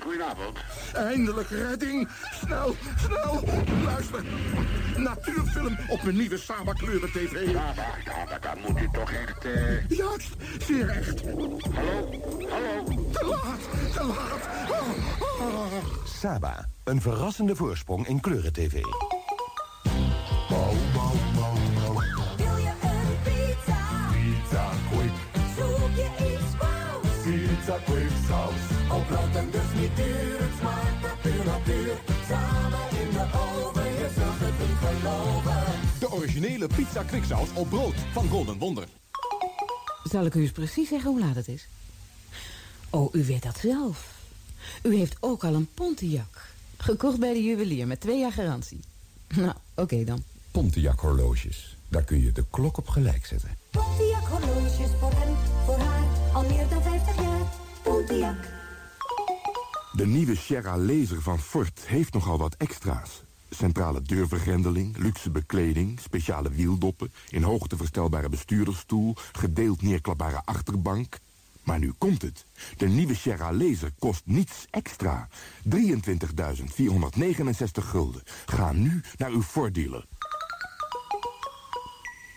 Goedenavond. Eindelijk redding. Snel, snel. Luister. Natuurfilm op mijn nieuwe Saba kleuren tv. Ja, maar, ja, maar dan moet u toch echt... eh Juist, zeer echt. Hallo? Hallo? Te laat, te laat. Oh, oh. Saba, een verrassende voorsprong in kleuren-tv. Bouw, originele pizza kwiksaus op brood van Golden Wonder. Zal ik u eens precies zeggen hoe laat het is? Oh, u weet dat zelf. U heeft ook al een Pontiac. Gekocht bij de juwelier met twee jaar garantie. Nou, oké dan. Pontiac horloges. Daar kun je de klok op gelijk zetten. Pontiac horloges voor hem, voor haar, al meer dan 50 jaar. Pontiac. De nieuwe Sierra Laser van Ford heeft nogal wat extra's. Centrale deurvergrendeling, luxe bekleding, speciale wieldoppen... in hoogte verstelbare bestuurdersstoel, gedeeld neerklapbare achterbank. Maar nu komt het. De nieuwe Sierra Laser kost niets extra. 23.469 gulden. Ga nu naar uw Ford dealer.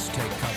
Let's take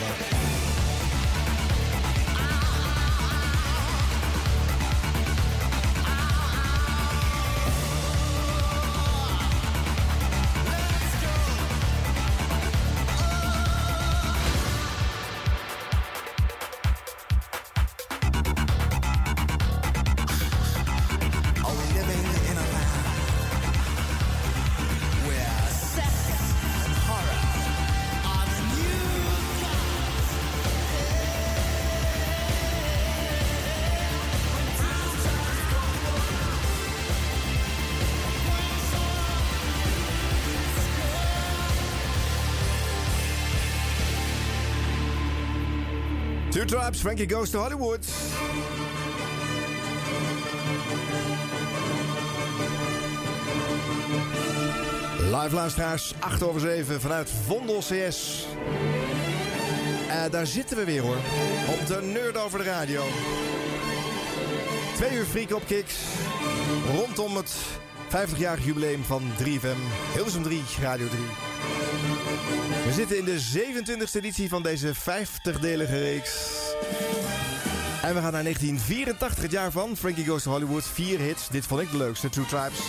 Frankie Goes to Hollywood. Live luisteraars, 8 over 7 vanuit Vondel CS. Eh, daar zitten we weer hoor. Op de Nerd over de radio. Twee uur freak op kicks. Rondom het 50-jarig jubileum van 3FM. Hilversum 3, Radio 3. We zitten in de 27e editie van deze 50-delige reeks. En we gaan naar 1984, het jaar van Frankie Goes to Hollywood. Vier hits, dit vond ik de leukste, Two Tribes.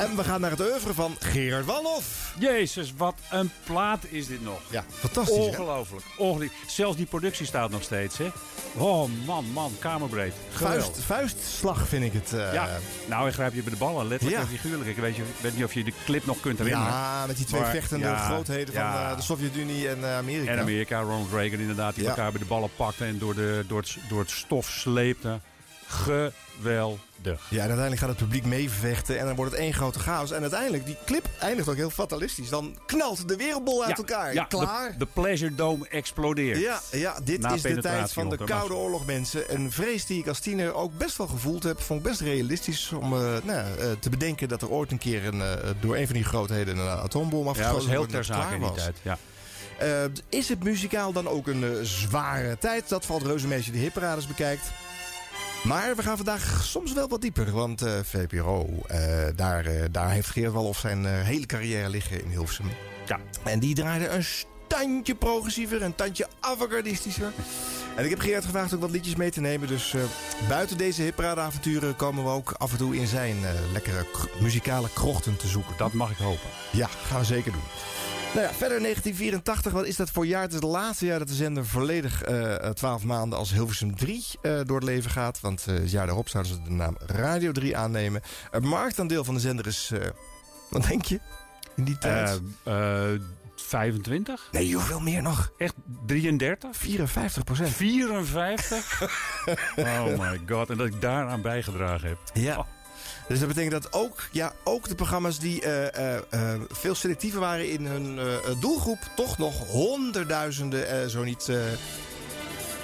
En we gaan naar het oeuvre van Gerard Walhoff. Jezus, wat een plaat is dit nog. Ja, fantastisch? Ongelooflijk. Ongelooflijk. Zelfs die productie staat nog steeds, hè? Oh, man, man, kamerbreed. Vuist, vuistslag vind ik het. eh, Ja, nou, ik grijp je bij de ballen, letterlijk Ja. en figuurlijk. Ik weet, je, weet niet of je de clip nog kunt herinneren. Ja, met die twee Maar, vechtende ja, grootheden van ja. eh, de Sovjet-Unie en eh, Amerika. En Amerika, Ronald Reagan inderdaad, die elkaar bij de ballen pakte en door, de, door, het, door het stof sleepte. Geweldig. Ja, en uiteindelijk gaat het publiek meevechten en dan wordt het één grote chaos. En uiteindelijk, die clip eindigt ook heel fatalistisch. Dan knalt de wereldbol uit Ja, elkaar. ja, Klaar. De, de Pleasure Dome explodeert. Ja, ja, dit Na is de tijd van de Koude Oorlog, mensen. Een vrees die ik als tiener ook best wel gevoeld heb. Vond ik best realistisch om eh, nou, eh, te bedenken dat er ooit een keer een, eh, door een van die grootheden een atoombom Ja, dat afgeschoten was heel ter zake in die was. tijd. Ja. Is het muzikaal dan ook een zware tijd? Dat valt reuze mee als je de hitparades bekijkt. Maar we gaan vandaag soms wel wat dieper. Want eh, VPRO, eh, daar, eh, daar heeft Geert Walhoff zijn eh, hele carrière liggen in Hilversum. Ja. En die draaide een tandje progressiever, een tandje avantgardistischer. En ik heb Gerard gevraagd ook wat liedjes mee te nemen. Dus buiten deze hipparadeavonturen komen we ook af en toe in zijn lekkere muzikale krochten te zoeken. Dat mag ik hopen. Ja, gaan we zeker doen. Nou ja, verder 1984, wat is dat voor jaar? Het is het laatste jaar dat de zender volledig eh 12 maanden als Hilversum 3 eh, door het leven gaat. Want eh, het jaar daarop zouden ze de naam Radio 3 aannemen. Het marktaandeel van de zender is, eh, wat denk je, in die tijd? Eh, eh, 25? nee, hoeveel meer nog? Echt 33? 54 procent. 54? oh my god. En dat ik daaraan bijgedragen heb. Ja. Dus dat betekent dat ook, ja, ook de programma's die eh, eh, eh, veel selectiever waren in hun doelgroep... toch nog honderdduizenden, zo niet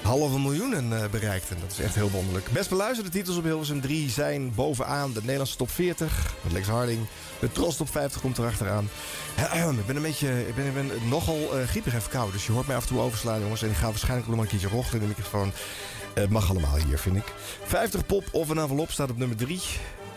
halve miljoenen eh, bereikten. Dat is echt heel wonderlijk. Best beluisterde titels op Hilversum 3 zijn bovenaan de Nederlandse top 40... met Lex Harding. De Tros top 50 komt erachteraan. ik ben een beetje, ik ben, ik ben nogal griepig en verkouden. Dus je hoort mij af en toe overslaan, jongens. En ik ga waarschijnlijk nog een keertje rochelen in de microfoon. Het mag allemaal hier, vind ik. 50 pop of een envelop staat op nummer 3.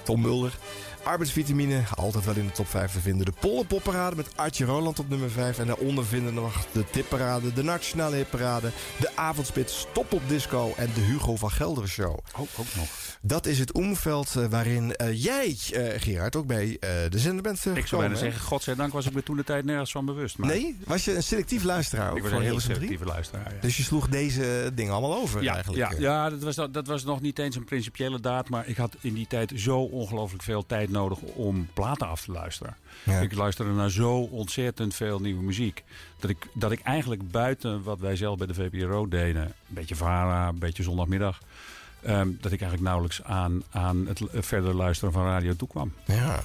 Tom Mulder. Arbeidsvitamine, altijd wel in de top 5 te vinden. De Pollenpopparade met Artje Roland op nummer 5. En daaronder vinden we nog de Tipparade, de Nationale Hitparade... de Avondspits, Stop op Disco en de Hugo van Gelderen Show. Oh, ook nog. Dat is het omveld uh, waarin uh, jij, uh, Gerard, ook bij de zender bent Ik zou bijna zeggen, godzijdank was ik me toen de tijd nergens van bewust. Maar... Nee? Was je een selectief luisteraar ik was een heel selectieve luisteraar, ja. Dus je sloeg deze dingen allemaal over ja, eigenlijk? Ja, ja dat, was, dat, dat was nog niet eens een principiële daad. Maar ik had in die tijd zo ongelooflijk veel tijd nodig om platen af te luisteren. Ja. Ik luisterde naar zo ontzettend veel nieuwe muziek. Dat ik, dat ik eigenlijk buiten wat wij zelf bij de VPRO deden... een beetje VARA, een beetje zondagmiddag... Um, dat ik eigenlijk nauwelijks aan, aan het verder luisteren van radio toekwam. Ja.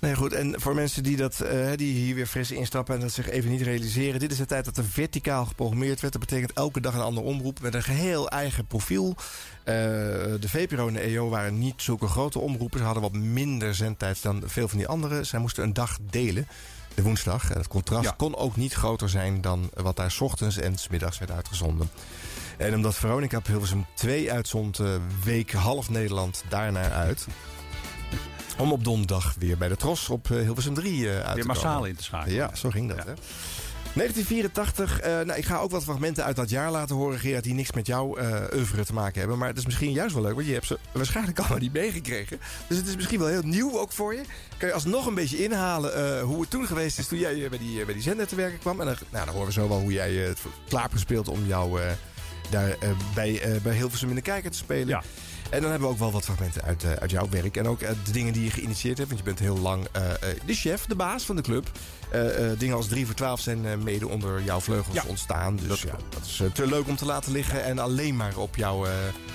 Nee, goed. En voor mensen die, dat, uh, die hier weer fris instappen en dat zich even niet realiseren. Dit is de tijd dat er verticaal geprogrammeerd werd. Dat betekent elke dag een andere omroep met een geheel eigen profiel. Uh, de VPRO en de EO waren niet zulke grote omroepen. Ze hadden wat minder zendtijd dan veel van die anderen. Zij moesten een dag delen. De woensdag. En het contrast ja. kon ook niet groter zijn dan wat daar 's ochtends en 's middags werd uitgezonden. En omdat Veronica op Hilversum 2 uitzond, uh, week half Nederland daarnaar uit. Om op donderdag weer bij de Tros op uh, Hilversum 3 uh, uit weer te massaal in te schakelen. Ja, zo ging dat. Ja. Hè? 1984, uh, nou, ik ga ook wat fragmenten uit dat jaar laten horen, Gerard, die niks met jouw uh, oeuvre te maken hebben. Maar het is misschien juist wel leuk, want je hebt ze waarschijnlijk allemaal niet meegekregen. Dus het is misschien wel heel nieuw ook voor je. Kan je alsnog een beetje inhalen uh, hoe het toen geweest is toen jij bij die, bij die zender te werken kwam. En dan, nou, dan horen we zo wel hoe jij het klaar hebt gespeeld om jou daar bij, bij Hilversum in de kijker te spelen. Ja. En dan hebben we ook wel wat fragmenten uit, uh, uit jouw werk. En ook de dingen die je geïnitieerd hebt. Want je bent heel lang de chef, de baas van de club. Dingen als 3 voor 12 zijn mede onder jouw vleugels ja, ontstaan. Dus dat, ja, dat is te leuk om te laten liggen. En alleen maar op jouw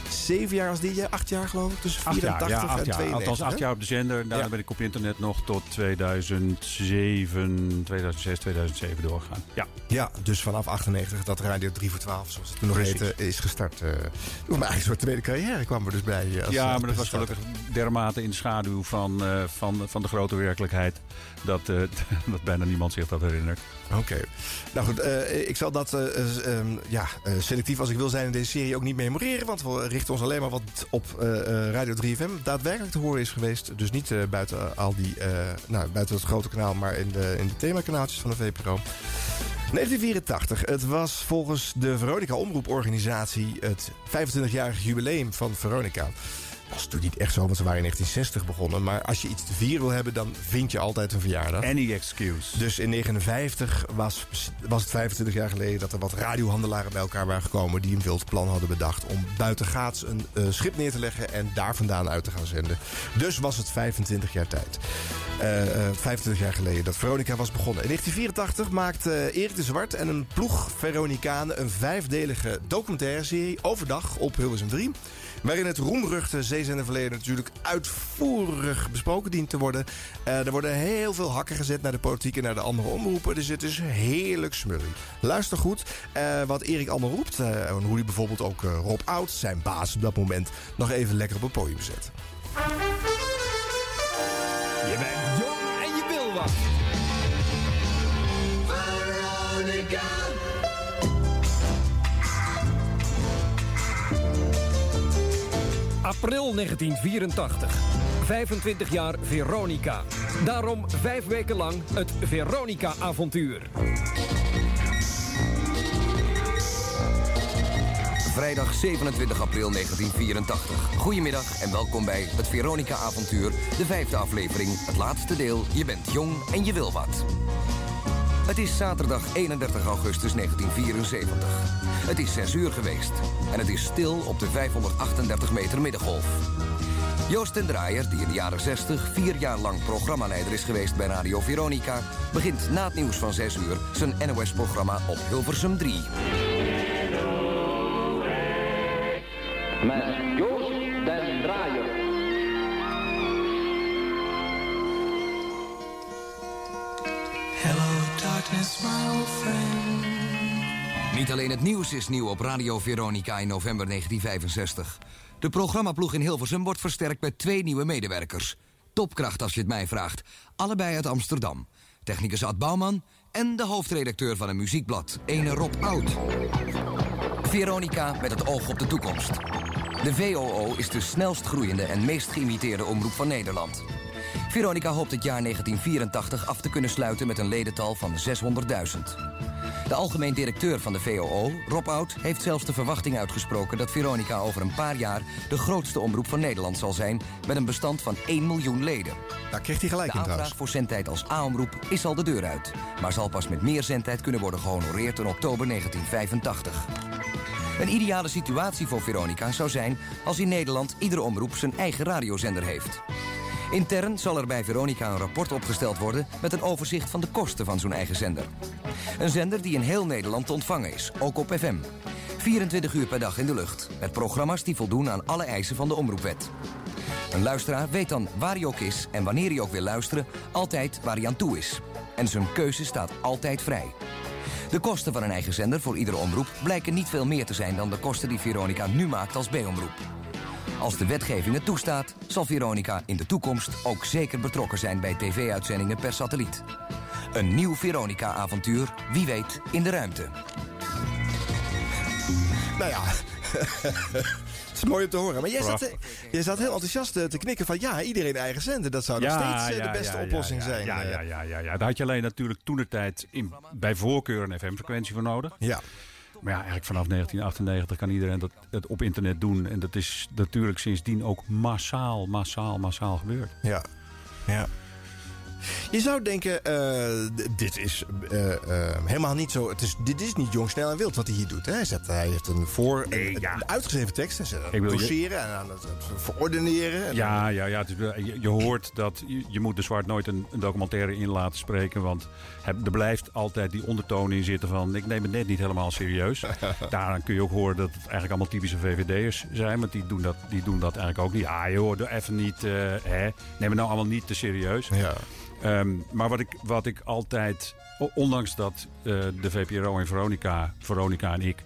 zeven jaar als DJ. Acht jaar geloof ik. Tussen 84 jaar, ja, acht en jaar. 92. Althans acht jaar op de zender. Daarna ja. ben ik op internet nog tot 2007, 2006, 2007 doorgegaan. Ja, ja dus vanaf 98 dat Radio 3 voor 12, zoals het toen nog heette, is gestart. Uh, maar eigenlijk een soort tweede carrière kwam er dus bij. Als, ja, maar dat was gelukkig dermate in de schaduw van, uh, van, van de grote werkelijkheid... dat, uh, dat bijna niemand zich dat herinnert. Oké. Nou goed, uh, ik zal dat um, ja, selectief als ik wil zijn in deze serie ook niet memoreren. Want we richten ons alleen maar wat op Radio 3FM. Daadwerkelijk te horen is geweest. Dus niet buiten al die, nou, buiten het grote kanaal, maar in de, in de themakanaaltjes van de VPRO. 1984. Het was volgens de Veronica Omroeporganisatie het 25-jarig jubileum van Veronica. Dat was toen niet echt zo, want ze waren in 1960 begonnen. Maar als je iets te vieren wil hebben, dan vind je altijd een verjaardag. Any excuse. Dus in 1959 was, was het 25 jaar geleden dat er wat radiohandelaren bij elkaar waren gekomen... die een wild plan hadden bedacht om buitengaats een uh, schip neer te leggen... en daar vandaan uit te gaan zenden. Dus was het 25 jaar tijd. Uh, uh, 25 jaar geleden dat Veronica was begonnen. In 1984 maakte Erik de Zwart en een ploeg Veronicanen... een vijfdelige documentaire serie overdag op Hilversum 3... waarin het roemruchte zeezenderverleden natuurlijk uitvoerig besproken dient te worden. Uh, er worden heel veel hakken gezet naar de politiek en naar de andere omroepen. Dus het is heerlijk smurrie. Luister goed uh, wat Erik allemaal roept. Uh, en hoe hij bijvoorbeeld ook Rob Oud, zijn baas op dat moment, nog even lekker op het podium zet. Je bent jong en je wil wat. Veronica. April 1984. 25 jaar Veronica. Daarom vijf weken lang het Veronica-avontuur. vrijdag 27 april 1984. Goedemiddag en welkom bij het Veronica-avontuur. De vijfde aflevering, het laatste deel. Je bent jong en je wil wat. Het is zaterdag 31 augustus 1974. Het is 6 uur geweest en het is stil op de 538 meter middengolf. Joost den Draaier, die in de jaren 60 vier jaar lang programmaleider is geweest bij Radio Veronica, begint na het nieuws van 6 uur zijn NOS-programma op Hilversum 3. Met Niet alleen het nieuws is nieuw op Radio Veronica in november 1965. De programmaploeg in Hilversum wordt versterkt met twee nieuwe medewerkers. Topkracht als je het mij vraagt. Allebei uit Amsterdam. Technicus Ad Bouwman en de hoofdredacteur van een muziekblad, ene Rob Oud. Veronica met het oog op de toekomst. De VOO is de snelst groeiende en meest geïmiteerde omroep van Nederland. Veronica hoopt het jaar 1984 af te kunnen sluiten met een ledental van 600.000. De algemeen directeur van de VOO, Rob Oud, heeft zelfs de verwachting uitgesproken dat Veronica over een paar jaar de grootste omroep van Nederland zal zijn met een bestand van 1 miljoen leden. Daar kreeg hij gelijk de in aanvraag trouwens. voor zendtijd als A-omroep is al de deur uit, maar zal pas met meer zendtijd kunnen worden gehonoreerd in oktober 1985. Een ideale situatie voor Veronica zou zijn als in Nederland iedere omroep zijn eigen radiozender heeft. Intern zal er bij Veronica een rapport opgesteld worden met een overzicht van de kosten van zo'n eigen zender. Een zender die in heel Nederland te ontvangen is, ook op FM. 24 uur per dag in de lucht, met programma's die voldoen aan alle eisen van de omroepwet. Een luisteraar weet dan waar hij ook is en wanneer hij ook wil luisteren, altijd waar hij aan toe is. En zijn keuze staat altijd vrij. De kosten van een eigen zender voor iedere omroep blijken niet veel meer te zijn dan de kosten die Veronica nu maakt als B-omroep. Als de wetgeving het toestaat, zal Veronica in de toekomst ook zeker betrokken zijn bij tv-uitzendingen per satelliet. Een nieuw Veronica-avontuur, wie weet, in de ruimte. Nou ja, het is mooi om te horen. Maar jij zat, eh, jij zat heel enthousiast eh, te knikken van... ja, iedereen eigen zender. Dat zou nog steeds eh, de beste ja, oplossing ja, zijn. Ja, ja, ja, ja, ja. Daar had je alleen natuurlijk toen de tijd in, bij voorkeur een FM-frequentie voor nodig. Ja. Maar ja, eigenlijk vanaf 1998 kan iedereen dat het op internet doen. En dat is natuurlijk sindsdien ook massaal, massaal, massaal gebeurd. Ja, ja. Je zou denken, eh, dit is eh, eh, helemaal niet zo... Het is, dit is niet jong, snel en wild wat hij hier doet. Hè? Hij, zet, hij heeft een, voor, een, een uitgeschreven tekst. Hij zet aan het doseren en aan het, verordeneren. En Ja, ja, ja het is, wel- je, je hoort dat je, je moet de Zwart nooit een, een documentaire in laten spreken. Want er blijft altijd die ondertoon in zitten van... ik neem het net niet helemaal serieus. Daaraan kun je ook horen dat het eigenlijk allemaal typische VVD'ers zijn. Want die doen dat, die doen dat eigenlijk ook niet. Ah joh, doe even niet... hè, neem het nou allemaal niet te serieus. Ja. Ehm, maar wat ik, wat ik altijd... Ondanks dat eh, de VPRO en Veronica, Veronica en ik...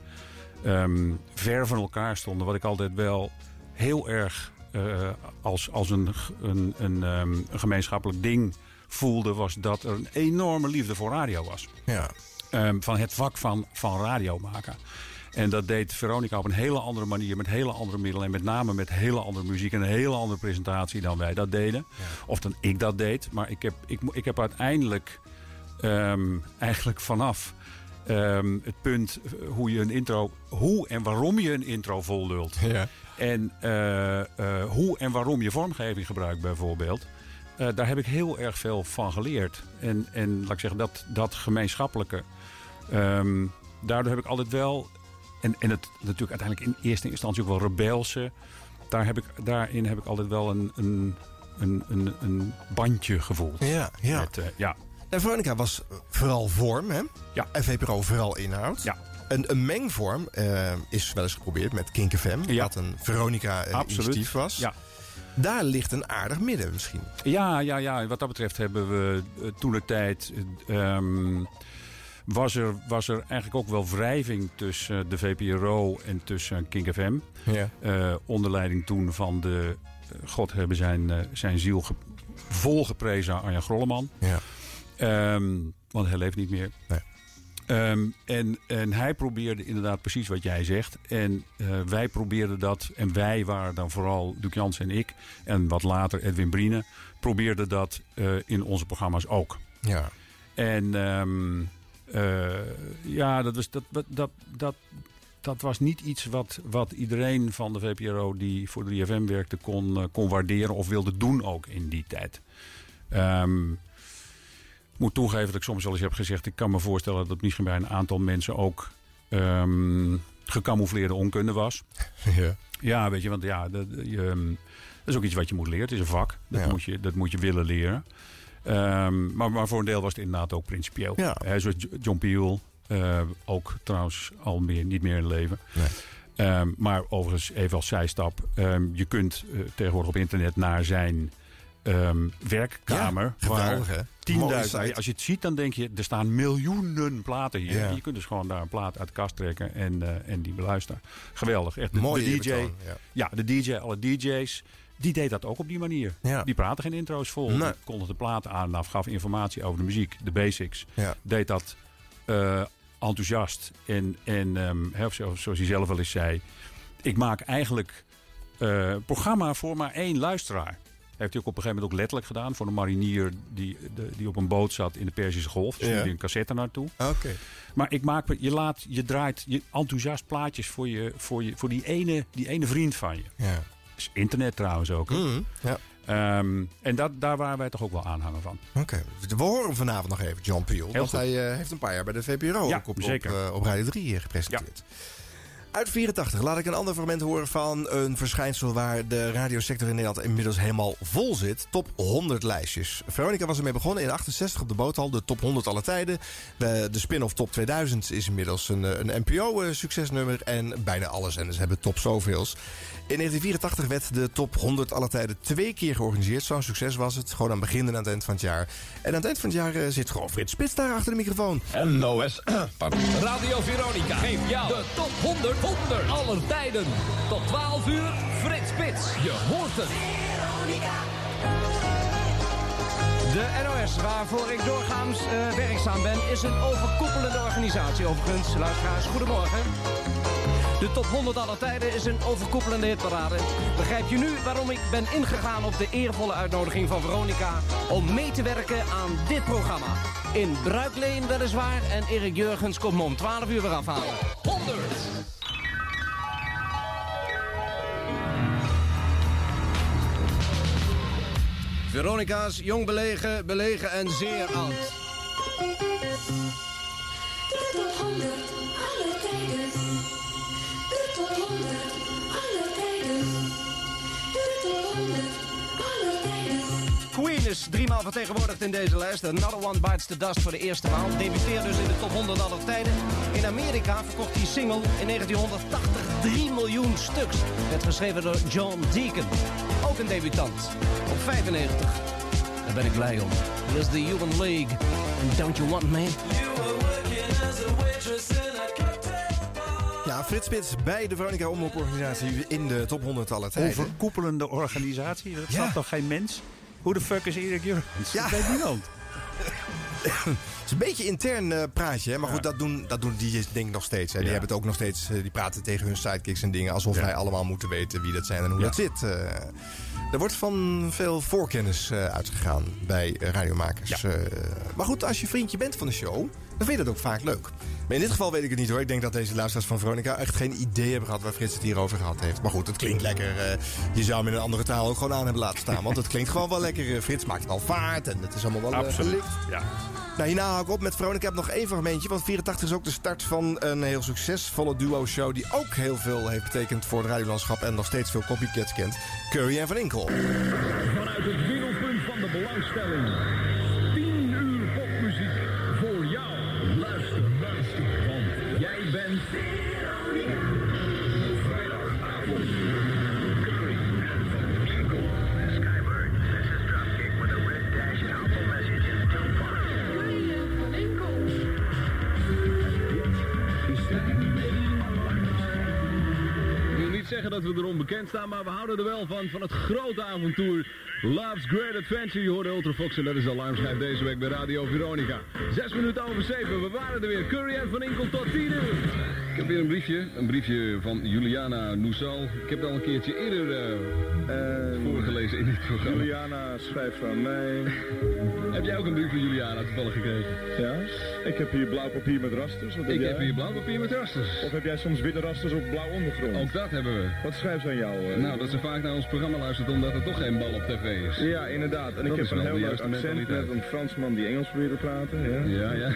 ehm, ver van elkaar stonden. Wat ik altijd wel heel erg eh, als, als een, een, een, ehm, een gemeenschappelijk ding voelde... was dat er een enorme liefde voor radio was. Ja. Van het vak van, van radio maken. En dat deed Veronica op een hele andere manier, met hele andere middelen. En met name met hele andere muziek en een hele andere presentatie dan wij dat deden. Of dan ik dat deed. Maar ik heb, ik, ik heb uiteindelijk ehm, eigenlijk vanaf ehm, het punt eh, hoe je een intro, hoe en waarom je een intro vol lult. Ja. En eh, eh, hoe en waarom je vormgeving gebruikt bijvoorbeeld. Daar heb ik heel erg veel van geleerd. En, en laat ik zeggen, dat, dat gemeenschappelijke. ehm, daardoor heb ik altijd wel. En, en het natuurlijk uiteindelijk in eerste instantie ook wel rebelse. Daar heb ik, daarin heb ik altijd wel een, een, een, een, een bandje gevoeld. Ja, ja. Met, eh, ja. En Veronica was vooral vorm, hè? Ja. En VPRO vooral inhoud. Ja. Een, een mengvorm eh, is wel eens geprobeerd met Kink FM. Ja. Wat een Veronica-initiatief was. Ja. Daar ligt een aardig midden misschien. Ja, ja, ja. Wat dat betreft hebben we eh, toen de tijd. ehm, was, er, was er eigenlijk ook wel wrijving tussen de VPRO en tussen Kink FM. Ja. Eh, onder leiding toen van de. eh, God hebben zijn, eh, zijn ziel ge, volgeprezen Arjan Grolleman. Ja. Ehm, want hij leeft niet meer. Nee. Ehm, en, en hij probeerde inderdaad precies wat jij zegt. En eh, wij probeerden dat. En wij waren dan vooral Duc Jans en ik. En wat later Edwin Brine. Probeerden dat eh, in onze programma's ook. Ja. En ehm, eh, ja, dat, was, dat, dat, dat, dat, was niet iets wat, wat iedereen van de VPRO die voor 3FM werkte kon, eh, kon waarderen of wilde doen ook in die tijd. Ehm, ik moet toegeven dat ik soms wel eens heb gezegd... ik kan me voorstellen dat misschien bij een aantal mensen ook ehm gecamoufleerde onkunde was. Ja. Ja, weet je, want ja, dat, je, ehm, dat is ook iets wat je moet leren. Het is een vak. Dat, Ja. moet, je, dat moet je willen leren. Ehm, maar, maar voor een deel was het inderdaad ook principieel. Ja. Zoals Jo- John Peel, eh, ook trouwens al meer, niet meer in leven. Ehm, maar overigens, even als zijstap. ehm, je kunt eh, tegenwoordig op internet naar zijn werkkamer. Ja, geweldig, waar Mooie 10.000. site. Als je het ziet, dan denk je, er staan miljoenen platen hier. Ja. Je kunt dus gewoon daar een plaat uit de kast trekken en, eh, en die beluisteren. Geweldig. Echt, de, Mooie de DJ, ja, de DJ, alle DJ's, die deed dat ook op die manier. Ja. Die praten geen intro's vol. Nee. Kondigde de platen aan en af, gaf informatie over de muziek, de basics. Ja. Deed dat eh, enthousiast. En, en ehm, zoals hij zelf wel eens zei, ik maak eigenlijk eh, programma voor maar één luisteraar. Heeft hij ook op een gegeven moment ook letterlijk gedaan voor een marinier die, de, die op een boot zat in de Perzische Golf. Dus Ja. een cassette naartoe. Oké. Maar ik maak, je, laat, je draait je enthousiast plaatjes voor, je, voor, je, voor die, ene, die ene vriend van je. Ja. Internet trouwens ook. Mhm, ja. Ehm, en dat, daar waren wij toch ook wel aanhanger van. Oké, we horen vanavond nog even, John Peel. want goed. hij eh, heeft een paar jaar bij de VPRO Ja, ook op, op, eh, op Radio 3 hier gepresenteerd. Uit 84 laat ik een ander fragment horen van een verschijnsel waar de radiosector in Nederland inmiddels helemaal vol zit. Top 100 lijstjes. Veronica was ermee begonnen in 68 op de boothal, de top 100 alle tijden. De, de spin-off top 2000 is inmiddels een, eh, een NPO-succesnummer en bijna alle zenders hebben top zoveels. In 1984 werd de top 100 alle tijden twee keer georganiseerd. Zo'n succes was het. Gewoon aan het begin en aan het eind van het jaar. En aan het eind van het jaar eh, zit gewoon Frits Spits daar achter de microfoon. NOS. Pardon. Radio Veronica geeft jou de top 100 100 aller tijden. Tot 12 uur, Frits Spits. Je hoort het. De NOS, waarvoor ik doorgaans eh, werkzaam ben, is een overkoepelende organisatie. Overigens, luisteraars, goedemorgen. De top 100 aller tijden is een overkoepelende hitparade. Begrijp je nu waarom ik ben ingegaan op de eervolle uitnodiging van Veronica... om mee te werken aan dit programma. In Bruikleen weliswaar en Erik Jurgens komt me om 12 uur weer afhalen. 100. Veronica's jong belegen, belegen en zeer oud. De top 100 alle tijden. De top 100 alle tijden. De top 100 alle tijden. Is driemaal vertegenwoordigd in deze lijst. Another One Bites the Dust voor de eerste maal. Debuteerde dus in de top 100 aller tijden. In Amerika verkocht die single in 1980 3 miljoen stuks. Werd geschreven door John Deacon. Ook een debutant. Op 95. Daar ben ik blij om. Hier is de Human League. And don't you want me? Ja, Frits Spits bij de Veronica Omroeporganisatie in de top 100 alle tijden. Overkoepelende organisatie, dat Ja. snapt toch geen mens? Hoe de fuck is Erik Jurgens? Ja. Dat weet niemand. Het is een beetje intern eh, praatje, hè? maar goed, dat doen, dat doen DJ's denk ik nog steeds. Hè? Die Ja. hebben het ook nog steeds, eh, die praten tegen hun sidekicks en dingen... alsof Ja. wij allemaal moeten weten wie dat zijn en hoe dat zit. eh. er wordt van veel voorkennis uitgegaan bij radiomakers. Maar goed, als je vriendje bent van de show, dan vind je dat ook vaak leuk. Maar in dit geval weet ik het niet hoor. Ik denk dat deze luisteraars van Veronica echt geen idee hebben gehad waar Frits het hier over gehad heeft. Maar goed, het klinkt lekker. eh, je zou hem in een andere taal ook gewoon aan hebben laten staan. Want het klinkt gewoon wel lekker. Eh, Frits maakt wel vaart en het is allemaal wel eh, Absoluut. Ja. Nou, hierna hou ik op met Veronica. Ik heb nog één fragmentje. Want 84 is ook de start van een heel succesvolle duo-show... die ook heel veel heeft betekend voor het radiolandschap... en nog steeds veel copycats kent. Curry en Van Inkel. Vanuit het middelpunt van de belangstelling. Niet zeggen dat we erom bekend staan, maar we houden er wel van. Van het grote avontuur Love's Great Adventure. Je hoorde Ultrafox en dat is de alarmschijf deze week bij Radio Veronica. Zes minuten over zeven, we waren er weer. Curry en Van Inkel tot 10 uur. Ik heb weer een briefje. Een briefje van Juliana Noesal. Ik heb het al een keertje eerder eh, voorgelezen in dit programma. Juliana schrijft aan mij. Heb jij ook een brief van Juliana toevallig gekregen? Ja, ik heb hier blauw papier met rasters. Wat Ik jij? heb hier blauw papier met rasters. Of heb jij soms witte rasters op blauw ondergrond? Ook dat hebben we. Wat schrijft ze aan jou? eh? Nou, dat ze vaak naar ons programma luistert omdat er toch geen bal op tv is. Ja, inderdaad. En Dat ik heb een heel leuk accent met een Fransman die Engels probeert te praten. Ja, Ja, ja.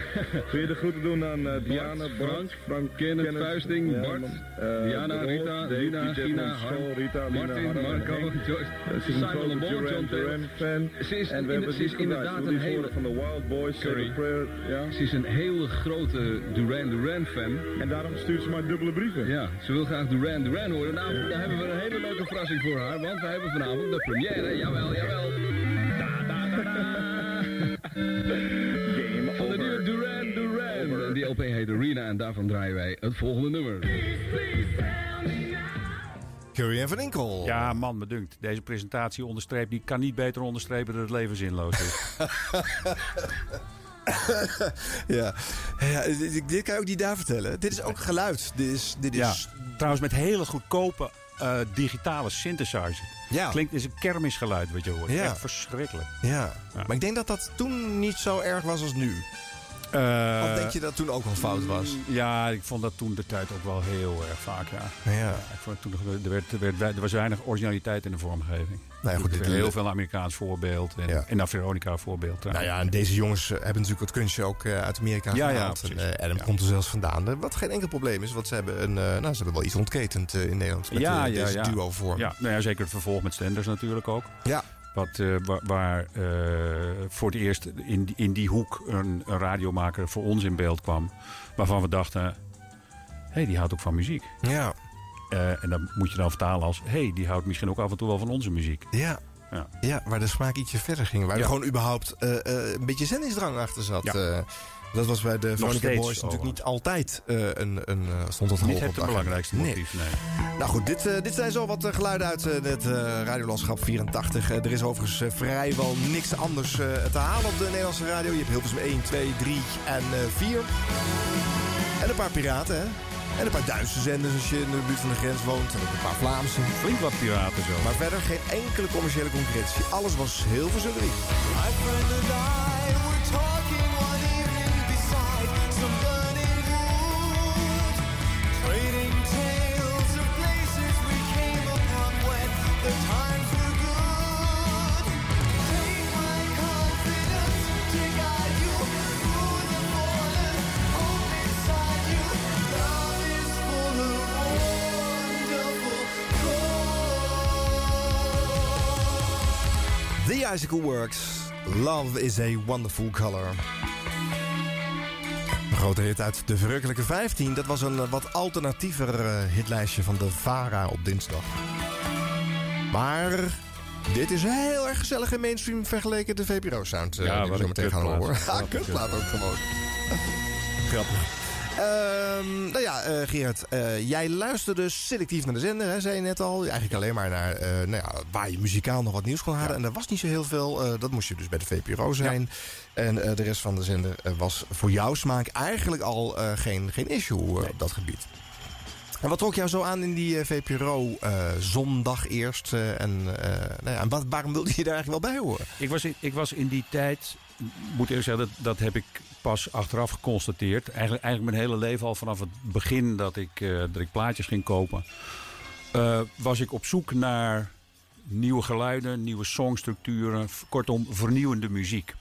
Wil je de groeten doen aan eh, Diana, Bart, Frank, Frank, Kenneth, Vuisting, ja, Bart. Eh, Diana, Rita, Lina, Gina, Harm, Martin, Marco. Joyce, Simon grote Le Bon, Duran John Taylor. Ze is, en in- we hebben ze is inderdaad een hele... van de Wild Boys, Prayer. Ja. Ze is een hele grote Duran Duran fan. En daarom stuurt ze maar dubbele brieven. Ja, ze wil graag Duran Duran horen. Nou, daar hebben we een hele leuke verrassing voor haar. Want we hebben vanavond de première. Jawel, jawel. Da, da, da, da. LP heet Arena en daarvan draaien wij het volgende nummer. Curry en Van Inkel. Ja, man, me dunkt. Deze presentatie onderstreept, die kan niet beter onderstrepen dat het leven zinloos is. ja. ja dit, dit kan je ook niet daar vertellen. Dit is ook geluid. Dit is, dit is ja, trouwens met hele goedkope eh, digitale synthesizer. Ja. Klinkt is een kermisgeluid wat je hoort. Ja. Echt verschrikkelijk. Ja. maar ik denk dat dat toen niet zo erg was als nu. Eh, of denk je dat toen ook al fout was? Ja, ik vond dat toen de tijd ook wel heel erg vaak, ja. Ja. ik vond toen, er, werd, er, werd, er was weinig originaliteit in de vooromgeving. Nou ja, goed, Er dit- werd heel veel Amerikaans voorbeeld. En, Ja. en naar Veronica voorbeeld. Nou ja, en deze jongens eh, hebben natuurlijk het kunstje ook eh, uit Amerika Ja, gehaald. en, eh, Adam komt er zelfs vandaan. Eh, Wat geen enkel probleem is, want ze hebben, een, eh, nou, ze hebben wel iets ontketend eh, in Nederland met ja, eh, ja, deze ja. duo vorm. Ja, nou ja, zeker het vervolg met Stenders natuurlijk ook. Ja. Wat, eh, waar waar, eh, voor het eerst in, die- in die hoek een, een radiomaker voor ons in beeld kwam. Waarvan we dachten, hé, hey, die houdt ook van muziek. Ja. Eh, en dan moet je dan vertalen als, hé, hey, die houdt misschien ook af en toe wel van onze muziek. Ja. Ja. Ja, waar de smaak ietsje verder ging. Waar Ja. er gewoon überhaupt een beetje zendingsdrang achter zat. Ja. Dat was bij de Veronica Boys natuurlijk niet altijd eh, een, een, eh, stond dat hoog Niet op het belangrijkste Nee. motief, nee. Nou goed, dit, eh, dit zijn zo wat geluiden uit het eh, radiolandschap 84. Eh, er is overigens vrijwel niks anders eh, te halen op de Nederlandse radio. Je hebt Hilversum 1, 2, 3 en eh 4. En een paar piraten, hè? En een paar Duitse zenders als je in de buurt van de grens woont. En ook een paar Vlaamse. Flink wat piraten zo. Maar verder geen enkele commerciële concurrentie. Alles was heel verzullig. The Icicle Works. Love is a wonderful color. Een grote hit uit de verrukkelijke 15. Dat was een eh, wat alternatiever eh, hitlijstje van de VARA op dinsdag. Maar dit is heel erg gezellig en mainstream vergeleken de VPRO-sound. Ja, die we zo een meteen gaan horen. Ja, kutplaat ook gewoon. Grappig. Ehm, nou ja, eh, Gerard, eh, jij luisterde selectief naar de zender, hè, zei je net al. Eigenlijk alleen maar naar eh, nou ja, waar je muzikaal nog wat nieuws kon halen. En er was niet zo heel veel. dat moest je dus bij de VPRO zijn. En de rest van de zender was voor jouw smaak eigenlijk al geen, geen issue op dat gebied. En wat trok jou zo aan in die VPRO zondag eerst? en nou ja, en wat, waarom wilde je daar eigenlijk wel bij horen? Ik was in, ik was in die tijd, moet eerlijk zeggen, dat, dat heb ik pas achteraf geconstateerd. Eigenlijk, eigenlijk mijn hele leven al vanaf het begin dat ik, eh, dat ik plaatjes ging kopen. eh, was ik op zoek naar nieuwe geluiden, nieuwe songstructuren. Kortom, vernieuwende muziek.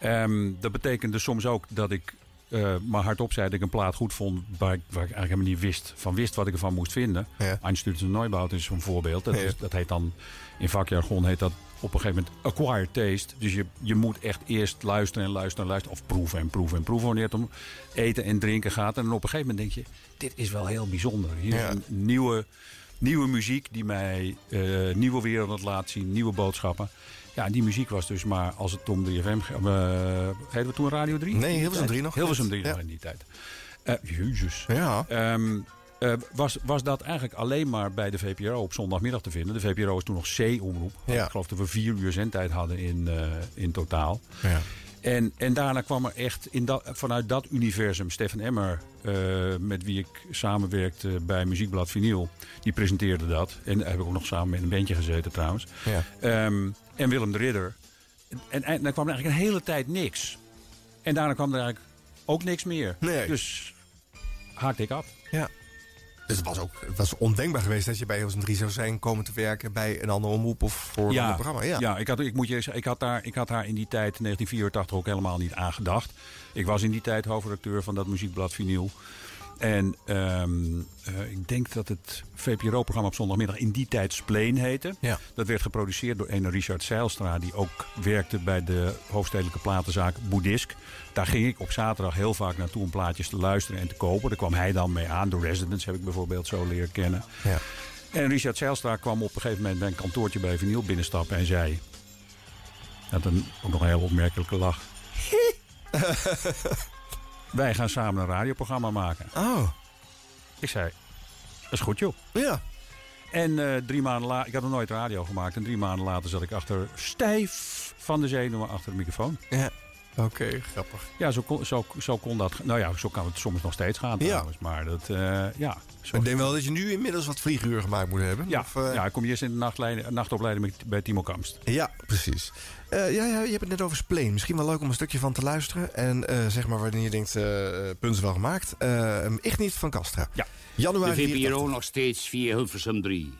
Ehm, dat betekende soms ook dat ik eh, maar hardop zei dat ik een plaat goed vond... waar ik, waar ik eigenlijk helemaal niet wist, van wist wat ik ervan moest vinden. Ja. Einstürzen Neubaut is zo'n voorbeeld. Dat, Ja. is, dat heet dan, in vakjargon heet dat op een gegeven moment acquired taste. Dus je, je moet echt eerst luisteren en luisteren en luisteren. Of proeven en proeven en proeven wanneer het om eten en drinken gaat. En dan op een gegeven moment denk je, dit is wel heel bijzonder. Hier Ja. is een nieuwe, nieuwe muziek die mij eh, nieuwe werelden laat zien. Nieuwe boodschappen. Ja, en die muziek was dus maar als het om 3FM ging. Uh, heette we toen Radio 3? Nee, Hilversum 3 nog. Hilversum 3 Ja. nog in die tijd. Eh Jezus. Ja. Ehm, eh, was, was dat eigenlijk alleen maar bij de VPRO op zondagmiddag te vinden. De VPRO is toen nog C-omroep. Ja. Ik geloof dat we vier uur zendtijd hadden in, eh, in totaal. Ja. En, en daarna kwam er echt in dat, vanuit dat universum Stefan Emmer, eh, met wie ik samenwerkte bij Muziekblad Vinyl, die presenteerde dat. En daar heb ik ook nog samen met een bandje gezeten trouwens. Ja. Ehm, en Willem de Ridder. En, en dan kwam er eigenlijk een hele tijd niks. En daarna kwam er eigenlijk ook niks meer. Nee. Dus haakte ik af. Ja. Dus het was ook het was ondenkbaar geweest dat je bij Hilversum 3 zou zijn komen te werken bij een andere omroep of voor een ander programma. Ja, ja ik, had, ik, moet je, zeggen, ik, had daar, ik had daar in die tijd, 1984, ook helemaal niet aan gedacht. Ik was in die tijd hoofdredacteur van dat muziekblad Vinyl. En ehm, eh, ik denk dat het VPRO-programma op zondagmiddag in die tijd Spleen heette. Ja. Dat werd geproduceerd door een Richard Zeilstra... die ook werkte bij de hoofdstedelijke platenzaak Boeddhisk. Daar ging ik op zaterdag heel vaak naartoe om plaatjes te luisteren en te kopen. Daar kwam hij dan mee aan. De Residents heb ik bijvoorbeeld zo leren kennen. Ja. En Richard Zeilstra kwam op een gegeven moment bij een kantoortje bij Vinyl binnenstappen en zei... Had een, ook nog een heel opmerkelijke lach. Wij gaan samen een radioprogramma maken. Oh. Ik zei, dat is goed joh. Ja. En eh, drie maanden later, ik had nog nooit radio gemaakt. En drie maanden later zat ik achter, stijf van de zenuwen achter de microfoon. Ja. Oké, grappig. Ja, zo kon, zo, zo kon dat. Nou ja, zo kan het soms nog steeds gaan Ja. trouwens. Maar dat, eh, ja. Zo. Ik denk wel dat je nu inmiddels wat vlieguren gemaakt moet hebben. Ja, Of, eh, ja, ik kom eerst in de nachtopleiding met- bij Timo Kamst. Ja, precies. Eh, ja, ja, je hebt het net over Spleen. Misschien wel leuk om een stukje van te luisteren. En eh, zeg maar wanneer je denkt, eh punt is wel gemaakt. Eh echt niet van Castra. Ja. De Januari VPRO 84. nog steeds via Hilversum 3.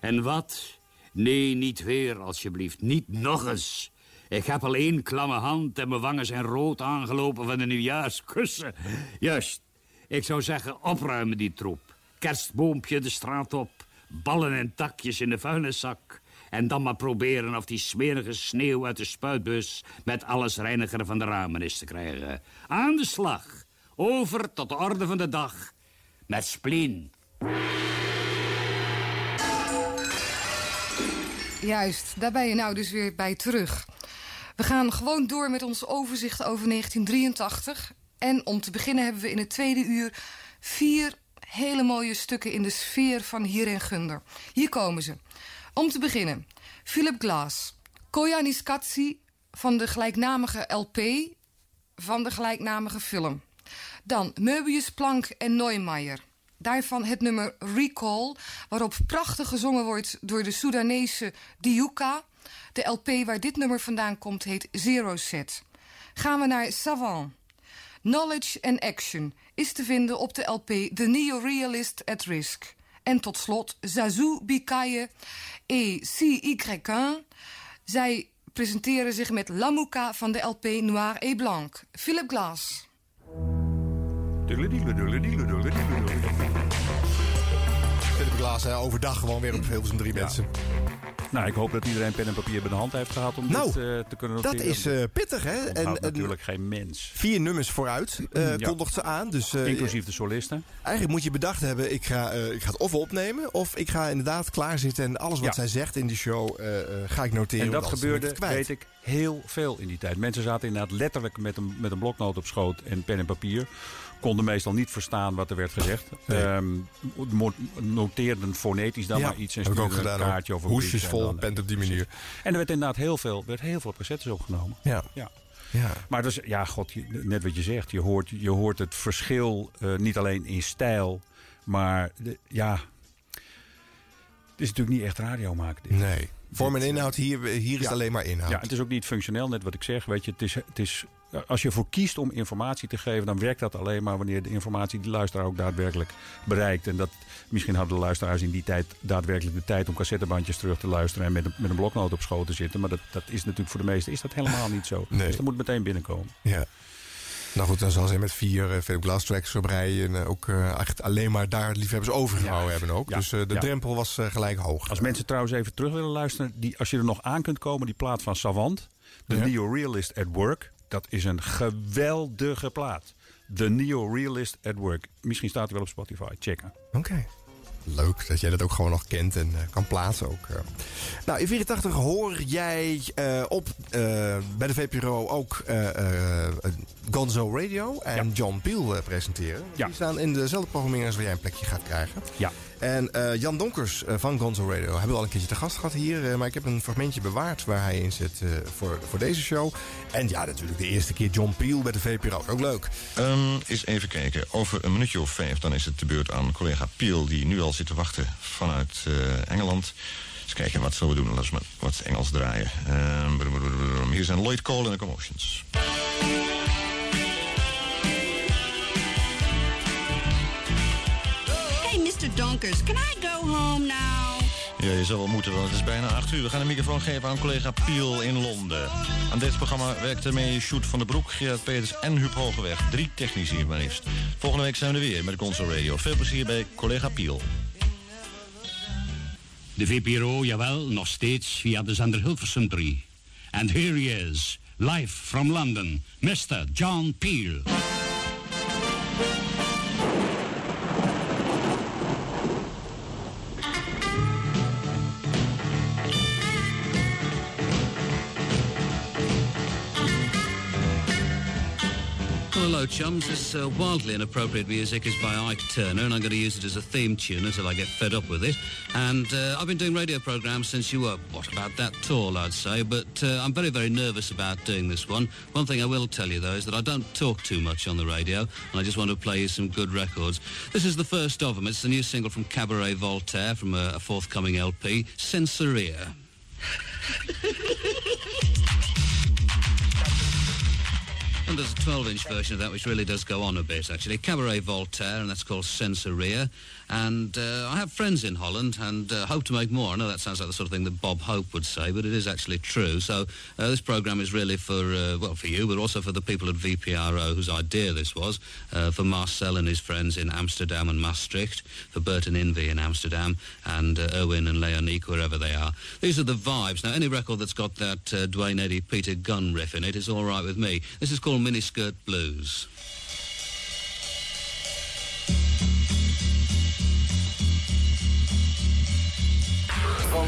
En wat? Nee, niet weer, alsjeblieft. Niet nog eens. Ik heb al één klamme hand en mijn wangen zijn rood aangelopen van de nieuwjaarskussen. Juist. Ik zou zeggen, opruimen die troep. Kerstboompje de straat op. Ballen en takjes in de vuilniszak. En dan maar proberen of die smerige sneeuw uit de spuitbus... met alles reiniger van de ramen is te krijgen. Aan de slag. Over tot de orde van de dag. Met spleen. Juist, daar ben je nou dus weer bij terug. We gaan gewoon door met ons overzicht over 1983. En om te beginnen hebben we in het tweede uur vier hele mooie stukken in de sfeer van Hier en Gunder. Hier komen ze. Om te beginnen, Philip Glass, Koyaanisqatsi van de gelijknamige LP van de gelijknamige film. Dan Möbius, Planck en Neumeier. Daarvan het nummer Recall, waarop prachtig gezongen wordt door de Soedanese Diuka. De LP waar dit nummer vandaan komt heet Zero Set. Gaan we naar Savant. Knowledge and Action is te vinden op de LP The Neo-Realist at Risk. En tot slot Zazou Bikaye et CY1. Zij presenteren zich met Lamouka van de LP Noir et Blanc. Philip Glass. Hè, overdag gewoon weer op Hilversum 3 mensen. Nou, ik hoop dat iedereen pen en papier bij de hand heeft gehad om Nou, dit eh, te kunnen dat noteren. is eh, pittig, hè? En, natuurlijk geen mens. vier nummers vooruit Ja. kondigt ze aan. Dus, Inclusief de solisten. Eigenlijk moet je bedacht hebben, ik ga, ik ga het of opnemen... of ik ga inderdaad klaarzitten en alles wat Ja. zij zegt in die show ga ik noteren. En dat ik gebeurde, kwijt. weet ik, heel veel in die tijd. Mensen zaten inderdaad letterlijk met een, met een bloknoot op schoot en pen en papier. Konden meestal niet verstaan wat er werd gezegd. Nee. Ehm, noteerden fonetisch dan Ja, maar iets en stuurden gedaan. een kaartje ook. of een Hoesjes vol, bent op die manier. En er werd inderdaad heel veel, werd heel veel cassettes opgenomen. Ja. ja. Ja. Maar dus, ja, god, net wat je zegt. Je hoort, je hoort het verschil eh, niet alleen in stijl, maar de, ja. Het is natuurlijk niet echt radio maken. Dit. Nee. Vorm en inhoud, hier, hier is Ja. alleen maar inhoud. Ja, het is ook niet functioneel, net wat ik zeg. Weet je, het is, het is, als je ervoor kiest om informatie te geven, dan werkt dat alleen maar wanneer de informatie die luisteraar ook daadwerkelijk bereikt. En dat, misschien hadden de luisteraars in die tijd daadwerkelijk de tijd om cassettebandjes terug te luisteren en met een, met een bloknoot op schoot te zitten. Maar dat, dat is natuurlijk voor de meesten is dat helemaal niet zo. Nee. Dus dat moet meteen binnenkomen. Ja. Nou goed, dan zal ze met vier uh, Philip Glass tracks op rij... en eh, ook eh, echt alleen maar daar liefhebbers overgehouden hebben ook. Ja. Dus de Ja. drempel was gelijk hoog. Als mensen trouwens even terug willen luisteren, die, als je er nog aan kunt komen, die plaat van Savant, The Ja. Neo-Realist at Work, dat is een geweldige plaat. The Neo-Realist at Work. Misschien staat hij wel op Spotify. Checken. Oké. leuk dat jij dat ook gewoon nog kent en eh, kan plaatsen ook. eh. Nou, in 84 hoor jij eh, op bij de VPRO ook Gonzo Radio en John Peel presenteren. Die staan in dezelfde programmering als waar jij een plekje gaat krijgen. Ja. En eh, Jan Donkers eh, van Gonzo Radio hebben we al een keertje te gast gehad hier. eh, maar ik heb een fragmentje bewaard waar hij in zit voor, voor deze show. En ja, natuurlijk de eerste keer John Peel bij de VPRO. Ook leuk. Ehm eens even kijken. Over een minuutje of vijf dan is het de beurt aan collega Piel... die nu al zit te wachten vanuit Engeland. Eens kijken, wat zullen we doen? Laten we wat Engels draaien. Ehm, hier zijn Lloyd Cole en de Commotions. Mr. Donkers, can I go home now? Ja, je zal wel moeten, want het is bijna acht uur. We gaan de microfoon geven aan collega Piel in Londen. Aan dit programma werkten mee Sjoerd van der Broek, Gerard Peters en Huub Hogeweg. Drie technici maar liefst. Volgende week zijn we er weer met Console Radio. Veel plezier bij collega Piel. De VPRO, jawel, nog steeds via de zender Hilversum 3. And here he is, live from London, Mr. John Peel. Chums. This uh, wildly inappropriate music is by Ike Turner, and I'm going to use it as a theme tune until I get fed up with it. And uh, I've been doing radio programs since you were, what, about that tall, I'd say. But uh, I'm very, very nervous about doing this one. One thing I will tell you, though, is that I don't talk too much on the radio, and I just want to play you some good records. This is the first of them. It's the new single from Cabaret Voltaire from a, a forthcoming LP, Sensoria. And there's a 12-inch version of that which really does go on a bit, actually. Cabaret Voltaire, and that's called Sensoria. And uh, I have friends in Holland and uh, hope to make more. I know that sounds like the sort of thing that Bob Hope would say, but it is actually true. So uh, this programme is really for, uh, well, for you, but also for the people at VPRO whose idea this was, uh, for Marcel and his friends in Amsterdam and Maastricht, for Bert and Invy in Amsterdam, and uh, Erwin and Leonique, wherever they are. These are the vibes. Now, any record that's got that Dwayne Eddy Peter Gunn riff in it is all right with me. This is called Miniskirt Blues.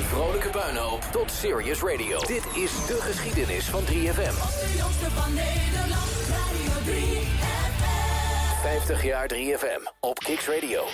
Vrolijke puinhoop tot serious radio. Dit is de geschiedenis van 3FM. De van Nederland, Radio 3 FM. 50 jaar 3FM op Kicks Radio.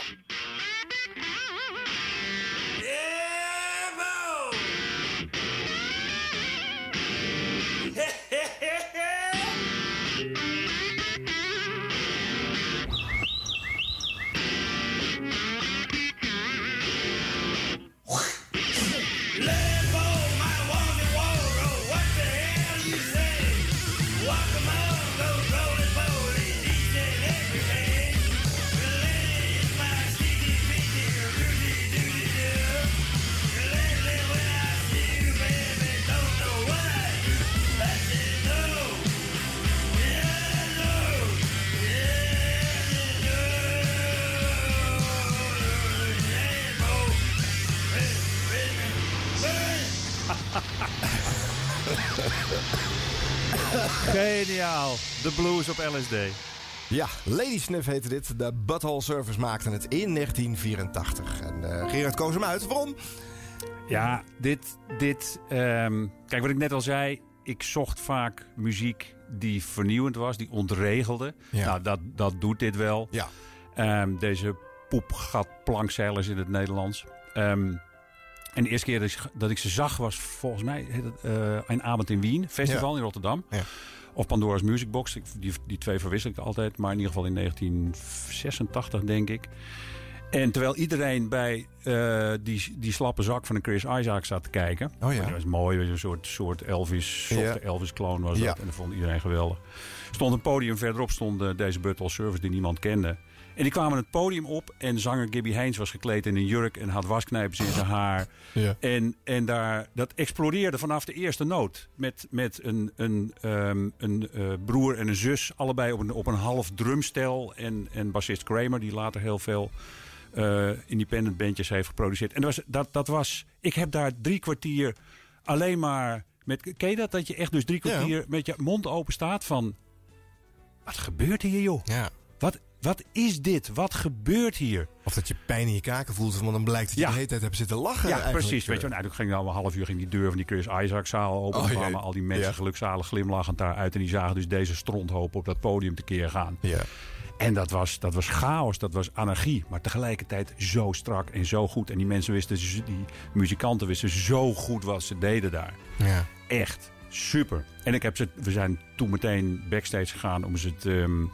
Geniaal. De blues op LSD. Ja, Lady Sniff heette dit. De Butthole Service maakte het in 1984. En eh, Gerard koos hem uit. Waarom? Ja, dit... dit ehm, kijk, wat ik net al zei. Ik zocht vaak muziek die vernieuwend was, die ontregelde. Ja. Nou, dat, dat doet dit wel. Ja. Ehm, deze poepgat plankzeilers in het Nederlands. Ehm, en de eerste keer dat ik, dat ik ze zag was volgens mij eh, een avond in Wien. Festival Ja. in Rotterdam. Ja. Of Pandora's Music Box. Die, die twee verwissel ik altijd. Maar in ieder geval in 1986 denk ik. En terwijl iedereen bij eh, die, die slappe zak van een Chris Isaac zat te kijken. Oh ja. Dat was mooi. Een soort, soort Elvis, softe Ja. Elvis-kloon was Ja. dat. En dat vond iedereen geweldig. Stond een podium verderop stond deze Buttle Service die niemand kende. En die kwamen het podium op en zanger Gibby Haynes was gekleed in een jurk en had wasknijpers in zijn haar. Ja. En, en daar, dat explodeerde vanaf de eerste noot. Met, met een, een, ehm, een eh, broer en een zus, allebei op een, op een half drumstel. En, en bassist Kramer, die later heel veel eh, independent bandjes heeft geproduceerd. En dat was, dat, dat was, ik heb daar drie kwartier alleen maar... Met, ken je dat? Dat je echt dus drie kwartier met je mond open staat van... Wat gebeurt hier, joh? Ja. Wat, is dit? Wat gebeurt hier? Of dat je pijn in je kaken voelt, want dan blijkt dat je Ja. de hele tijd hebt zitten lachen. Ja, eigenlijk. precies. Weet je, wel. nou, toen ging dan een half uur ging die deur van die Chris Isaac zaal open. Oh, kwamen al die mensen Ja. gelukzalig glimlachend daaruit. En die zagen dus deze stronthoop op dat podium tekeer gaan. Ja. En dat was, dat was chaos, dat was anarchie. Maar tegelijkertijd zo strak en zo goed. En die mensen wisten, die muzikanten wisten zo goed wat ze deden daar. Ja. Echt super. En ik heb ze, we zijn toen meteen backstage gegaan om ze te, ehm,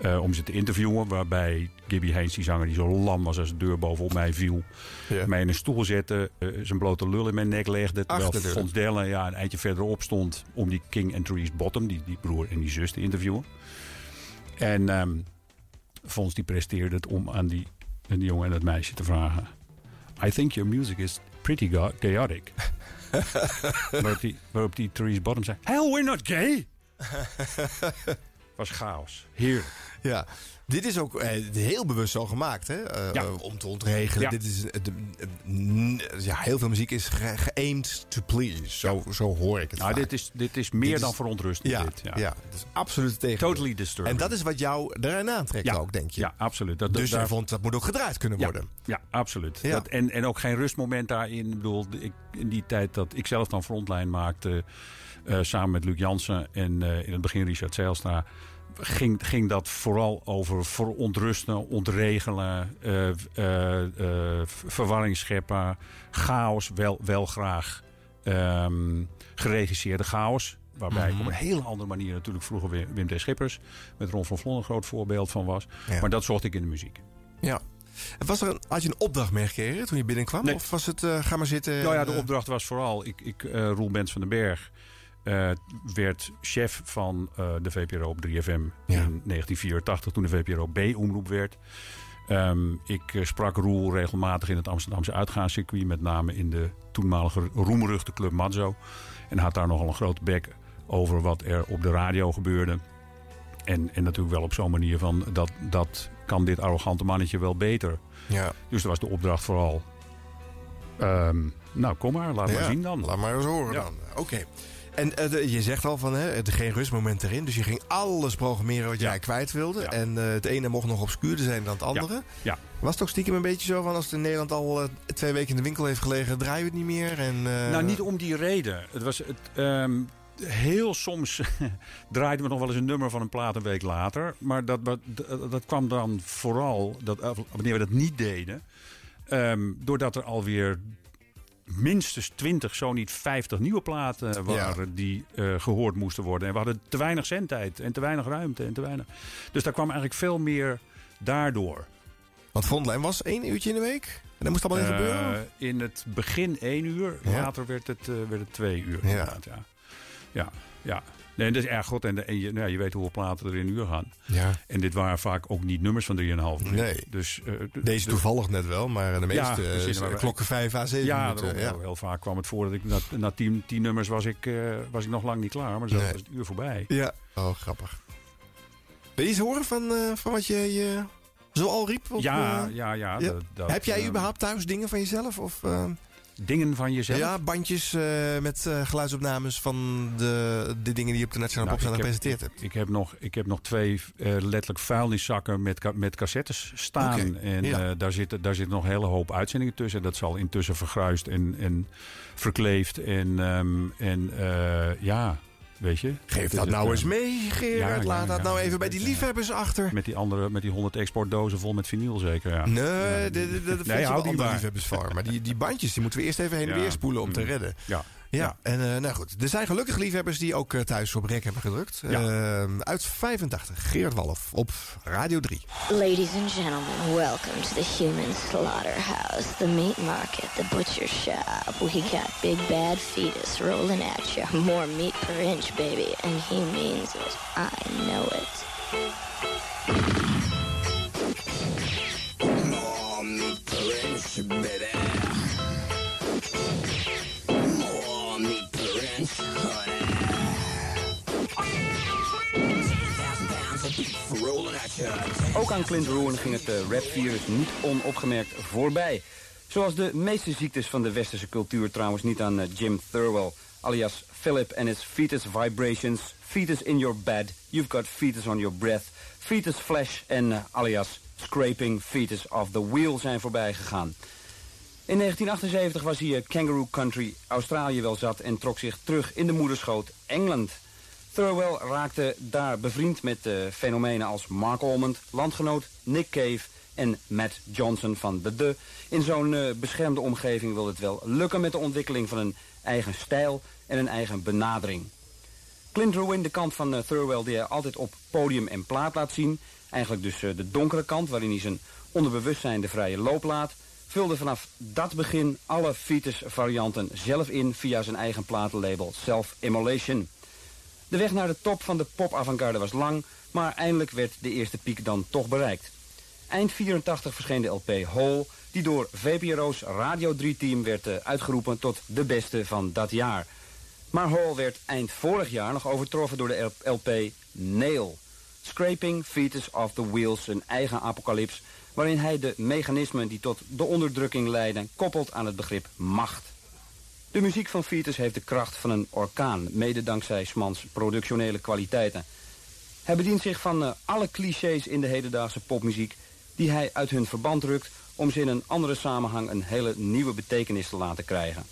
eh, om ze te interviewen. Waarbij Gibby Haynes, die zanger die zo lam was als de deur bovenop mij viel. Ja. Mij in een stoel zette, eh, zijn blote lul in mijn nek legde. Terwijl Achter. Fons Dellen ja, een eindje verderop stond om die King and Trees Bottom, die, die broer en die zus, te interviewen. En ehm Fons die presteerde het om aan die, aan die jongen en dat meisje te vragen. I think your music is pretty chaotic. waarop, die, waarop die Therese Bottom zei... Hell, we're not gay! was chaos. Heerlijk. Ja, dit is ook eh, heel bewust zo gemaakt, hè? Eh, Ja. eh, om te ontregelen. Ja. Dit is, de- ja, heel veel muziek is ge- geaimed to please. Zo, zo hoor ik het Nou, dit is, dit is meer Dit dan is- verontrustend. Ja, dit, ja. ja. dat is absoluut tegen. Totally disturbing. En dat is wat jou eraan aantrekt ook, denk je? Ja, absoluut. Dat, dus daar- jij vond dat moet ook gedraaid kunnen worden. Ja, absoluut. Dat, en, en ook geen rustmoment daarin. Ik bedoel, ik, in die tijd dat ik zelf dan frontline maakte... eh, samen met Luc Jansen en eh, in het begin Richard Zijlstra... Ging, ging dat vooral over verontrusten, ontregelen, eh, verwarring scheppen, chaos, wel, wel graag ehm, geregisseerde chaos. Waarbij ik Mhm. op een hele andere manier natuurlijk vroeger Wim T. Schippers... met Ron van Vlon een groot voorbeeld van was. Ja. Maar dat zocht ik in de muziek. Ja. Was er een, had je een opdracht meegekregen toen je binnenkwam? Nee. Of was het, eh, ga maar zitten? Nou ja, de opdracht was vooral... Ik, ik, eh, Roel Bens van den Berg eh, werd chef van eh, de VPRO op 3FM in 1984... toen de VPRO B-omroep werd. Ehm, ik eh, sprak Roel regelmatig in het Amsterdamse uitgaanscircuit... met name in de toenmalige roemruchte club Mazzo. En had daar nogal een grote bek over wat er op de radio gebeurde. En, en natuurlijk wel op zo'n manier van... Dat, dat kan dit arrogante mannetje wel beter. Ja. Dus dat was de opdracht vooral... Ehm, nou, kom maar, laat maar zien dan. Laat maar eens horen Ja. dan. Oké. En eh, je zegt al van, hè, er geen rustmoment erin. Dus je ging alles programmeren wat jij kwijt wilde. En eh, het ene mocht nog obscuurder zijn dan het andere. Ja. Was het ook stiekem een beetje zo van... als het in Nederland al eh, twee weken in de winkel heeft gelegen... draaien we het niet meer? En, Nou, niet om die reden. Het was het, ehm, heel soms draaiden we nog wel eens een nummer van een plaat een week later. Maar dat, dat, dat kwam dan vooral, dat, wanneer we dat niet deden... ehm, doordat er alweer minstens 20, zo niet 50 nieuwe platen waren die eh, gehoord moesten worden. En we hadden te weinig zendtijd en te weinig ruimte en te weinig. Dus daar kwam eigenlijk veel meer daardoor. Want Frontline was één uurtje in de week? En dat moest allemaal in Eh, gebeuren? in het begin één uur, Ja. later werd het, eh, werd het twee uur. Ja. Ja, ja. ja. Nee, dat is erg goed. En, de- en je, nou, ja, je weet hoeveel platen er in een uur gaan. Ja. En dit waren vaak ook niet nummers van 3,5 minuten. Nee. Dus, eh, Deze toevallig net wel, maar de meeste Ja, eh, precies, zijn maar- klokken 5 à 7 ja, minuten. daarom, Ja. heel, vaak kwam het voor dat ik na, na tien, tien nummers was ik, eh, was ik nog lang niet klaar. Maar zo Nee. was het uur voorbij. Ja, oh grappig. Wil je eens horen van, eh, van wat je, je zo al riep? op, Ja, eh, ja, ja, dat- dat, Heb jij eh, überhaupt thuis dingen van jezelf? Of, eh, Dingen van jezelf? Ja, bandjes eh, met eh, geluidsopnames van de, de dingen die je op de Nationale Nou, gepresenteerd hebt. Ik heb nog, ik heb nog twee eh, letterlijk vuilniszakken met, met cassettes staan. En ja. daar, zit, daar zit nog een hele hoop uitzendingen tussen. Dat zal intussen vergruist en, en verkleefd. En, ehm, en ja, weet je. Geef dat nou het, eens eh, mee, Gerard. ja, ja, Laat dat nou even bij die liefhebbers achter. Met die andere, met die 100 exportdozen vol met vinyl zeker, ja. Nee, dat vind je wel die liefhebbers voor. Maar die, die bandjes die moeten we eerst even heen en weer spoelen om te Mm. redden. Ja. Ja, en eh, nou goed. Er zijn gelukkig liefhebbers die ook eh, thuis op rek hebben gedrukt. Ja. Eh, uit 85, Geert Walf op Radio 3. Ladies and gentlemen, welcome to the human slaughterhouse, the meat market, the butcher shop. We got big bad fetus rolling at you. More meat per inch, baby. And he means it. I know it. More meat per inch, baby. Ook aan Clint Rowan ging het eh, rapvirus niet onopgemerkt voorbij. Zoals de meeste ziektes van de westerse cultuur trouwens niet aan eh, Jim Thurwell, alias Philip en his fetus vibrations, Fetus in Your Bed, You've Got Fetus on Your Breath, Fetus Flash en eh, alias Scraping Fetus of the Wheel zijn voorbij gegaan. In 1978 was hij Kangaroo Country Australië wel zat en trok zich terug in de moederschoot Engeland. Thurwell raakte daar bevriend met fenomenen als Mark Almond, landgenoot Nick Cave en Matt Johnson van The The. In zo'n eh, beschermde omgeving wil het wel lukken met de ontwikkeling van een eigen stijl en een eigen benadering. Clint Ruin, de kant van eh, Thurwell die hij altijd op podium en plaat laat zien... eigenlijk dus eh, de donkere kant waarin hij zijn onderbewustzijn de vrije loop laat... vulde vanaf dat begin alle Fetus varianten zelf in via zijn eigen platenlabel Self Immolation. De weg naar de top van de pop-avantgarde was lang... maar eindelijk werd de eerste piek dan toch bereikt. Eind 84 verscheen de LP Hole... die door VPRO's Radio 3-team werd eh, uitgeroepen tot de beste van dat jaar... Maar Hall werd eind vorig jaar nog overtroffen door de LP Nail. Scraping Fetus of the Wheels, een eigen apocalyps... waarin hij de mechanismen die tot de onderdrukking leiden... koppelt aan het begrip macht. De muziek van Fetus heeft de kracht van een orkaan... mede dankzij Smans productionele kwaliteiten. Hij bedient zich van eh, alle clichés in de hedendaagse popmuziek... die hij uit hun verband rukt... om ze in een andere samenhang een hele nieuwe betekenis te laten krijgen.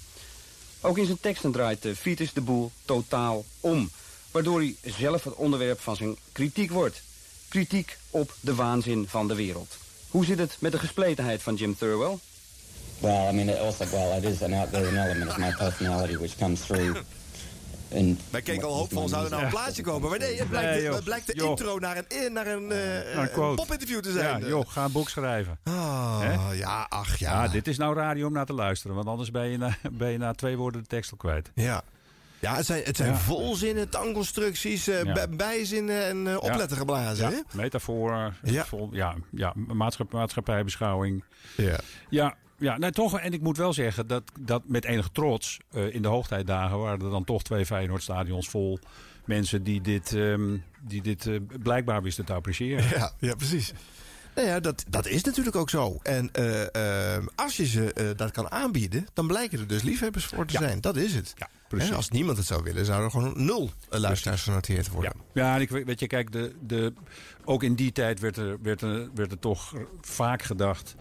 Ook in zijn teksten draait de Vitus de boel totaal om. Waardoor hij zelf het onderwerp van zijn kritiek wordt. Kritiek op de waanzin van de wereld. Hoe zit het met de gespletenheid van Jim Thurwell? Well, I mean, it also, well, it is an outgoing element of my personality which comes through. In Wij keken al hoopvol, zou er nou een plaatje komen? Maar nee, het blijkt, Nee, het blijkt de Joh. intro naar een, naar een, eh, een popinterview te zijn. Ja, joh, ga een boek schrijven. Ah, Hè? ja, ach ja. Ja, dit is nou radio om naar te luisteren. Want anders ben je na, ben je na twee woorden de tekst al kwijt. Ja. Ja, het zijn, het zijn Ja. volzinnen, tangconstructies, eh, Ja. bij- bijzinnen en eh, opletten geblazen. Ja, hè? metafoor, Ja. vol- ja, ja maatschap, maatschappijbeschouwing. Ja. Ja, ja nee, toch. En ik moet wel zeggen dat, dat met enige trots... eh, in de hoogtijdagen waren er dan toch twee Feyenoordstadions vol... mensen die dit, ehm, die dit eh, blijkbaar wisten te appreciëren. Ja, ja, precies. Nou ja, dat, dat is natuurlijk ook zo. En eh, eh, als je ze dat kan aanbieden, dan blijken er dus liefhebbers voor te Ja. zijn. Dat is het. Ja, als niemand het zou willen, zou er gewoon nul luisteraars genoteerd worden. Ja, en ik weet weet je, kijk, de, de, ook in die tijd werd er, werd, er, werd er toch vaak gedacht...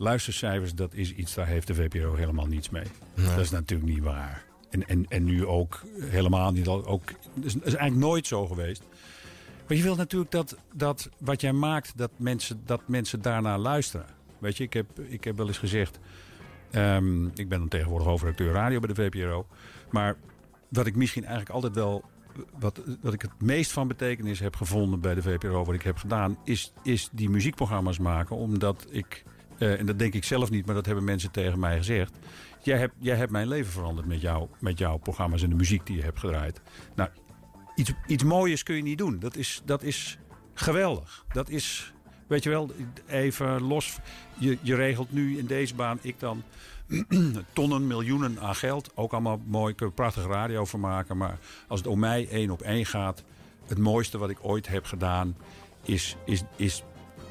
luistercijfers, dat is iets, daar heeft de VPRO helemaal niets mee. Dat is natuurlijk niet waar. En, en, en nu ook helemaal niet. Ook, dat is, eigenlijk nooit zo geweest. Maar je wilt natuurlijk dat, dat wat jij maakt, dat mensen, dat mensen daarnaar luisteren. Weet je, ik heb, ik heb wel eens gezegd... ehm, ik ben dan tegenwoordig hoofdredacteur radio bij de VPRO. Maar wat ik misschien eigenlijk altijd wel... Wat, wat ik het meest van betekenis heb gevonden bij de VPRO... wat ik heb gedaan, is, is die muziekprogramma's maken. Omdat ik, eh, en dat denk ik zelf niet... maar dat hebben mensen tegen mij gezegd... Jij hebt, jij hebt mijn leven veranderd met, jou, met jouw programma's en de muziek die je hebt gedraaid. Nou, iets, iets mooiers kun je niet doen. Dat is, dat is geweldig. Dat is, weet je wel, even los. Je, je regelt nu in deze baan, ik dan, tonnen, miljoenen aan geld. Ook allemaal mooi, kun je prachtige radio van maken. Maar als het om mij één op één gaat, het mooiste wat ik ooit heb gedaan, is, is, is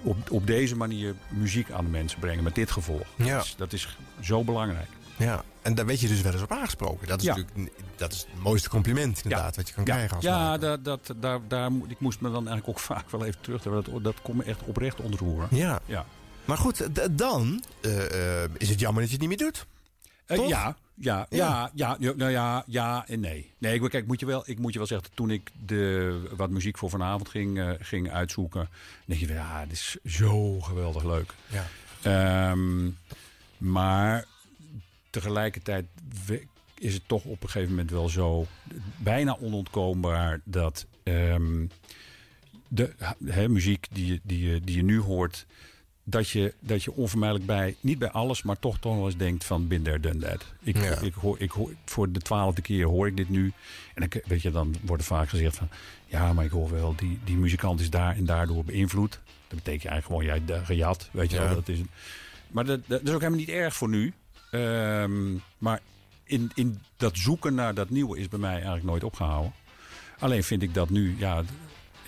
op, op deze manier muziek aan de mensen brengen. Met dit gevolg. Ja. Dat, is, dat is zo belangrijk. Ja, en daar werd je dus wel eens op aangesproken. Dat is Ja. natuurlijk dat is het mooiste compliment inderdaad wat je kan krijgen als ja dat, dat, daar, daar, moet- ik moest me dan eigenlijk ook vaak wel even terug. Dat, dat kon me echt oprecht ontroeren. Ja. ja. Maar goed, dan eh, eh, is het jammer dat je het niet meer doet. Toch? ja, ja, ja, ja, ja, nou ja, ja en nee. Nee, ik, kijk, moet je wel, ik moet je wel zeggen, toen ik de, wat muziek voor vanavond ging, eh, ging uitzoeken, denk je, ja, dit is zo geweldig leuk. Ja. Ehm, maar tegelijkertijd is het toch op een gegeven moment wel zo bijna onontkoombaar dat ehm, de muziek die, die, die je nu hoort, dat je, dat je onvermijdelijk bij, niet bij alles, maar toch toch wel eens denkt van bin there, done that. Ik, Ja. ik hoor, ik hoor, voor de twaalfde keer hoor ik dit nu. En dan, weet je, dan wordt er vaak gezegd van, ja, maar ik hoor wel, die, die muzikant is daar en daardoor beïnvloed. Dat betekent eigenlijk gewoon, jij hebt gejat, weet je Ja. wel. Dat is, maar dat, dat is ook helemaal niet erg voor nu. Ehm, maar in, in dat zoeken naar dat nieuwe is bij mij eigenlijk nooit opgehouden. Alleen vind ik dat nu, ja,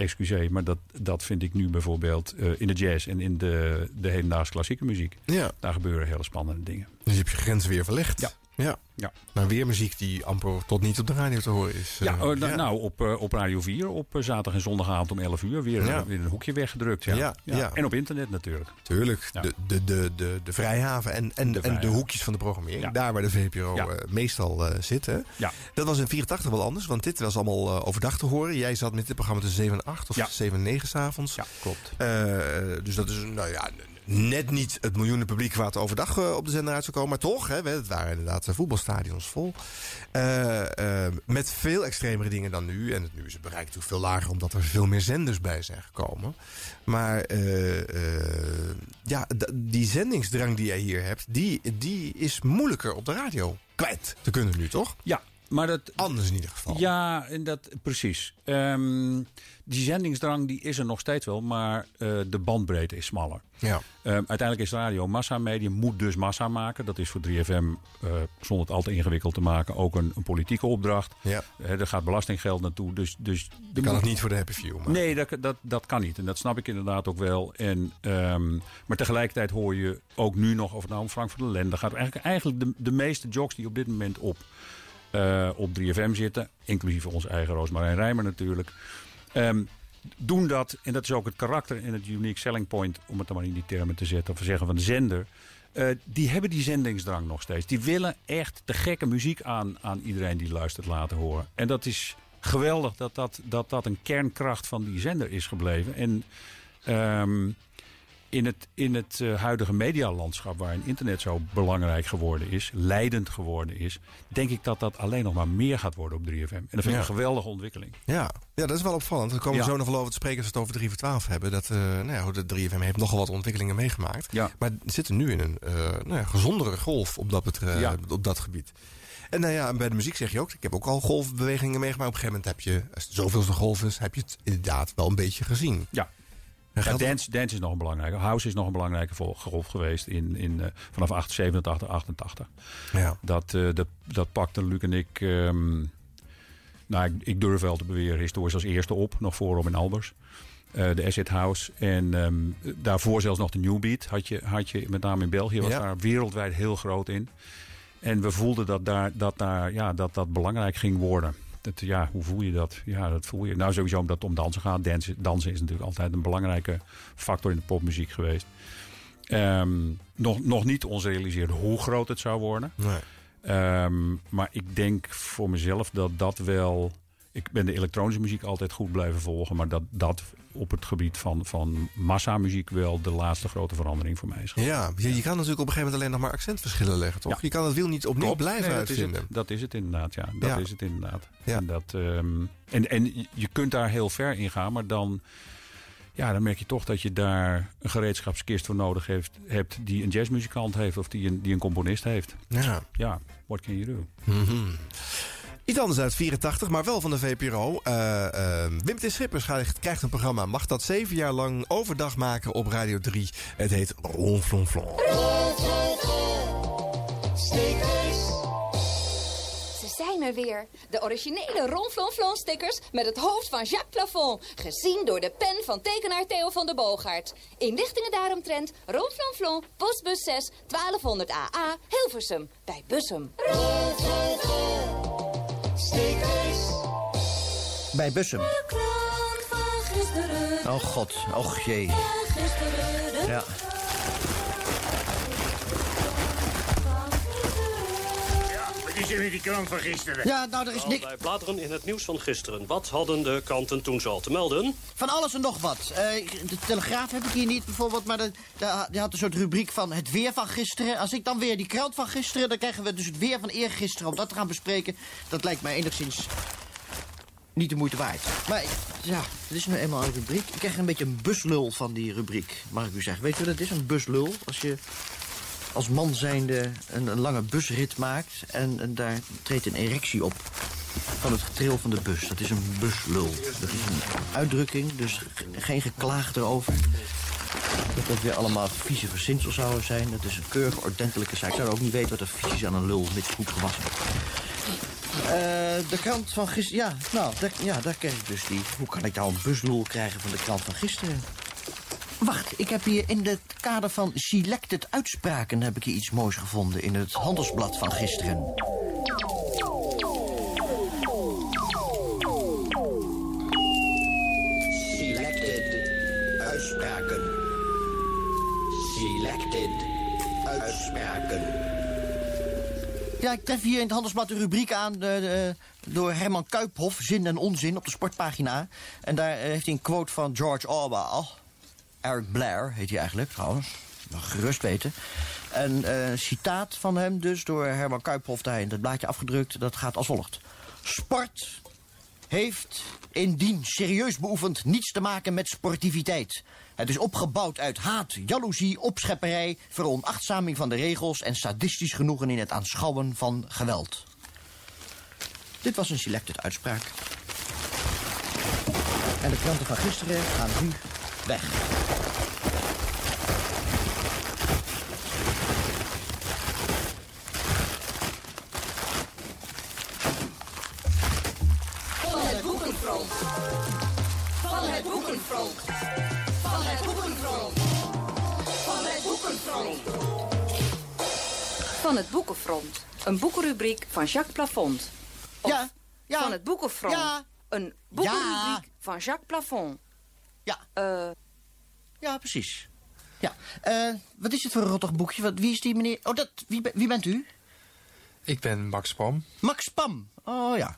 excuseer, maar dat, dat vind ik nu bijvoorbeeld eh, in de jazz en in de, de hedendaagse klassieke muziek. Ja. Daar gebeuren hele spannende dingen. Dus je hebt je grenzen weer verlegd. Ja. Ja. Ja. Maar weer muziek die amper tot niet op de radio te horen is. Ja, Eh, na- nou op, eh, op Radio 4 op eh, zaterdag en zondagavond om 11 uur weer, Ja. weer een hoekje weggedrukt. Ja. Ja, ja. En op internet natuurlijk. Tuurlijk, de, de, de, de, de vrijhaven en, en, De en de hoekjes van de programmering. Daar waar de VPRO meestal zit. hè. Ja. Dat was in 84 wel anders, want dit was allemaal overdag te horen. Jij zat met dit programma tussen 7 en 8 of Ja. 7 en 9 s'avonds. Ja, klopt. Dus dat is nou ja, net niet het miljoenen publiek waar overdag eh, op de zender uit zou komen. Maar toch, hè, het waren inderdaad eh, voetbalstadions vol. Eh, met veel extremere dingen dan nu. En het, nu is het bereik natuurlijk veel lager omdat er veel meer zenders bij zijn gekomen. Maar ja, die zendingsdrang die jij hier hebt, die, die is moeilijker op de radio kwijt te kunnen nu, toch? Ja, maar dat... Anders in ieder geval. Ja, en dat, precies. Ehm, die zendingsdrang die is er nog steeds wel, maar eh, de bandbreedte is smaller. Ja. Ehm, uiteindelijk is radio massamedium, moet dus massa maken. Dat is voor 3FM, eh, zonder het al te ingewikkeld te maken, ook een, een politieke opdracht. Ja. Eh, er gaat belastinggeld naartoe, dus... dus kan het niet voor de happy few. Maar... Nee, dat, dat, dat kan niet. En dat snap ik inderdaad ook wel. En, ehm, maar tegelijkertijd hoor je ook nu nog, of het nou om Frank van der Lende gaat... eigenlijk, eigenlijk de, de meeste jocks die op dit moment op, eh, op 3FM zitten... inclusief onze eigen Roosmarijn Rijmer natuurlijk... ehm, doen dat, en dat is ook het karakter en het unique selling point... om het dan maar in die termen te zetten, of te zeggen van de zender... eh, die hebben die zendingsdrang nog steeds. Die willen echt de gekke muziek aan, aan iedereen die luistert laten horen. En dat is geweldig dat dat, dat, dat een kernkracht van die zender is gebleven. En ehm, in het, in het eh, huidige medialandschap, waarin internet zo belangrijk geworden is, leidend geworden is, denk ik dat dat alleen nog maar meer gaat worden op 3FM. En dat vind ik Ja. een geweldige ontwikkeling. Ja, ja, dat is wel opvallend. We komen Ja. zo nog wel over te spreken als we het over 3 voor 12 hebben. Dat, eh nou ja, de 3FM heeft nogal wat ontwikkelingen meegemaakt. Ja. Maar we zitten nu in een eh, nou ja, gezondere golf op dat, op dat gebied. En nou ja, bij de muziek zeg je ook, ik heb ook al golfbewegingen meegemaakt. Op een gegeven moment heb je, als het zoveelste golf is, heb je het inderdaad wel een beetje gezien. Ja. Ja, dance, dance is nog een belangrijke. House is nog een belangrijke golf geweest in, in, eh, vanaf 8, 87, 88. Ja. Dat, eh, dat, dat pakte Luc en ik, ehm, nou, ik, ik durf wel te beweren, historisch als eerste op. Nog voor Robin Albers. Eh, de Acid House. En ehm, daarvoor zelfs nog de New Beat had je, had je met name in België. Was Ja. daar wereldwijd heel groot in. En we voelden dat daar, dat, daar, ja, dat, dat belangrijk ging worden. Dat, ja, hoe voel je dat? Ja, dat voel je. Nou, sowieso omdat het om dansen gaat. Dansen, dansen is natuurlijk altijd een belangrijke factor in de popmuziek geweest. Ehm, nog, nog niet ons realiseerde hoe groot het zou worden. Nee. Ehm, maar ik denk voor mezelf dat dat wel... Ik ben de elektronische muziek altijd goed blijven volgen. Maar dat dat op het gebied van, van massamuziek wel de laatste grote verandering voor mij is. Ja, je, je kan natuurlijk op een gegeven moment alleen nog maar accentverschillen leggen, toch? Ja. Je kan het wiel niet opnieuw Klopt. blijven Nee, dat is uitvinden. het. Dat is het inderdaad, ja. Dat Ja. is het inderdaad. Ja. En, dat, ehm, en, en je- je kunt daar heel ver in gaan, maar dan, ja, dan merk je toch dat je daar een gereedschapskist voor nodig heeft, hebt die een jazzmuzikant heeft of die een, die een componist heeft. Ja. Ja, what can you do? Mhm. Iets anders uit 84, maar wel van de VPRO. Eh, eh, Wim T. Schippers krijgt, een programma. Mag dat zeven jaar lang overdag maken op Radio 3. Het heet Ronflonflon. Ze zijn er weer. De originele Ronflonflon stickers met het hoofd van Jacques Plafond. Gezien door de pen van tekenaar Theo van der Boogaard. Inlichtingen daaromtrent Ronflonflon, postbus 6, 1200 AA, Hilversum. Bij Bussum. Bij Bussum. Oh god, och jee. Ja. Is er met die krant van gisteren? Ja, nou, er is niks... Wij bladeren in het nieuws van gisteren. Wat hadden de kranten toen zo te melden? Van alles en nog wat. Eh, de Telegraaf heb ik hier niet bijvoorbeeld, maar de, de- die had een soort rubriek van het weer van gisteren. Als ik dan weer die krant van gisteren, dan krijgen we dus het weer van eergisteren om dat te gaan bespreken. Dat lijkt mij enigszins niet de moeite waard. Maar ja, het is nu eenmaal een rubriek. Ik krijg een beetje een buslul van die rubriek, mag ik u zeggen. Weet u wat het is, een buslul? Als je als man zijnde een, een lange busrit maakt en, daar treedt een erectie op van het getril van de bus. Dat is een buslul. Dat is een uitdrukking, dus ge- geen geklaag erover. Dat dat weer allemaal vieze verzinsels zouden zijn. Dat is een keurige, ordentelijke zaak. Ik zou ook niet weten wat er vies is aan een lul, mits goed gewassen. Eh, de krant van gisteren... Ja, nou, ja, daar kreeg ik dus die... Hoe kan ik nou een buslul krijgen van de krant van gisteren? Wacht, ik heb hier in het kader van selected uitspraken... heb ik hier iets moois gevonden in het handelsblad van gisteren. Selected uitspraken. Selected uitspraken. Ja, ik tref hier in het handelsblad een rubriek aan... eh, eh, door Herman Kuiphof, Zin en Onzin, op de sportpagina. En daar eh, heeft hij een quote van George Orwell. Eric Blair heet hij eigenlijk, trouwens. Mag gerust weten. Een eh, citaat van hem dus door Herman Kuiphof daar in het blaadje afgedrukt. Dat gaat als volgt. Sport heeft, indien serieus beoefend, niets te maken met sportiviteit. Het is opgebouwd uit haat, jaloezie, opschepperij... veronachtzaming van de regels en sadistisch genoegen in het aanschouwen van geweld. Dit was een selected uitspraak. En de kranten van gisteren gaan nu weg. Van het boekenfront. Van het boekenfront. Van het boekenfront. Van het boekenfront. Van het Boekenfront. Een boekenrubriek van Jacques Plafond. Of Ja, ja. Van het Boekenfront. Ja. Een boekenrubriek van Jacques Plafond. Ja. Eh, Ja, precies. Ja, eh, wat is het voor een rottig boekje? Wat, wie is die meneer? Oh, dat, wie, wie bent u? Ik ben Max Pam. Max Pam. Oh ja.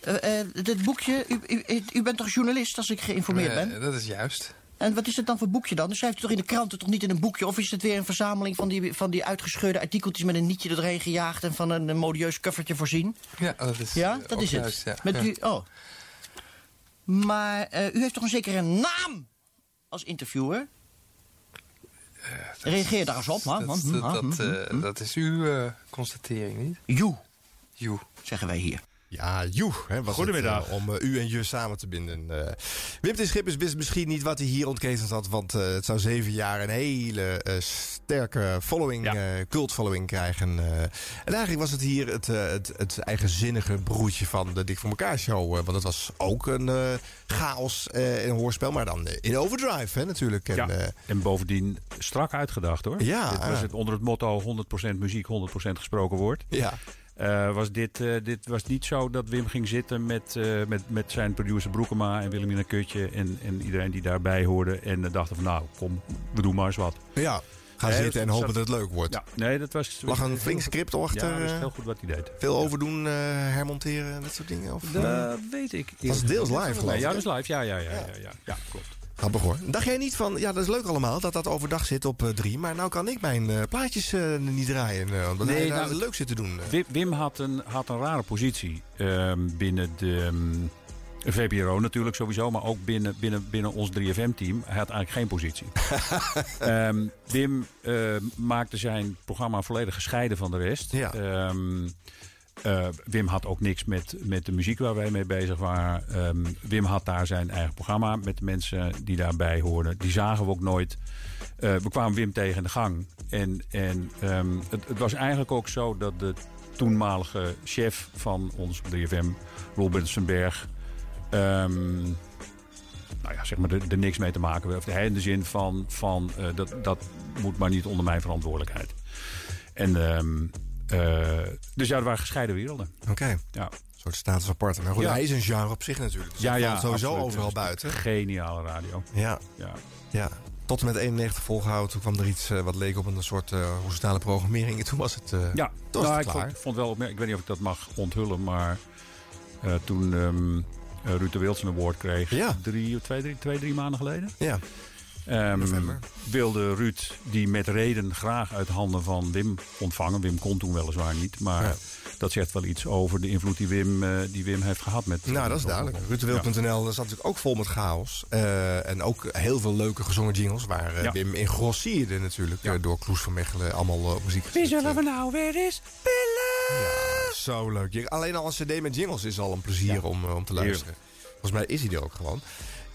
Eh, dit boekje, u, u, u bent toch journalist als ik geïnformeerd ben? Dat is juist. En wat is het dan voor boekje dan? Dus schrijft u toch in de kranten, toch niet in een boekje? Of is het weer een verzameling van die, van die uitgescheurde artikeltjes met een nietje er doorheen gejaagd en van een, modieus covertje voorzien? Ja, dat is, Ja, dat is het. ja. Met u, oh. Maar eh, u heeft toch een zekere naam als interviewer? Reageer daar eens op, man. Dat, Hm, dat, hm, hm, eh, dat is uw eh, constatering, niet? Joe. Joe. Zeggen wij hier. Ja, joe. Hè, was Goedemiddag. Het, eh, om eh, u en je samen te binden. Eh Wim de Schippers wist misschien niet wat hij hier ontketend had. Want eh, het zou zeven jaar een hele sterke following, eh cult following krijgen. eh. en eigenlijk was het hier het, eh, het, het eigenzinnige broertje van de Dik voor elkaar show. want het was ook een eh, chaos eh, in een hoorspel. Maar dan in overdrive hè, natuurlijk. En, Ja, en bovendien strak uitgedacht hoor. Ja, Dit was het onder het motto 100% muziek, 100% gesproken woord. Ja. Eh, was dit, eh, dit was niet zo dat Wim ging zitten met, eh, met, met zijn producer Broekema en Willemina Kutje en, en iedereen die daarbij hoorde. En dachten van nou, kom, we doen maar eens wat. ja, ga Nee, zitten en hopen dat het leuk wordt. Ja, nee, dat was... Lag een flink script achter. Ja, dat is heel goed wat hij deed. Veel overdoen, hermonteren en dat soort dingen? Of, Dat weet ik. Dat was deels live, geloof ik. Ja, dat is live. Ja, ja, ja, ja, ja, ja, klopt. Grappig hoor. Dacht jij niet van, ja dat is leuk allemaal dat dat overdag zit op eh, drie, maar nou kan ik mijn eh, plaatjes eh, niet draaien, eh, omdat hij daar nou, leuk zit te doen. eh. Wim, Wim had, een, had een rare positie ehm, binnen de ehm, VPRO natuurlijk sowieso, maar ook binnen, binnen, binnen ons 3FM-team. Hij had eigenlijk geen positie. Ehm, Wim eh, maakte zijn programma volledig gescheiden van de rest. Ehm, eh, Wim had ook niks met, met de muziek waar wij mee bezig waren. Ehm, Wim had daar zijn eigen programma met de mensen die daarbij hoorden. Die zagen we ook nooit. Eh, we kwamen Wim tegen in de gang. En, en ehm, het, het was eigenlijk ook zo dat de toenmalige chef van ons 3FM, Robertsenberg... ehm nou ja, zeg maar, er, niks mee te maken heeft. Hij in de zin van, van eh, dat, dat moet maar niet onder mijn verantwoordelijkheid. En, dus ja, er waren gescheiden werelden. Oké. Ja. Een soort status apart. Maar goed, Ja. hij is een genre op zich natuurlijk. Dus Ja, ja, sowieso absoluut. overal buiten. Geniale radio. Ja. Ja. ja. Tot en met 91 volgehouden. Toen kwam er iets eh, wat leek op een soort uh, horizontale programmering. En toen was het, eh Ja, toen nou, het ik vond, vond wel opmerkelijk. Ik weet niet of ik dat mag onthullen, maar eh, toen eh, Ruud de Wildsen Award kreeg, drie, of twee, drie, twee, drie maanden geleden. Ja. Ehm, wilde Ruud die met reden graag uit handen van Wim ontvangen. Wim kon toen weliswaar niet, maar Ja. dat zegt wel iets over de invloed die Wim, eh, die Wim heeft gehad met. Nou, dat is duidelijk. Rutewild.nl zat natuurlijk ook vol met chaos. Eh, en ook heel veel leuke gezongen jingles. Waar eh, Ja. Wim in grossierde natuurlijk. door Kloes van Mechelen allemaal op muziek Wie zullen we nou weer eens pillen? Ja, zo leuk. Alleen al een cd met jingles is al een plezier om, om te luisteren. Volgens mij is hij er ook gewoon.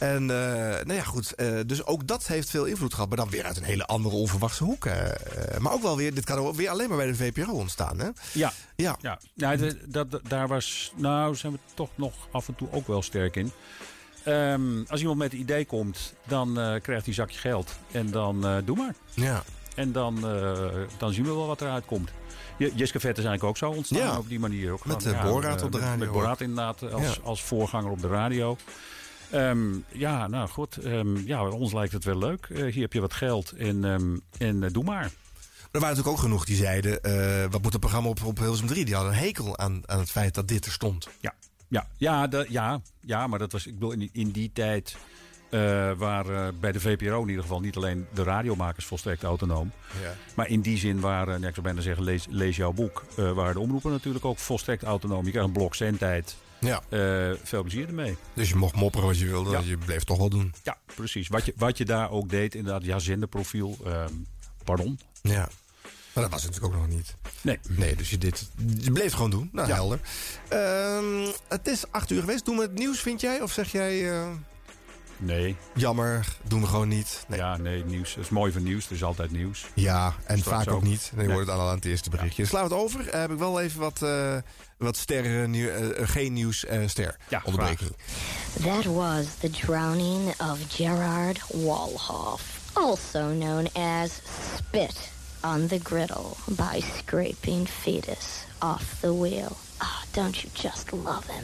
En eh, nou ja, goed. eh, dus ook dat heeft veel invloed gehad. Maar dan weer uit een hele andere onverwachte hoek. eh, maar ook wel weer, dit kan ook weer alleen maar bij de VPRO ontstaan. Hè? Ja. Ja. ja. Nou, de- dat, dat- daar was, nou zijn we toch nog af en toe ook wel sterk in. ehm, als iemand met een idee komt, dan eh, krijgt hij een zakje geld. En dan eh, doe maar. Ja. En dan, eh, dan zien we wel wat eruit komt. Je- Jeske Vet is eigenlijk ook zo ontstaan Ja. op die manier. Ook Met, Borat op de radio. Met Borat inderdaad als, Ja. als voorganger op de radio. Ehm, ja, nou goed. Ehm, ja, ons lijkt het wel leuk. Eh, hier heb je wat geld en, ehm, en eh, doe maar. Er waren natuurlijk ook genoeg die zeiden... eh, wat moet het programma op, op Hilversum 3? Die hadden een hekel aan, aan het feit dat dit er stond. Ja, ja, ja, de, ja, ja maar dat was, ik bedoel, in die, in die tijd eh waren bij de VPRO in ieder geval niet alleen de radiomakers volstrekt autonoom. Ja. Maar in die zin waren, ik zou bijna zeggen, lees, lees jouw boek, eh, waren de omroepen natuurlijk ook volstrekt autonoom. Je krijgt een blok zendtijd. Ja. Eh, veel plezier ermee. Dus je mocht mopperen wat je wilde. Ja. Je bleef toch wel doen. Ja, precies. Wat je, wat je daar ook deed, inderdaad, ja, zenderprofiel. ehm, pardon. Ja. Maar dat was het natuurlijk ook nog niet. Nee. Nee, dus je, dit, je bleef het gewoon doen. Nou, Ja. helder. Ehm, het is acht uur geweest. Doen we het nieuws, vind jij? Of zeg jij... Nee. Jammer, doen we gewoon niet. Nee. Ja, nee, nieuws. Het is mooi van nieuws. Er is altijd nieuws. Ja, en Straks vaak ook ook. niet. Dan Nee. wordt het al aan het eerste berichtje. Slaan we het over. Eh, heb ik wel even wat, eh, wat sterren, nieuw- eh, geen nieuws, eh, ster. Ja, onderbreking. That was the drowning of Gerard Walhoff, also known as Spit on the Griddle by scraping fetus off the wheel. Ah, don't you just love him?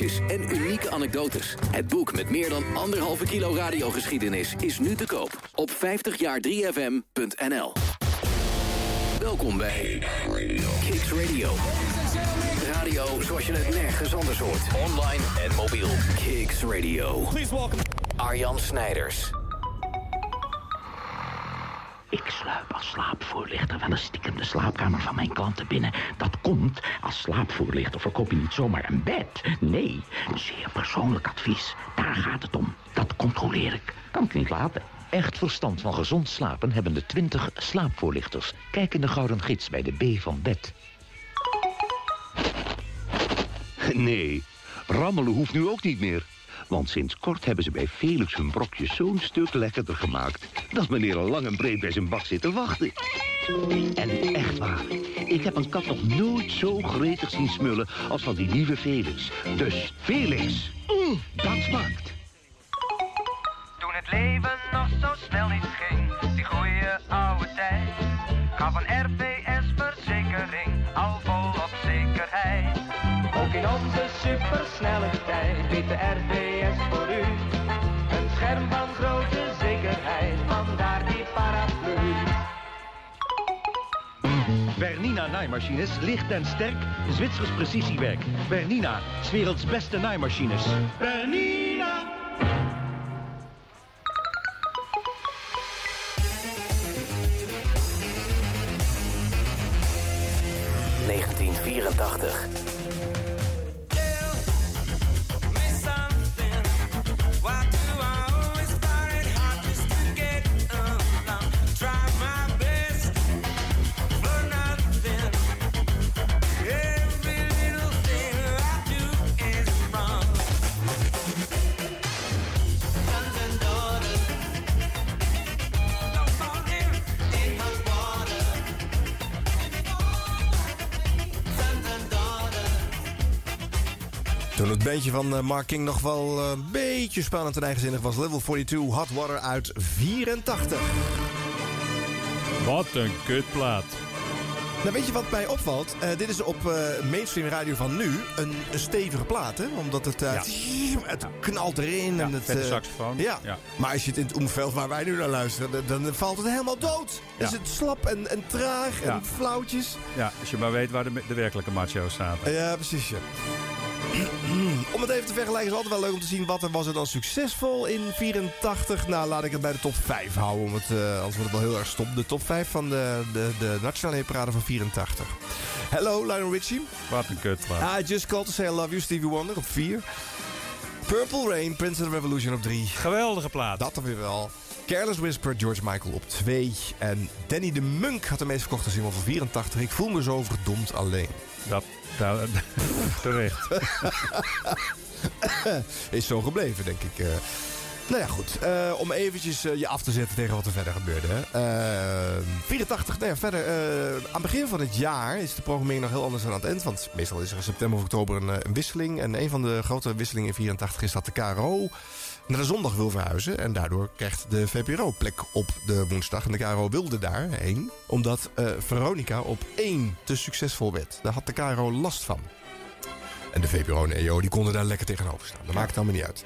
en unieke anekdotes. Het boek met meer dan anderhalve kilo radiogeschiedenis is nu te koop op 50jaar3fm.nl. Welkom bij Kicks Radio. Radio zoals je het nergens anders hoort. Online en mobiel. Kicks Radio. Please welcome Arjan Snijders. Ik sluip als slaapvoorlichter wel eens stiekem de slaapkamer van mijn klanten binnen. Dat komt, als slaapvoorlichter verkoop je niet zomaar een bed. Nee, zeer persoonlijk advies. Daar gaat het om. Dat controleer ik. Kan ik niet laten. Echt verstand van gezond slapen hebben de 20 slaapvoorlichters. Kijk in de gouden gids bij de B van bed. Nee, rammelen hoeft nu ook niet meer. Want sinds kort hebben ze bij Felix hun brokjes zo'n stuk lekkerder gemaakt... dat meneer al lang en breed bij zijn bak zit te wachten. En echt waar, ik heb een kat nog nooit zo gretig zien smullen... als van die nieuwe Felix. Dus Felix, mm, dat smaakt. Toen het leven snelle tijd, weet de RTS voor u. Een scherm van grote zekerheid, vandaar die paraplu. Bernina naaimachines, licht en sterk, Zwitsers precisiewerk. Bernina, s werelds beste naaimachines. Bernina! ...1984. Van eh, Mark King nog wel eh, een beetje spannend en eigenzinnig was. Level 42 Hot Water uit 84. Wat een kutplaat. Nou, weet je wat mij opvalt? Eh, dit is op mainstream radio van nu een, stevige plaat, hè? Omdat het, het knalt erin. en het, vette saxofoon. Ja. Ja. maar als je het in het omveld waar wij nu naar luisteren, dan, dan valt het helemaal dood. Is het slap en, en traag en flauwtjes. Ja, als je maar weet waar de, de werkelijke macho's zaten. Ja, precies. Ja. Om het even te vergelijken is altijd wel leuk om te zien wat er was er dan succesvol in 84. Nou, laat ik het bij de top 5 houden, om het, eh, anders wordt het wel heel erg stom. De top 5 van de, de, de Nationale Hitparade van 84. Hello, Lionel Richie. Wat een kutplaat. I just called to say I love you, Stevie Wonder op 4. Purple Rain, Prince of the Revolution op 3. Geweldige plaat. Dat dan weer wel. Careless Whisper, George Michael op 2. En Danny de Munk had de meest verkochte single van 84. Ik voel me zo verdomd alleen. Dat, dat terecht. Is zo gebleven, denk ik. eh. Nou ja, goed. Eh, om eventjes eh, je af te zetten tegen wat er verder gebeurde. Hè. Eh, 84, nou ja, verder. aan het begin van het jaar is de programmering nog heel anders dan aan het eind. Want meestal is er in september of oktober een, een wisseling. En een van de grote wisselingen in 84 is dat de KRO naar de zondag wil verhuizen. En daardoor krijgt de VPRO plek op de woensdag. En de KRO wilde daarheen, omdat eh, Veronica op één te succesvol werd. Daar had de KRO last van. En de VPRO en EO die konden daar lekker tegenover staan. Dat maakt het allemaal niet uit.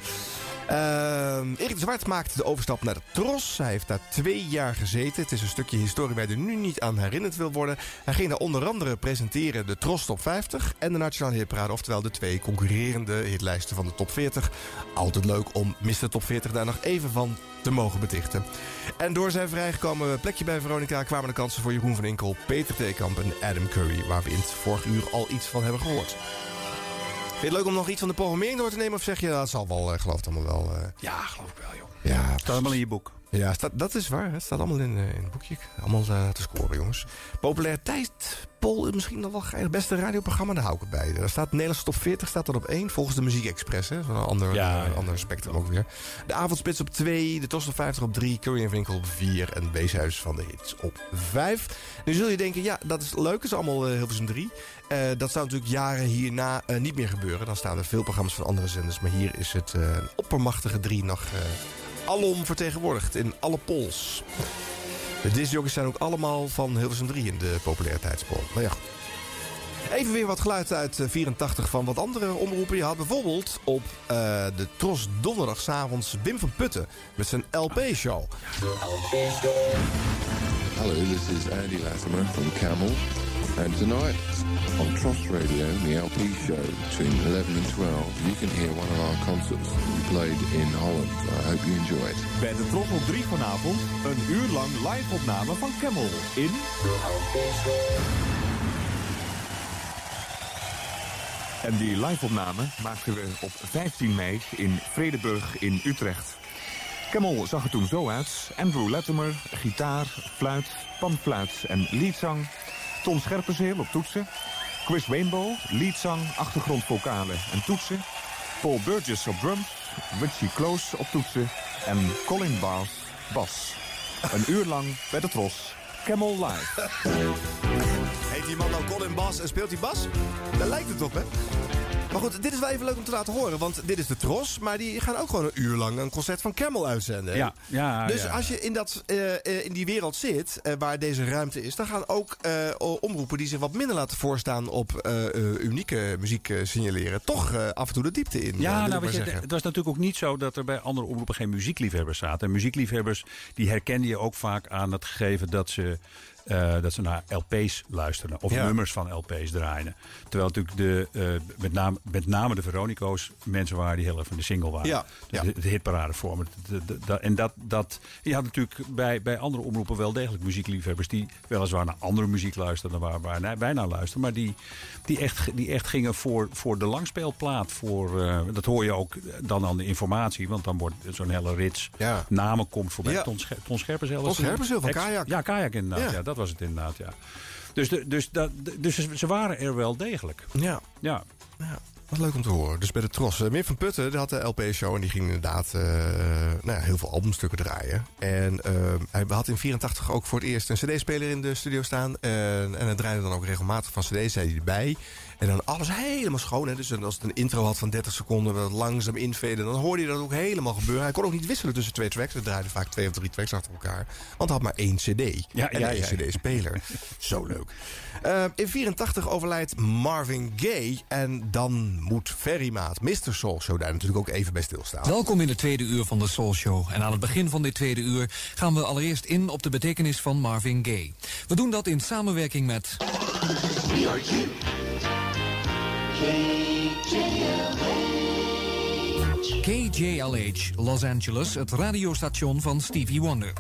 Ehm, Erik Zwart maakte de overstap naar de Tros. Hij heeft daar twee jaar gezeten. Het is een stukje historie waar hij nu niet aan herinnerd wil worden. Hij ging daar onder andere presenteren de Tros Top 50 en de Nationale Hitparade. Oftewel de twee concurrerende hitlijsten van de Top 40. Altijd leuk om Mr. Top 40 daar nog even van te mogen betichten. En door zijn vrijgekomen plekje bij Veronica kwamen de kansen voor Jeroen van Inkel, Peter Theekamp en Adam Curry. Waar we in het vorige uur al iets van hebben gehoord. Vind je het leuk om nog iets van de programmering door te nemen? Of zeg je, dat zal wel, eh, geloof het allemaal wel... eh, Ja, geloof ik wel, joh. ja, Staat allemaal in je boek. Ja, staat, dat is waar. Het staat allemaal in, eh, in het boekje. Allemaal eh, te scoren, jongens. Populariteitspol is misschien nog wel. Het beste radioprogramma, daar hou ik het bij. Daar staat Nederlandse top 40 staat er op 1. Volgens de Muziek Express, hè. Een ander, Ja, eh, ja. ander spectrum ook weer. De Avondspits op 2. De Tos op 50 op 3. Curry en Winkel op 4. En Weeshuis van de Hits op 5. Nu zul je denken, ja, dat is leuk. Dat is allemaal uh, Hilversum 3. Eh, dat zou natuurlijk jaren hierna niet meer gebeuren. Dan staan er veel programma's van andere zenders. Maar hier is het een oppermachtige 3 nog... eh, alom vertegenwoordigd in alle polls. De discjockeys zijn ook allemaal van Hilversum 3 in de populariteitspol. Maar ja. Even weer wat geluid uit eh, 84 van wat andere omroepen. Je had bijvoorbeeld op eh, de Tros donderdagavonds Wim van Putten met zijn LP-show. Hello, this is Andy Latimer from Camel. And tonight on Tross Radio, the LP show between 11 and 12, you can hear one of our concerts we played in Holland. I hope you enjoy it. Bij de Tros op 3 vanavond een uur lang live opname van Camel in... En die live-opname maakten we op 15 mei in Vredeburg in Utrecht. Camel zag er toen zo uit. Andrew Latimer, gitaar, fluit, panfluit en leadzang. Ton Scherpenzeel op toetsen. Chris Rainbow, leadzang, achtergrondvokalen en toetsen. Paul Burgess op drums. Richie Close op toetsen. En Colin Baas, bas. Een uur lang bij de Tros. Camel Live. Heet die man nou Colin Bas en speelt hij bas? Daar lijkt het op, hè? Maar goed, dit is wel even leuk om te laten horen. Want dit is de Tros, maar die gaan ook gewoon een uur lang een concert van Camel uitzenden. Ja, ja, Dus ja. als je in, dat, eh, eh, in die wereld zit, eh, waar deze ruimte is... dan gaan ook omroepen die zich wat minder laten voorstaan... op unieke muziek signaleren... toch af en toe de diepte in, Ja, nou, weet je, zeggen. het was natuurlijk ook niet zo dat er bij andere omroepen geen muziekliefhebbers zaten. En muziekliefhebbers, die herkende je ook vaak aan het gegeven dat ze, eh, dat ze naar LP's luisterden. Of Ja. nummers van LP's draaiden. Terwijl natuurlijk de, eh, met, name, met name de Veronico's mensen waren die heel erg van de single waren. Ja, De, ja. de, de hitparade vormen. En dat, dat, je had natuurlijk bij, bij andere omroepen wel degelijk muziekliefhebbers... die weliswaar naar andere muziek luisterden dan waar, waar wij naar luisteren. Maar die, die, echt, die echt gingen voor, voor de langspeelplaat. Voor, eh, dat hoor je ook dan aan de informatie. Want dan wordt zo'n hele rits namen komt voorbij. Ton, Scher- Ton Scherpenzeel Ton Scherpenzeel van Kajak. Ja, Kajak inderdaad. Ja. Ja. Dat was het inderdaad, ja. Dus, de, dus, dat, dus ze- waren er wel degelijk. Ja. Ja. Wat leuk om te horen. Dus bij de Tros. Uh, Wim van Putten die had de LP-show en die ging inderdaad eh, nou ja, heel veel albumstukken draaien. En eh, hij had in 84 ook voor het eerst een cd-speler in de studio staan. En, en hij draaide dan ook regelmatig van cd's, zei hij erbij. En dan alles helemaal schoon. Hè? Dus als het een intro had van 30 seconden, wat langzaam inveden, dan hoorde je dat ook helemaal gebeuren. Hij kon ook niet wisselen tussen twee tracks. Hij draaide vaak twee of drie tracks achter elkaar. Want hij had maar één cd. Ja, en ja, één ja. cd-speler. Zo leuk. Uh, in 84 overlijdt Marvin Gaye. En dan moet Ferrymaat, Mr. Soul Show, daar natuurlijk ook even bij stilstaan. Welkom in het tweede uur van de Soul Show. En aan het begin van dit tweede uur gaan we allereerst in op de betekenis van Marvin Gaye. We doen dat in samenwerking met... KJLH Los Angeles, het radiostation van Stevie Wonder.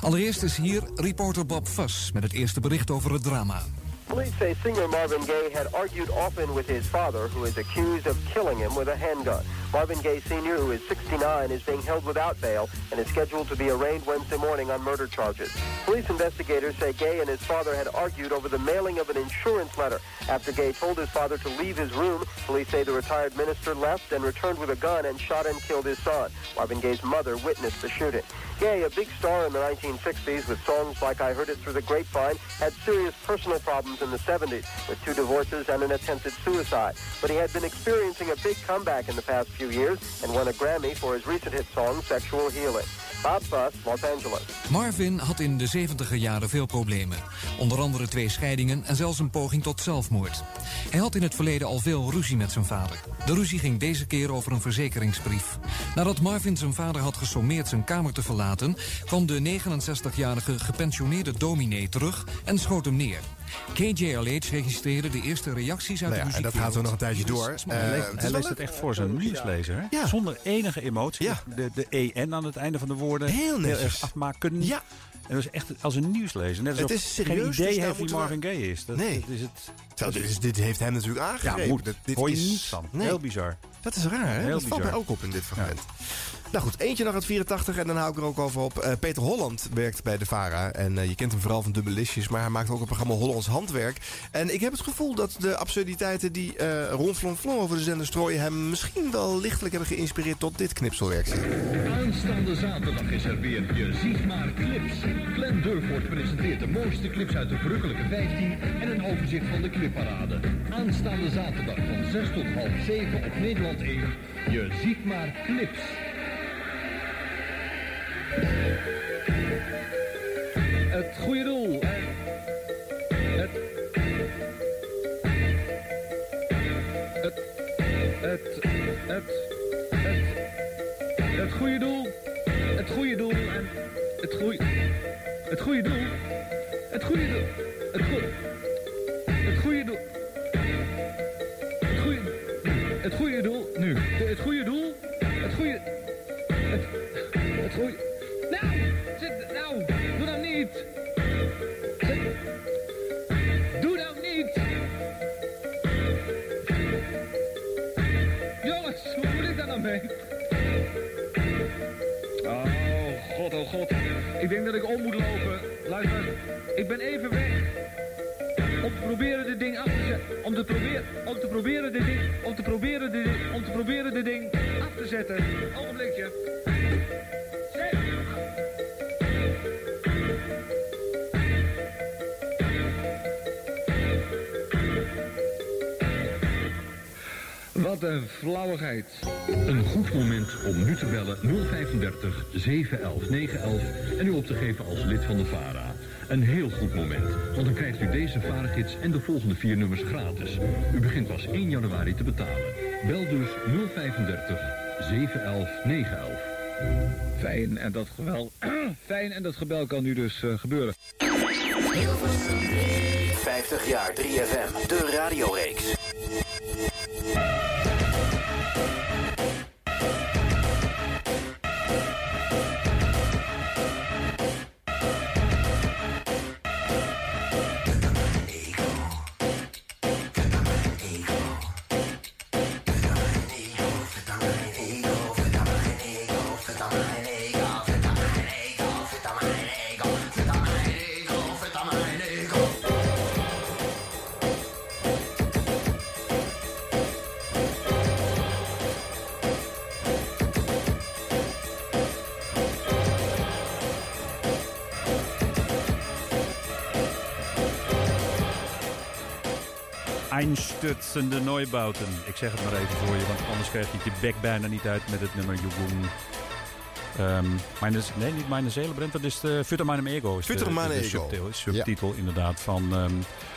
Allereerst is hier reporter Bob Fuss met het eerste bericht over het drama. Police say singer Marvin Gaye had argued often with his father, who is accused of killing him with a handgun. Marvin Gaye Sr., who is 69, is being held without bail and is scheduled to be arraigned Wednesday morning on murder charges. Police investigators say Gay and his father had argued over the mailing of an insurance letter. After Gay told his father to leave his room, police say the retired minister left and returned with a gun and shot and killed his son. Marvin Gaye's mother witnessed the shooting. Gay, a big star in the 1960s with songs like I Heard It Through the Grapevine, had serious personal problems in the 70s with two divorces and an attempted suicide. But he had been experiencing a big comeback in the past few years and won a Grammy for his recent hit song, Sexual Healing. Bob Fuss, Los Angeles. Marvin had in de 70er jaren veel problemen. Onder andere twee scheidingen en zelfs een poging tot zelfmoord. Hij had in het verleden al veel ruzie met zijn vader. De ruzie ging deze keer over een verzekeringsbrief. Nadat Marvin zijn vader had gesommeerd zijn kamer te verlaten... kwam de 69-jarige gepensioneerde dominee terug en schoot hem neer. KJLH registreerde de eerste reacties uit Nou ja, de en dat gaat zo nog een tijdje door. Hij Eh, leest, het is hij leest het echt voor zijn nieuwslezer. hè? Ja. Zonder enige emotie. De, de EN aan het einde van de woorden. Heel netjes. erg afmaken. Ja. En dat is echt als een nieuwslezer. Net Het alsof is geen serieus, idee dus heeft wie Marvin Gaye is. Dat, Nee. dat is het. Zo, dit, is- dit heeft hem natuurlijk aangegeven. Ja, moet. Dat- dit Hoor je is- van. Nee. Heel bizar. Dat is raar, hè? Heel dat valt mij ook op in dit fragment. Nou goed, eentje nog uit 84 en dan hou ik er ook over op. Eh, Peter Holland werkt bij de VARA. En eh, je kent hem vooral van Dubbelistjes, maar hij maakt ook een programma Hollands Handwerk. En ik heb het gevoel dat de absurditeiten die eh Ron over de zender strooien... hem misschien wel lichtelijk hebben geïnspireerd tot dit knipselwerk. Aanstaande zaterdag is er weer Je Ziet Maar Clips. Glenn Durford presenteert de mooiste clips uit de verrukkelijke 15 en een overzicht van de clipparade. Aanstaande zaterdag van 6 tot half 7 op Nederland 1. Je Ziet Maar Clips. Het goede doel. Het... Het... Het... Het... Het goede doel. Het goede doel en het goede. Het goede doel. Het goede doel. Het goede. Doe dat niet! Jongens, hoe moet ik daar nou mee? Oh, god, oh god. Ik denk dat ik om moet lopen. Luister, ik ben even weg. Om te proberen dit ding af te zetten. Om te proberen, om te proberen dit ding, om te proberen dit om te proberen dit ding af te zetten. Ogenblikje. Wat een flauwigheid. Een goed moment om nu te bellen 035 711 911 en u op te geven als lid van de VARA. Een heel goed moment, want dan krijgt u deze VARA-gids en de volgende vier nummers gratis. U begint pas 1 januari te betalen. Bel dus 035 711 911. Fijn en dat geweld. Fijn en dat gebel kan nu dus eh, gebeuren. 50 jaar 3FM, de radioreeks. Einstutzende Neubauten. Ik zeg het maar even voor je, want anders krijg je je bek bijna niet uit met het nummer Jugum. Ehm meine, nee, niet Meine Seelebrand, dat is de Futter Meinem Ego. Is de- Futter Meine de, de Ego. subtitel, subtitel inderdaad van ehm,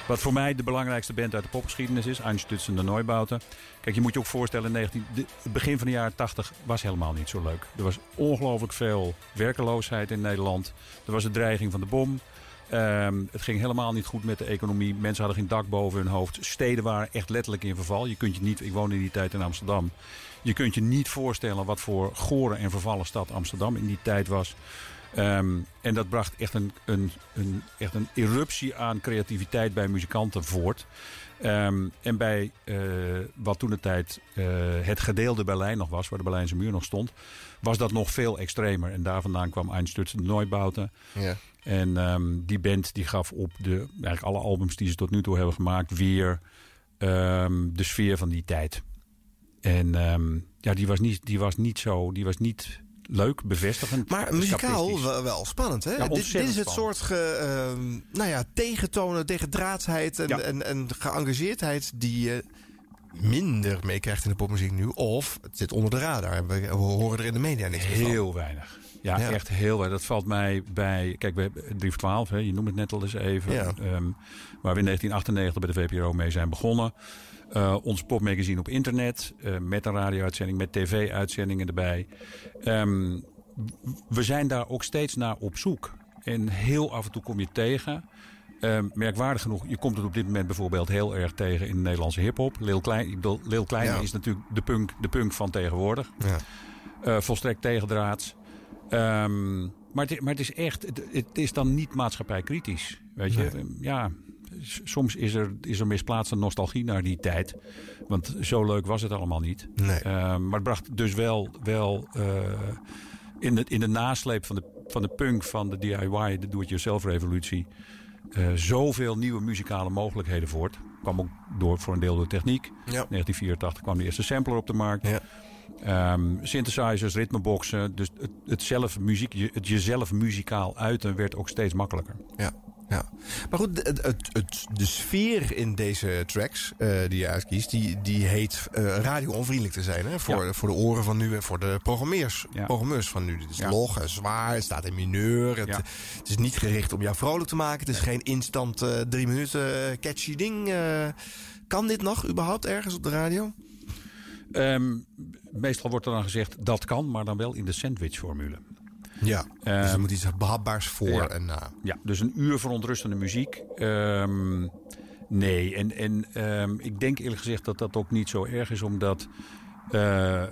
wat voor mij de belangrijkste band uit de popgeschiedenis is. Einstutzende Neubauten. Kijk, je moet je ook voorstellen, 19, de, het begin van de jaren 80 was helemaal niet zo leuk. Er was ongelooflijk veel werkeloosheid in Nederland. Er was de dreiging van de bom. Ehm, het ging helemaal niet goed met de economie. Mensen hadden geen dak boven hun hoofd. Steden waren echt letterlijk in verval. Je kunt je niet, ik woonde in die tijd in Amsterdam. Je kunt je niet voorstellen wat voor gore en vervallen stad Amsterdam in die tijd was. Ehm, en dat bracht echt een, een, een, echt een eruptie aan creativiteit bij muzikanten voort. Ehm, en bij eh, wat toen de tijd eh, het gedeelde Berlijn nog was, waar de Berlijnse muur nog stond, was dat nog veel extremer. En daar vandaan kwam Einstürzende Neubauten. Ja. En ehm, die band die gaf op de, eigenlijk alle albums die ze tot nu toe hebben gemaakt weer ehm, de sfeer van die tijd. En ehm, ja, die was, niet, die was niet zo, die was niet leuk, bevestigend. Maar muzikaal wel, spannend, hè? Ja, dit, dit is het spannend. soort ge, nou ja, tegentonen, tegendraadsheid en, Ja. en, en geëngageerdheid die je minder meekrijgt in de popmuziek nu. Of het zit onder de radar. We, we horen er in de media niks van. Heel weinig. Ja, Ja. echt heel weinig. Dat valt mij bij... Kijk, we hebben 3 voor 12, hè, je noemt het net al eens even. Ja. Ehm, waar we in 1998 bij de VPRO mee zijn begonnen. Eh, ons popmagazine op internet. eh, met een radio-uitzending, met tv-uitzendingen erbij. Ehm, we zijn daar ook steeds naar op zoek. En heel af en toe kom je tegen. Ehm, merkwaardig genoeg, je komt het op dit moment bijvoorbeeld heel erg tegen in de Nederlandse hip-hop. Lil Klein, ik bedoel, Lil Kleine Ja. is natuurlijk de punk, de punk van tegenwoordig. Ja. Eh, volstrekt tegendraads. Ehm, maar, het, maar het is echt, het, het is dan niet maatschappijkritisch. Weet je, Nee. Ehm, ja. Soms is er, is er misplaatste nostalgie naar die tijd. Want zo leuk was het allemaal niet. Nee. Maar het bracht dus wel, wel eh, in, de, in de nasleep van de, van de punk, van de DIY, de do-it-yourself revolutie. Eh, zoveel nieuwe muzikale mogelijkheden voort. Kwam ook door, voor een deel door techniek. 1984 kwam de eerste sampler op de markt. Ehm, synthesizers, ritmeboxen. Dus het, het, zelf muziek, het jezelf muzikaal uiten werd ook steeds makkelijker. Ja, ja. Maar goed, het, het, het- de sfeer in deze tracks eh, die je uitkiest, die, die heet eh radio-onvriendelijk te zijn. Hè? Voor, Ja. voor de oren van nu en voor de programmeurs, Ja. programmeurs van nu. Het is Ja. log en zwaar, het staat in mineur. Het, is niet gericht om jou vrolijk te maken. Het is geen instant eh, drie minuten catchy ding. kan dit nog überhaupt ergens op de radio? Ehm, meestal wordt er dan gezegd dat kan, maar dan wel in de sandwich-formule. Ja, dus er Ehm, moet iets behapbaars voor ja. en na. Ja, dus een uur verontrustende muziek. Ehm, nee, en, en ehm, ik denk eerlijk gezegd dat dat ook niet zo erg is, omdat het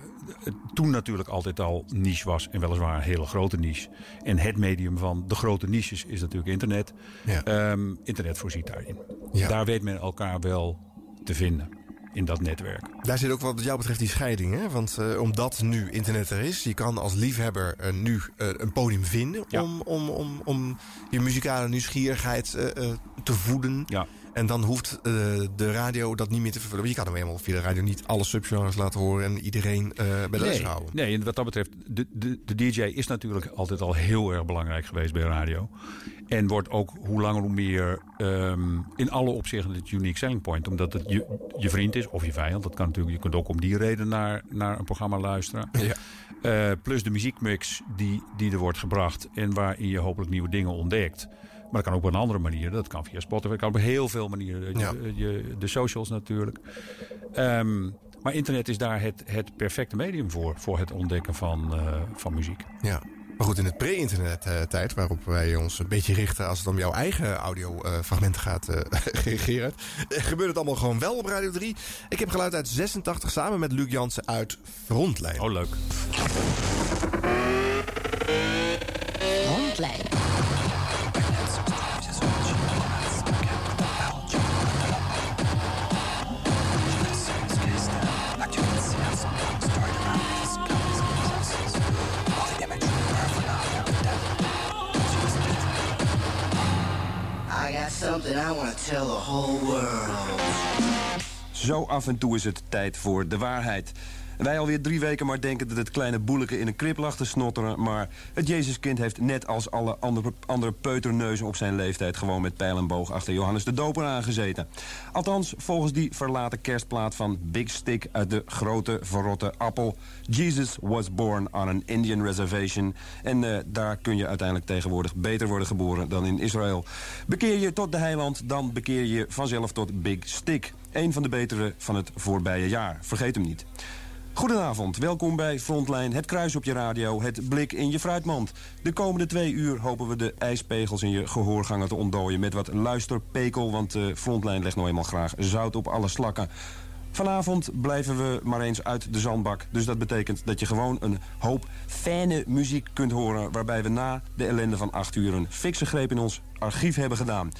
toen natuurlijk altijd al niche was. En weliswaar een hele grote niche. En het medium van de grote niches is natuurlijk internet. Ja. Internet voorziet daarin. Ja. Daar weet men elkaar wel te vinden in dat netwerk. Daar zit ook wat jou betreft die scheiding. Hè? Want eh, omdat nu internet er is, je kan als liefhebber eh, nu eh, een podium vinden Ja. om, om, om, om je muzikale nieuwsgierigheid te voeden. Ja. En dan hoeft de radio dat niet meer te vervullen. Want je kan hem helemaal via de radio niet alle subgenres laten horen en iedereen bij de les nee, houden. Nee, en wat dat betreft, de, de, de DJ is natuurlijk altijd al heel erg belangrijk geweest bij radio. En wordt ook hoe langer hoe meer ehm, in alle opzichten het unique selling point. Omdat het je, je vriend is of je vijand. Dat kan natuurlijk, je kunt ook om die reden naar, naar een programma luisteren. Ja. Eh, plus de muziekmix die, die er wordt gebracht en waarin je hopelijk nieuwe dingen ontdekt. Maar dat kan ook op een andere manier. Dat kan via Spotify, dat kan op heel veel manieren. Je- Ja. je, de socials natuurlijk. Ehm, maar internet is daar het, het perfecte medium voor. Voor het ontdekken van, eh, van muziek. Ja. Maar goed, in het pre-internet-tijd, waarop wij ons een beetje richten als het om jouw eigen audiofragmenten gaat, eh Gerard, eh, gebeurt het allemaal gewoon wel op Radio 3. Ik heb geluid uit 86 samen met Luc Jansen uit Frontlijn. Oh, leuk. Rondlijn. Got something I want to tell the whole world. Zo af en toe is het tijd voor de waarheid. Wij alweer drie weken maar denken dat het kleine boeleke in een krib lag te snotteren... maar het Jezuskind heeft net als alle andere, andere peuterneuzen op zijn leeftijd... gewoon met pijl en boog achter Johannes de Doper aangezeten. Althans, volgens die verlaten kerstplaat van Big Stick uit de grote verrotte appel... Jesus was born on an Indian reservation. En eh, daar kun je uiteindelijk tegenwoordig beter worden geboren dan in Israël. Bekeer je tot de heiland, dan bekeer je vanzelf tot Big Stick. Een van de betere van het voorbije jaar. Vergeet hem niet. Goedenavond, welkom bij Frontline, het kruis op je radio, het blik in je fruitmand. De komende twee uur hopen we de ijspegels in je gehoorgangen te ontdooien... met wat luisterpekel, want eh Frontline legt nou eenmaal graag zout op alle slakken. Vanavond blijven we maar eens uit de zandbak. Dus dat betekent dat je gewoon een hoop fijne muziek kunt horen... waarbij we na de ellende van 8 uur een fikse greep in ons archief hebben gedaan.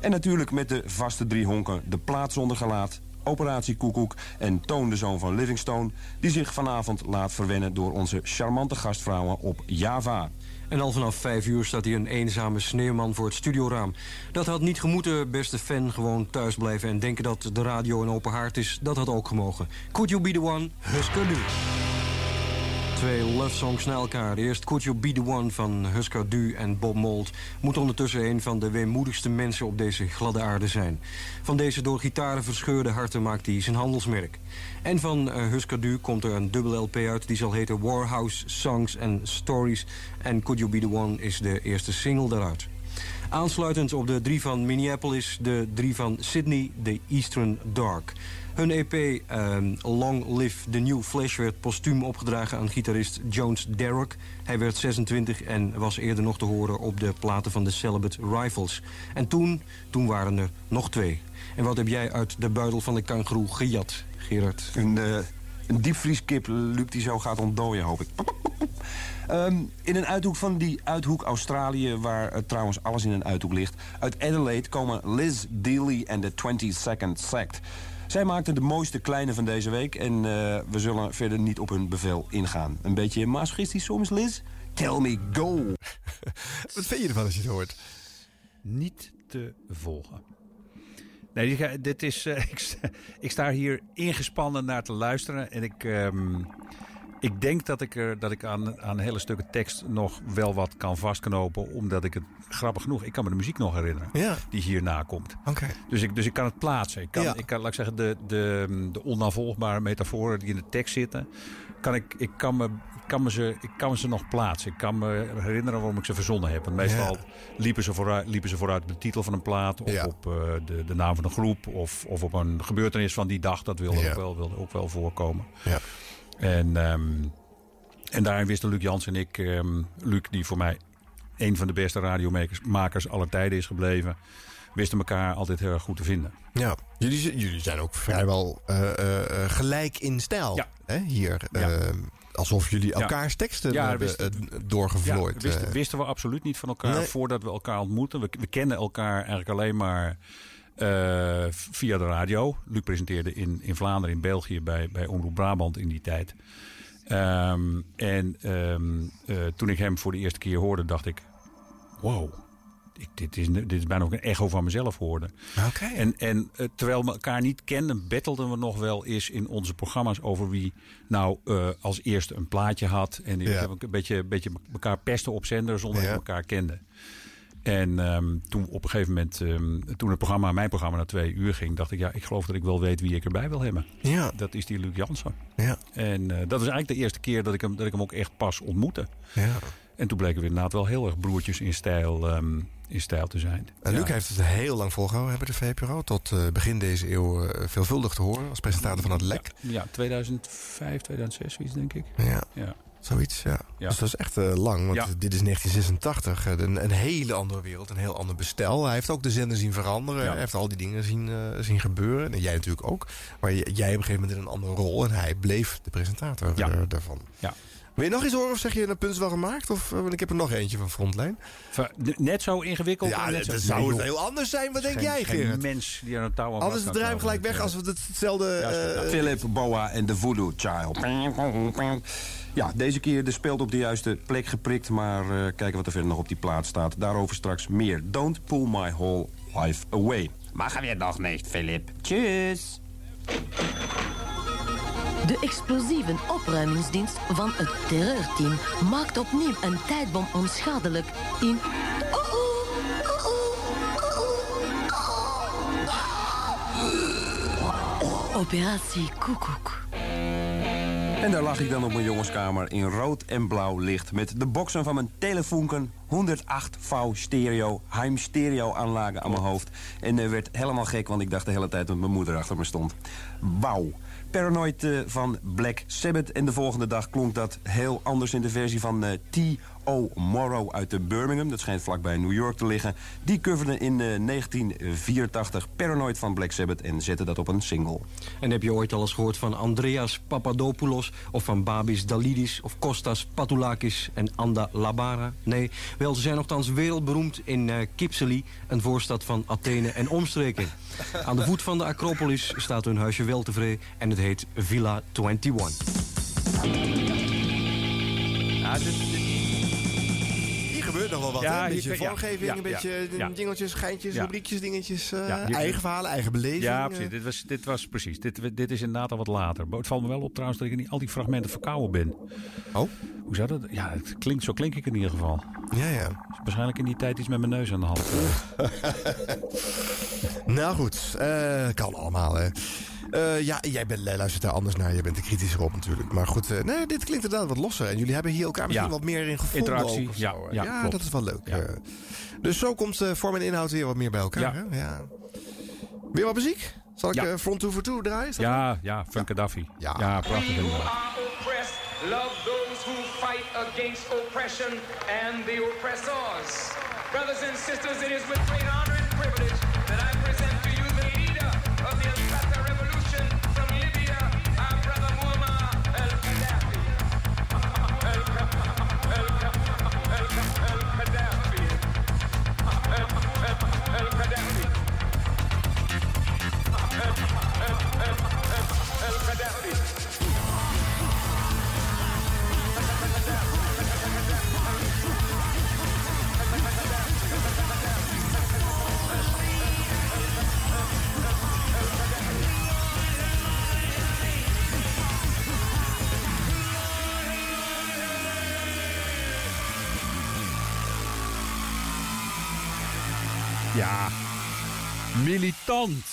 En natuurlijk met de vaste drie honken, de plaat zonder gelaat... Operatie Koekoek en Toon de Zoon van Livingstone... die zich vanavond laat verwennen door onze charmante gastvrouwen op Java. En al vanaf vijf uur staat hier een eenzame sneeuwman voor het studioraam. Dat had niet gemoeten, beste fan. Gewoon thuis blijven en denken dat de radio een open haard is. Dat had ook gemogen. Could You Be The One, Husker Du. Twee love songs na elkaar. Eerst Could You Be The One van Husker Du en Bob Mould... moet ondertussen een van de weemoedigste mensen op deze gladde aarde zijn. Van deze door gitaren verscheurde harten maakt hij zijn handelsmerk. En van eh, Husker Du komt er een dubbel LP uit... die zal heten Warhouse Songs and Stories. En Could You Be The One is de eerste single daaruit. Aansluitend op de drie van Minneapolis, de drie van Sydney, The Eastern Dark. Hun EP ehm, Long Live the New Flash werd postuum opgedragen aan gitarist Jones Derrick. Hij werd 26 en was eerder nog te horen op de platen van de Celibate Rifles. En toen, toen waren er nog twee. En wat heb jij uit de buidel van de kangeroe gejat, Gerard? Een, eh, een diepvrieskip, Luc, die zo gaat ontdooien, hoop ik. Ehm, in een uithoek van die uithoek Australië, waar eh, trouwens alles in een uithoek ligt... uit Adelaide komen Liz Dealey en de 22nd Sect. Zij maakten de mooiste kleine van deze week... en eh, we zullen verder niet op hun bevel ingaan. Een beetje masochistisch soms, Liz? Tell me go! Wat vind je ervan als je het hoort? Niet te volgen. Nee, dit is, eh, ik, sta- ik sta hier ingespannen naar te luisteren. En ik, ehm, ik denk dat ik, er, dat ik aan, aan hele stukken tekst nog wel wat kan vastknopen. Omdat ik het, grappig genoeg, ik kan me de muziek nog herinneren. Ja. Die hierna komt. Oké. Dus ik, dus ik kan het plaatsen. Ik kan, Ja. ik kan laat ik zeggen, de, de, de onnavolgbare metaforen die in de tekst zitten. Kan ik, ik, kan me, kan me ze, ik kan me ze nog plaatsen. Ik kan me herinneren waarom ik ze verzonnen heb. Want meestal Ja. liepen, ze vooruit, liepen ze vooruit op de titel van een plaat. Of Ja. op eh, de, de naam van een groep. Of, of op een gebeurtenis van die dag. Dat wilde, ook, wel, wilde ook wel voorkomen. Ja. En, ehm, en daarin wisten Luc Jans en ik, ehm, Luc die voor mij een van de beste radiomakers makers aller tijden is gebleven, wisten elkaar altijd heel erg goed te vinden. Ja, jullie, jullie zijn ook vrijwel eh, eh, eh, gelijk in stijl. Ja. Hè, hier. Ja. eh, alsof jullie Ja. elkaars teksten Ja, hebben wisten- doorgevlooid. Ja, wisten, wisten we absoluut niet van elkaar Nee. voordat we elkaar ontmoetten. We, we kennen elkaar eigenlijk alleen maar eh, via de radio. Luc presenteerde in, in Vlaanderen, in België, bij, bij Omroep Brabant in die tijd. Ehm, en ehm, eh, toen ik hem voor de eerste keer hoorde, dacht ik... Wow, ik, dit, is, dit is bijna ook een echo van mezelf hoorde. Oké. En, en eh, terwijl we elkaar niet kenden, bettelden we nog wel eens in onze programma's over wie nou als eerste een plaatje had. En die Ja. hebben een beetje, beetje elkaar pesten op zender zonder Ja. dat we elkaar kenden. En ehm, toen op een gegeven moment, ehm, toen het programma, mijn programma, naar twee uur ging, dacht ik, ja, ik geloof dat ik wel weet wie ik erbij wil hebben. Ja. Dat is die Luc Jansen. Ja. En eh, dat is eigenlijk de eerste keer dat ik hem, dat ik hem ook echt pas ontmoette. Ja. En toen bleken we inderdaad wel heel erg broertjes in stijl, ehm, in stijl te zijn. En Luc Ja. heeft het heel lang volgehouden hebben de VPRO. Tot eh, begin deze eeuw eh, veelvuldig te horen als presentator van het LEK. Ja, 2005, 2006, zoiets denk ik. Ja. Ja. Zoiets, ja. Ja. Dus dat is echt eh, lang, want Ja. dit is 1986. eh, een, een hele andere wereld, een heel ander bestel. Hij heeft ook de zender zien veranderen. Ja. Hij heeft al die dingen zien, eh, zien gebeuren. En jij natuurlijk ook. Maar jij op een gegeven moment in een andere rol. En hij bleef de presentator Ja. daarvan. Ja. Wil je nog iets horen of zeg je een punt is wel gemaakt? Of, want ik heb er nog eentje van Frontline. Net zo ingewikkeld? Ja, net dat zo... zou Nee, het heel anders zijn. Wat denk Geen- jij, geen Gerard? mens die aan een touw aan Anders het gelijk weg als we het hetzelfde... Ja, eh, Philip Boa en de Voodoo Child. Ja, deze keer de speelt op de juiste plek geprikt. Maar eh, kijken wat er verder nog op die plaat staat. Daarover straks meer. Don't pull my whole life away. Mag weer nog niet, Philip. Tjus. De explosieve opruimingsdienst van het terreurteam maakt opnieuw een tijdbom onschadelijk in... Operatie Koekoek. En daar lag ik dan op mijn jongenskamer in rood en blauw licht... met de boksen van mijn telefoonken 108V stereo, Heim stereo aanlagen aan mijn hoofd. En uh, werd helemaal gek, want ik dacht de hele tijd dat mijn moeder achter me stond. Wauw. Paranoid uh, van Black Sabbath. En de volgende dag klonk dat heel anders in de versie van uh, T.O. Morrow uit de Birmingham. Dat schijnt vlakbij New York te liggen. Die coverde in 1984 Paranoid van Black Sabbath en zette dat op een single. En heb je ooit al eens gehoord van Andreas Papadopoulos... of van Babis Dalidis of Kostas Patoulakis en Anda Labara? Nee, wel, ze zijn nogthans wereldberoemd in uh, Kypseli... een voorstad van Athene en omstreken. Aan de voet van de Acropolis staat hun huisje wel tevreden... en het heet Villa 21. Ja, dit, dit... Gebeurt nog wel wat, Ja, hè? Een beetje vormgeving, ja, een beetje ja. dingeltjes, geintjes, rubriekjes, dingetjes. eh, eigen verhalen, eigen beleving. Ja, eh. precies. Dit was, dit was precies. Dit, dit is inderdaad al wat later. Maar het valt me wel op trouwens dat ik in al die fragmenten verkouden ben. Oh? Hoe zou dat? Ja, het klinkt, zo klink ik in ieder geval. Ja, ja. Dus waarschijnlijk in die tijd iets met mijn neus aan de hand. Nou goed, eh, kan allemaal, hè. Eh, ja, jij bent, jij luistert daar anders naar. Je bent er kritischer op natuurlijk. Maar goed, eh, nee, dit klinkt inderdaad wat losser. En jullie hebben hier elkaar misschien Ja. wat meer in gevonden. Interactie, ook ja, ja, dat is wel leuk. eh. dus zo komt eh, vorm en inhoud weer wat meer bij elkaar. Ja. Hè? Ja. Weer wat muziek? Zal ik Ja. eh, Front 2 for 2 draaien? Ja, ja, van Gaddafi. Ja, ja prachtig inderdaad. oppressed, love those who fight against oppression and the oppressors. Brothers and sisters, it is with great honor Ja, militant.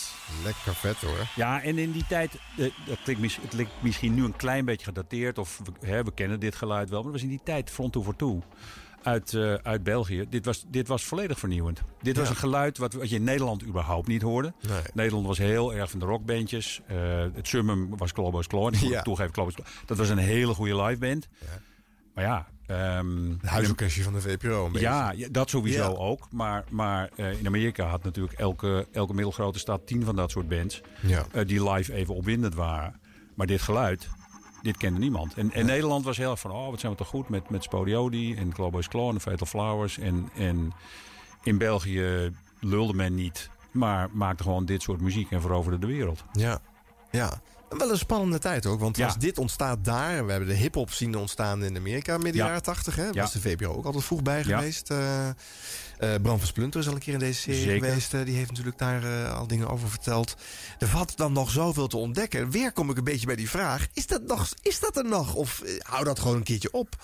Lekker vet hoor. Ja, en in die tijd, eh, dat klinkt, mis- het lijkt misschien nu een klein beetje gedateerd, of we, hè, we kennen dit geluid wel, maar dat was in die tijd Front 2 for 2 uit, eh, uit België. Dit was, dit was volledig vernieuwend. Dit was Ja. een geluid wat, wat je in Nederland überhaupt niet hoorde. Nee. Nederland was heel erg van de rockbandjes. Eh, het summum was. Ik moet Ja. toegeven, Klobo's Kloor. Dat was een hele goede liveband. Maar ja... ehm, Het huisorkestje van de VPRO een beetje. ja, ja, dat sowieso Ja. ook. Maar, maar eh, in Amerika had natuurlijk elke, elke middelgrote stad tien van dat soort bands. Ja. eh, die live even opwindend waren. Maar dit geluid, dit kende niemand. En, en Nederland was heel erg van, oh wat zijn we toch goed met, met Spodiodi en Globo's Clone en Fatal Flowers. En, en in België lulde men niet, maar maakte gewoon dit soort muziek en veroverde de wereld. Ja, ja. Wel een spannende tijd ook, want Ja. als dit ontstaat daar... we hebben de hip-hop zien ontstaan in Amerika midden Ja. jaren 80, hè? Daar Ja. was de VPRO ook altijd vroeg bij geweest. Eh, Bram van Splunter is al een keer in deze serie Zeker. geweest. eh, die heeft natuurlijk daar al dingen over verteld. Er valt dan nog zoveel te ontdekken. Weer kom ik een beetje bij die vraag. Is dat, nog, is dat er nog? Of hou dat gewoon een keertje op?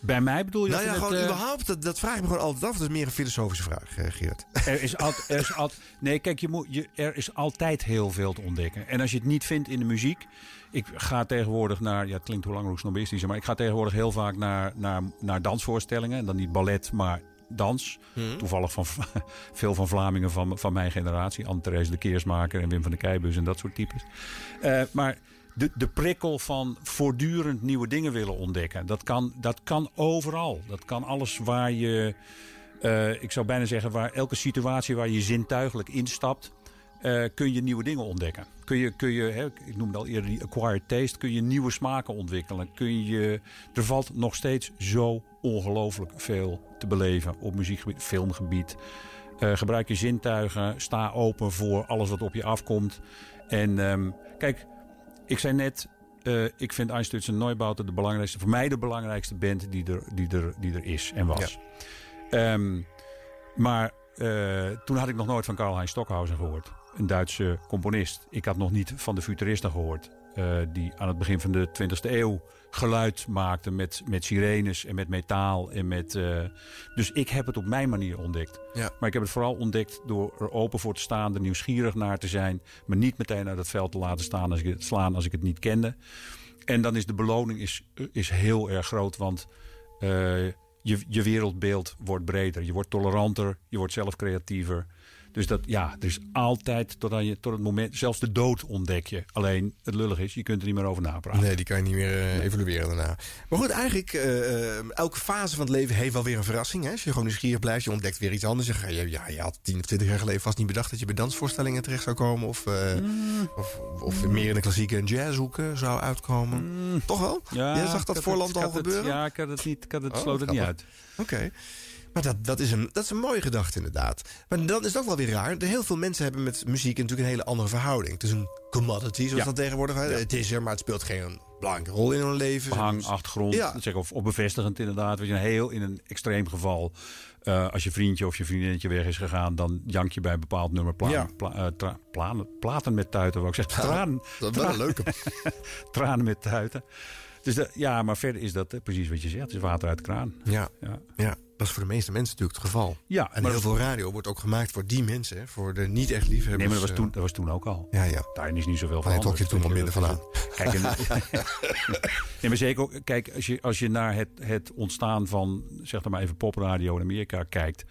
Bij mij bedoel je Nou ja, gewoon eh, überhaupt. Dat, dat vraag ik me gewoon altijd af. Dat is meer een filosofische vraag, eh, Geert. Er is altijd, er is altijd, nee, kijk, je moet, je, er is altijd heel veel te ontdekken. En als je het niet vindt in de muziek. Ik ga tegenwoordig naar, ja, het klinkt hoe langer hoe snobistisch, maar ik ga tegenwoordig heel vaak naar, naar, naar dansvoorstellingen. En dan niet ballet, maar dans. Mhm. Toevallig van veel van Vlamingen van, van mijn generatie. Anne-Therese de Keersmaker en Wim van der Keibus en dat soort types. Eh, maar de, de prikkel van voortdurend nieuwe dingen willen ontdekken. Dat kan, dat kan overal. Dat kan alles waar je, eh, ik zou bijna zeggen, waar elke situatie waar je zintuigelijk instapt, eh, kun je nieuwe dingen ontdekken. Kun je, kun je hè, ik noemde al eerder die acquired taste, kun je nieuwe smaken ontwikkelen. Kun je, er valt nog steeds zo ongelooflijk veel te beleven op muziekgebied, filmgebied. Eh, gebruik je zintuigen, sta open voor alles wat op je afkomt. En ehm, kijk, ik zei net, eh, ik vind Einstürzen Neubauten de belangrijkste, voor mij de belangrijkste band die er, die er, die er is en was. Ehm, maar eh, toen had ik nog nooit van Karl-Heinz Stockhausen gehoord. Een Duitse componist. Ik had nog niet van de futuristen gehoord. Eh, die aan het begin van de 20e eeuw geluid maakten met, met sirenes en met metaal. En met, eh, dus ik heb het op mijn manier ontdekt. Ja. Maar ik heb het vooral ontdekt door er open voor te staan, er nieuwsgierig naar te zijn. Me niet meteen uit het veld te laten staan als ik het, slaan als ik het niet kende. En dan is de beloning is, is heel erg groot, want eh, je, je wereldbeeld wordt breder. Je wordt toleranter, je wordt zelf creatiever. Dus dat, ja, er is altijd tot, aan je, tot het moment, zelfs de dood ontdek je. Alleen het lullig is, je kunt er niet meer over napraten. Nee, die kan je niet meer eh, evalueren daarna. Maar goed, eigenlijk, eh, eh, elke fase van het leven heeft wel weer een verrassing. Hè? Als je gewoon nieuwsgierig blijft, je ontdekt weer iets anders. Je, ja, je had 10 of 20 jaar geleden vast niet bedacht dat je bij dansvoorstellingen terecht zou komen. Of, Mm. of, of meer in de klassieke en jazzhoeken zou uitkomen. Toch wel? Ja, Jij zag Mm. dat voorland het- al het- gebeuren? ja, ik had het niet, ik had het, Oh, sloot het niet uit. Oké. Maar dat, dat, is een, dat is een mooie gedachte inderdaad. Maar dan is het ook wel weer raar. Heel veel mensen hebben met muziek natuurlijk een hele andere verhouding. Het is een commodity, zoals Ja. dat tegenwoordig. Het is er, maar het speelt geen belangrijke rol in hun leven. Behang, achtergrond, Ja. zeg, of, of bevestigend inderdaad. Weet je, heel in een extreem geval. eh, als je vriendje of je vriendinnetje weg is gegaan... dan jank je bij een bepaald nummer pla Ja. pla- eh, tra- planen- platen met tuiten. Wou ik Ja, tranen. dat is wel een leuke. tranen met tuiten. Dus dat, ja, maar verder is dat eh, precies wat je zegt. Het is water uit de kraan. Ja. Ja. ja, dat is voor de meeste mensen natuurlijk het geval. Ja, en maar heel veel radio wordt ook gemaakt voor die mensen. hè, Voor de niet echt liefhebbers. Nee, maar dat was, eh, toen, dat was toen ook al. Ja, ja. Daarin is niet zoveel van. trok je toen wel minder van aan. Kijk, en, nee, maar zeker ook, kijk, als je, als je naar het, het ontstaan van, zeg maar even popradio in Amerika kijkt.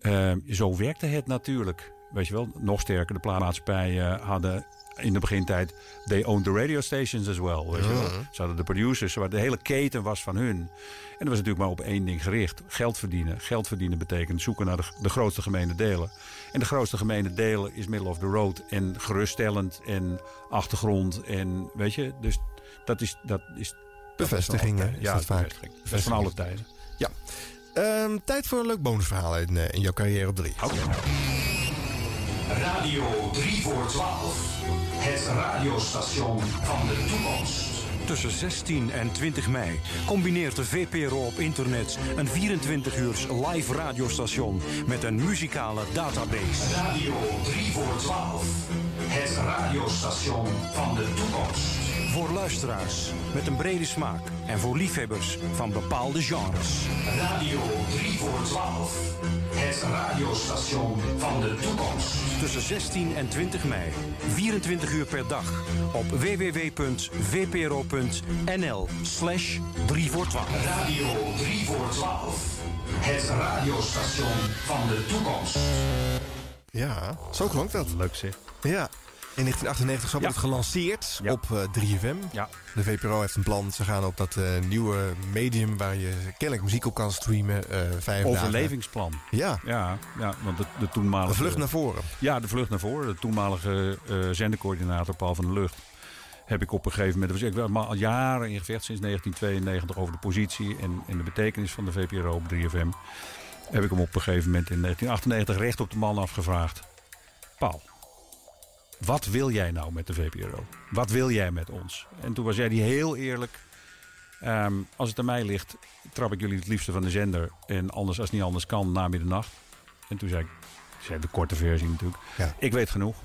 eh, zo werkte het natuurlijk. Weet je wel, nog sterker, de plaatmaatschappijen hadden in de begintijd, they owned the radio stations as well. Weet je wel. Ze hadden de producers, de hele keten was van hun. En dat was natuurlijk maar op één ding gericht. Geld verdienen. Geld verdienen betekent zoeken naar de, de grootste gemene delen. En de grootste gemene delen is middle of the road. En geruststellend en achtergrond. En weet je, dus dat is... Dat is Bevestiging, dat is Ja, dat vaak. bevestiging. Dat is van alle tijden. Ja. Ehm, tijd voor een leuk bonusverhaal in, eh, in jouw carrière op 3. Radio 3 voor 12. Het radiostation van de toekomst. Tussen 16 en 20 mei combineert de VPRO op internet een 24 uurs live radiostation met een muzikale database. Radio 3 voor 12. Het radiostation van de toekomst. Voor luisteraars met een brede smaak en voor liefhebbers van bepaalde genres. Radio 3 voor 12. Het radiostation van de toekomst. Tussen 16 en 20 mei, 24 uur per dag op www.vpro.nl slash 3 voor 12. Radio 3 voor 12. Het radiostation van de toekomst. Ja, zo klonk dat. Leuk zeg. Ja. In 1998 zo wordt Ja. het gelanceerd Ja. op eh, 3FM. Ja. De VPRO heeft een plan. Ze gaan op dat eh, nieuwe medium waar je kennelijk muziek op kan streamen. eh vijf Overlevingsplan. Ja. Ja, ja want de, de toenmalige... De vlucht naar voren. Ja, de vlucht naar voren. De toenmalige eh zendercoördinator Paul van der Lucht... heb ik op een gegeven moment... Ik was al jaren in gevecht sinds 1992 over de positie... en, en de betekenis van de VPRO op 3FM. Heb ik hem op een gegeven moment in 1998 recht op de man afgevraagd. Paul, wat wil jij nou met de VPRO? Wat wil jij met ons? En toen was jij die heel eerlijk... ehm, als het aan mij ligt, trap ik jullie het liefste van de zender. En anders, als het niet anders kan, na middernacht. En toen zei ik, zei de korte versie natuurlijk. Ja. Ik weet genoeg.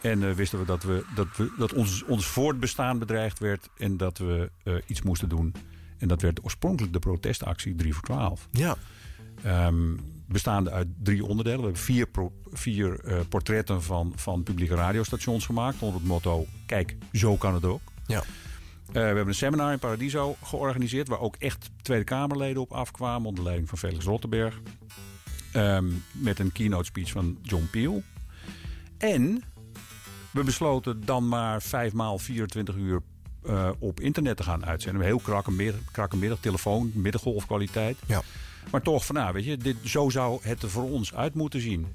En eh, wisten we dat, we, dat, we, dat ons, ons voortbestaan bedreigd werd. En dat we eh, iets moesten doen. En dat werd oorspronkelijk de protestactie 3 voor 12. Ja. Ehm, bestaande uit drie onderdelen. We hebben vier, pro- vier eh, portretten van, van publieke radiostations gemaakt. Onder het motto, kijk, zo kan het ook. Ja. Eh, we hebben een seminar in Paradiso georganiseerd... waar ook echt Tweede Kamerleden op afkwamen... onder leiding van Felix Rottenberg. Ehm, met een keynote speech van John Peel. En we besloten dan maar vijf maal 24 uur eh, op internet te gaan uitzenden. Heel krakke middag, krakke middag telefoon, middengolfkwaliteit. Ja. Maar toch, van, nou, weet je, dit, zo zou het er voor ons uit moeten zien.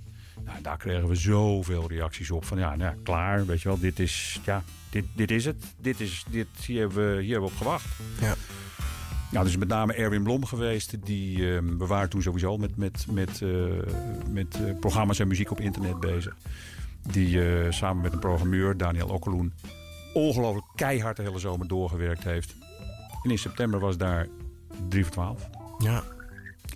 Nou, daar kregen we zoveel reacties op. Van ja, nou, ja, klaar, weet je wel, dit is, ja, dit, dit is het. Dit is, dit, hier, hebben we, hier hebben we op gewacht. Ja. Nou, dus met name Erwin Blom geweest. Die, ehm, we waren toen sowieso met, met, met, eh, met eh, programma's en muziek op internet bezig. Die eh, samen met een programmeur, Daniel Okkeloen, ongelooflijk keihard de hele zomer doorgewerkt heeft. En in september was daar 3 voor 12. Ja.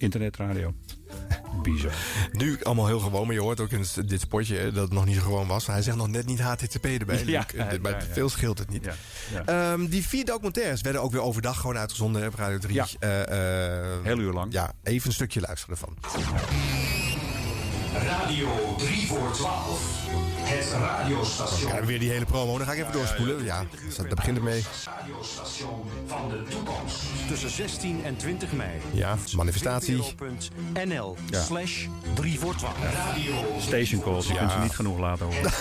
Internetradio. Bizar. Nu allemaal heel gewoon, maar je hoort ook in dit spotje eh, dat het nog niet zo gewoon was. Hij zegt nog net niet HTTP erbij. Ja, Luc. ja, maar ja, ja. veel scheelt het niet. Ja, Ehm, die vier documentaires werden ook weer overdag gewoon uitgezonden op Radio 3. Ja. Eh, eh, Heel uur lang. Ja, even een stukje luisteren ervan. Radio 3 voor 12. Het radiostation. Ja, weer die hele promo. Dan ga ik even doorspoelen. Ja, dat dat begint ermee. radiostation van de toekomst. Tussen 16 en 20 mei. Ja, manifestatie. NL Ja. slash 3 voor 12. Radio Station calls, je Ja. kunt ze niet genoeg laten horen.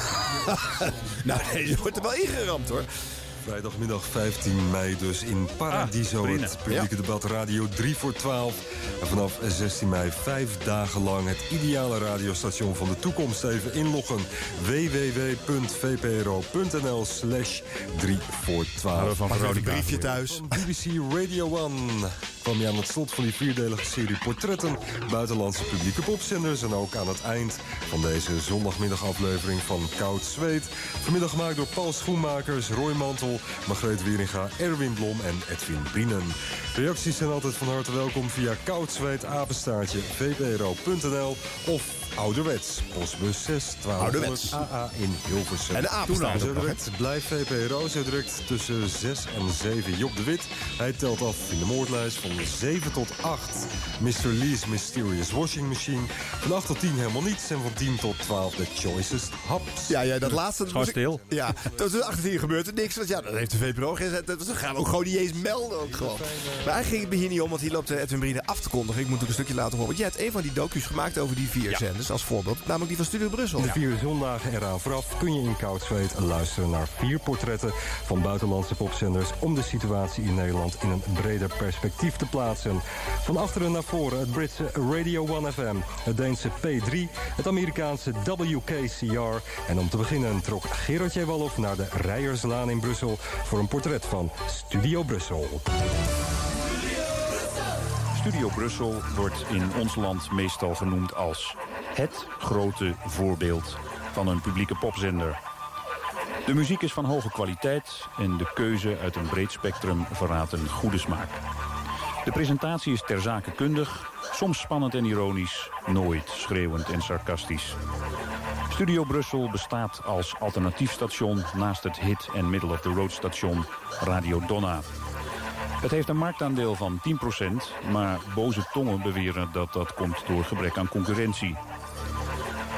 nou, deze wordt er wel ingeramd hoor. Vrijdagmiddag 15 mei dus in Paradiso. Ah, het publieke debat Radio 3 voor 12. En vanaf 16 mei vijf dagen lang het ideale radiostation van de toekomst. Even inloggen. www.vpro.nl slash 3 voor 12. van Pak een briefje thuis. Van BBC Radio 1 kwam je aan het slot van die vierdelige serie portretten... buitenlandse publieke popzenders en ook aan het eind van deze zondagmiddagaflevering van Koud Zweet. Vanmiddag gemaakt door Paul Schoenmakers, Roy Mantel, Margreet Wieringa, Erwin Blom en Edwin Bienen. Reacties zijn altijd van harte welkom via koudzweet apenstaartje vpro.nl of ouderwets, postbus 6 Ouderwets. 1200 AA in Hilversum. En de Zo ook nog, hè? direct blijft VPRO zo direct tussen 6 en 7 Job de Wit. Hij telt af in de moordlijst van 7 tot 8. Mr. Lee's Mysterious Washing Machine. Van 8 tot 10 helemaal niets. En van 10 tot 12 The Choicest Haps. Ja, ja, dat laatste... Gewoon stil. Ja, tussen 8 en 10 gebeurt er niks. Want ja, dat heeft de VPRO gezet. Dat gaan we ook gewoon niet eens melden. Ook gewoon. Maar eigenlijk ging het me hier niet om, want hier loopt eh, Edwin Brine af te kondigen. Ik moet ook een stukje laten horen. Want jij hebt een van die docu's gemaakt over die vier zenders als voorbeeld. Namelijk die van Studio Brussel. De vier zondagen eraan vooraf kun je in Koud Zweet luisteren naar vier portretten van buitenlandse popzenders om de situatie in Nederland in een breder perspectief te plaatsen. Van achteren naar voren het Britse Radio 1 FM, het Deense P3, het Amerikaanse WKCR. En om te beginnen trok Gerard J. Naar de Rijerslaan in Brussel voor een portret van Studio Brussel. Brussel wordt in ons land meestal genoemd als het grote voorbeeld van een publieke popzender. De muziek is van hoge kwaliteit en de keuze uit een breed spectrum verraadt een goede smaak. De presentatie is ter zake kundig, soms spannend en ironisch, nooit schreeuwend en sarcastisch. Studio Brussel bestaat als alternatief station naast het hit- en middle-of-the-road station Radio Donna. Het heeft een marktaandeel van 10%, maar boze tongen beweren dat dat komt door gebrek aan concurrentie.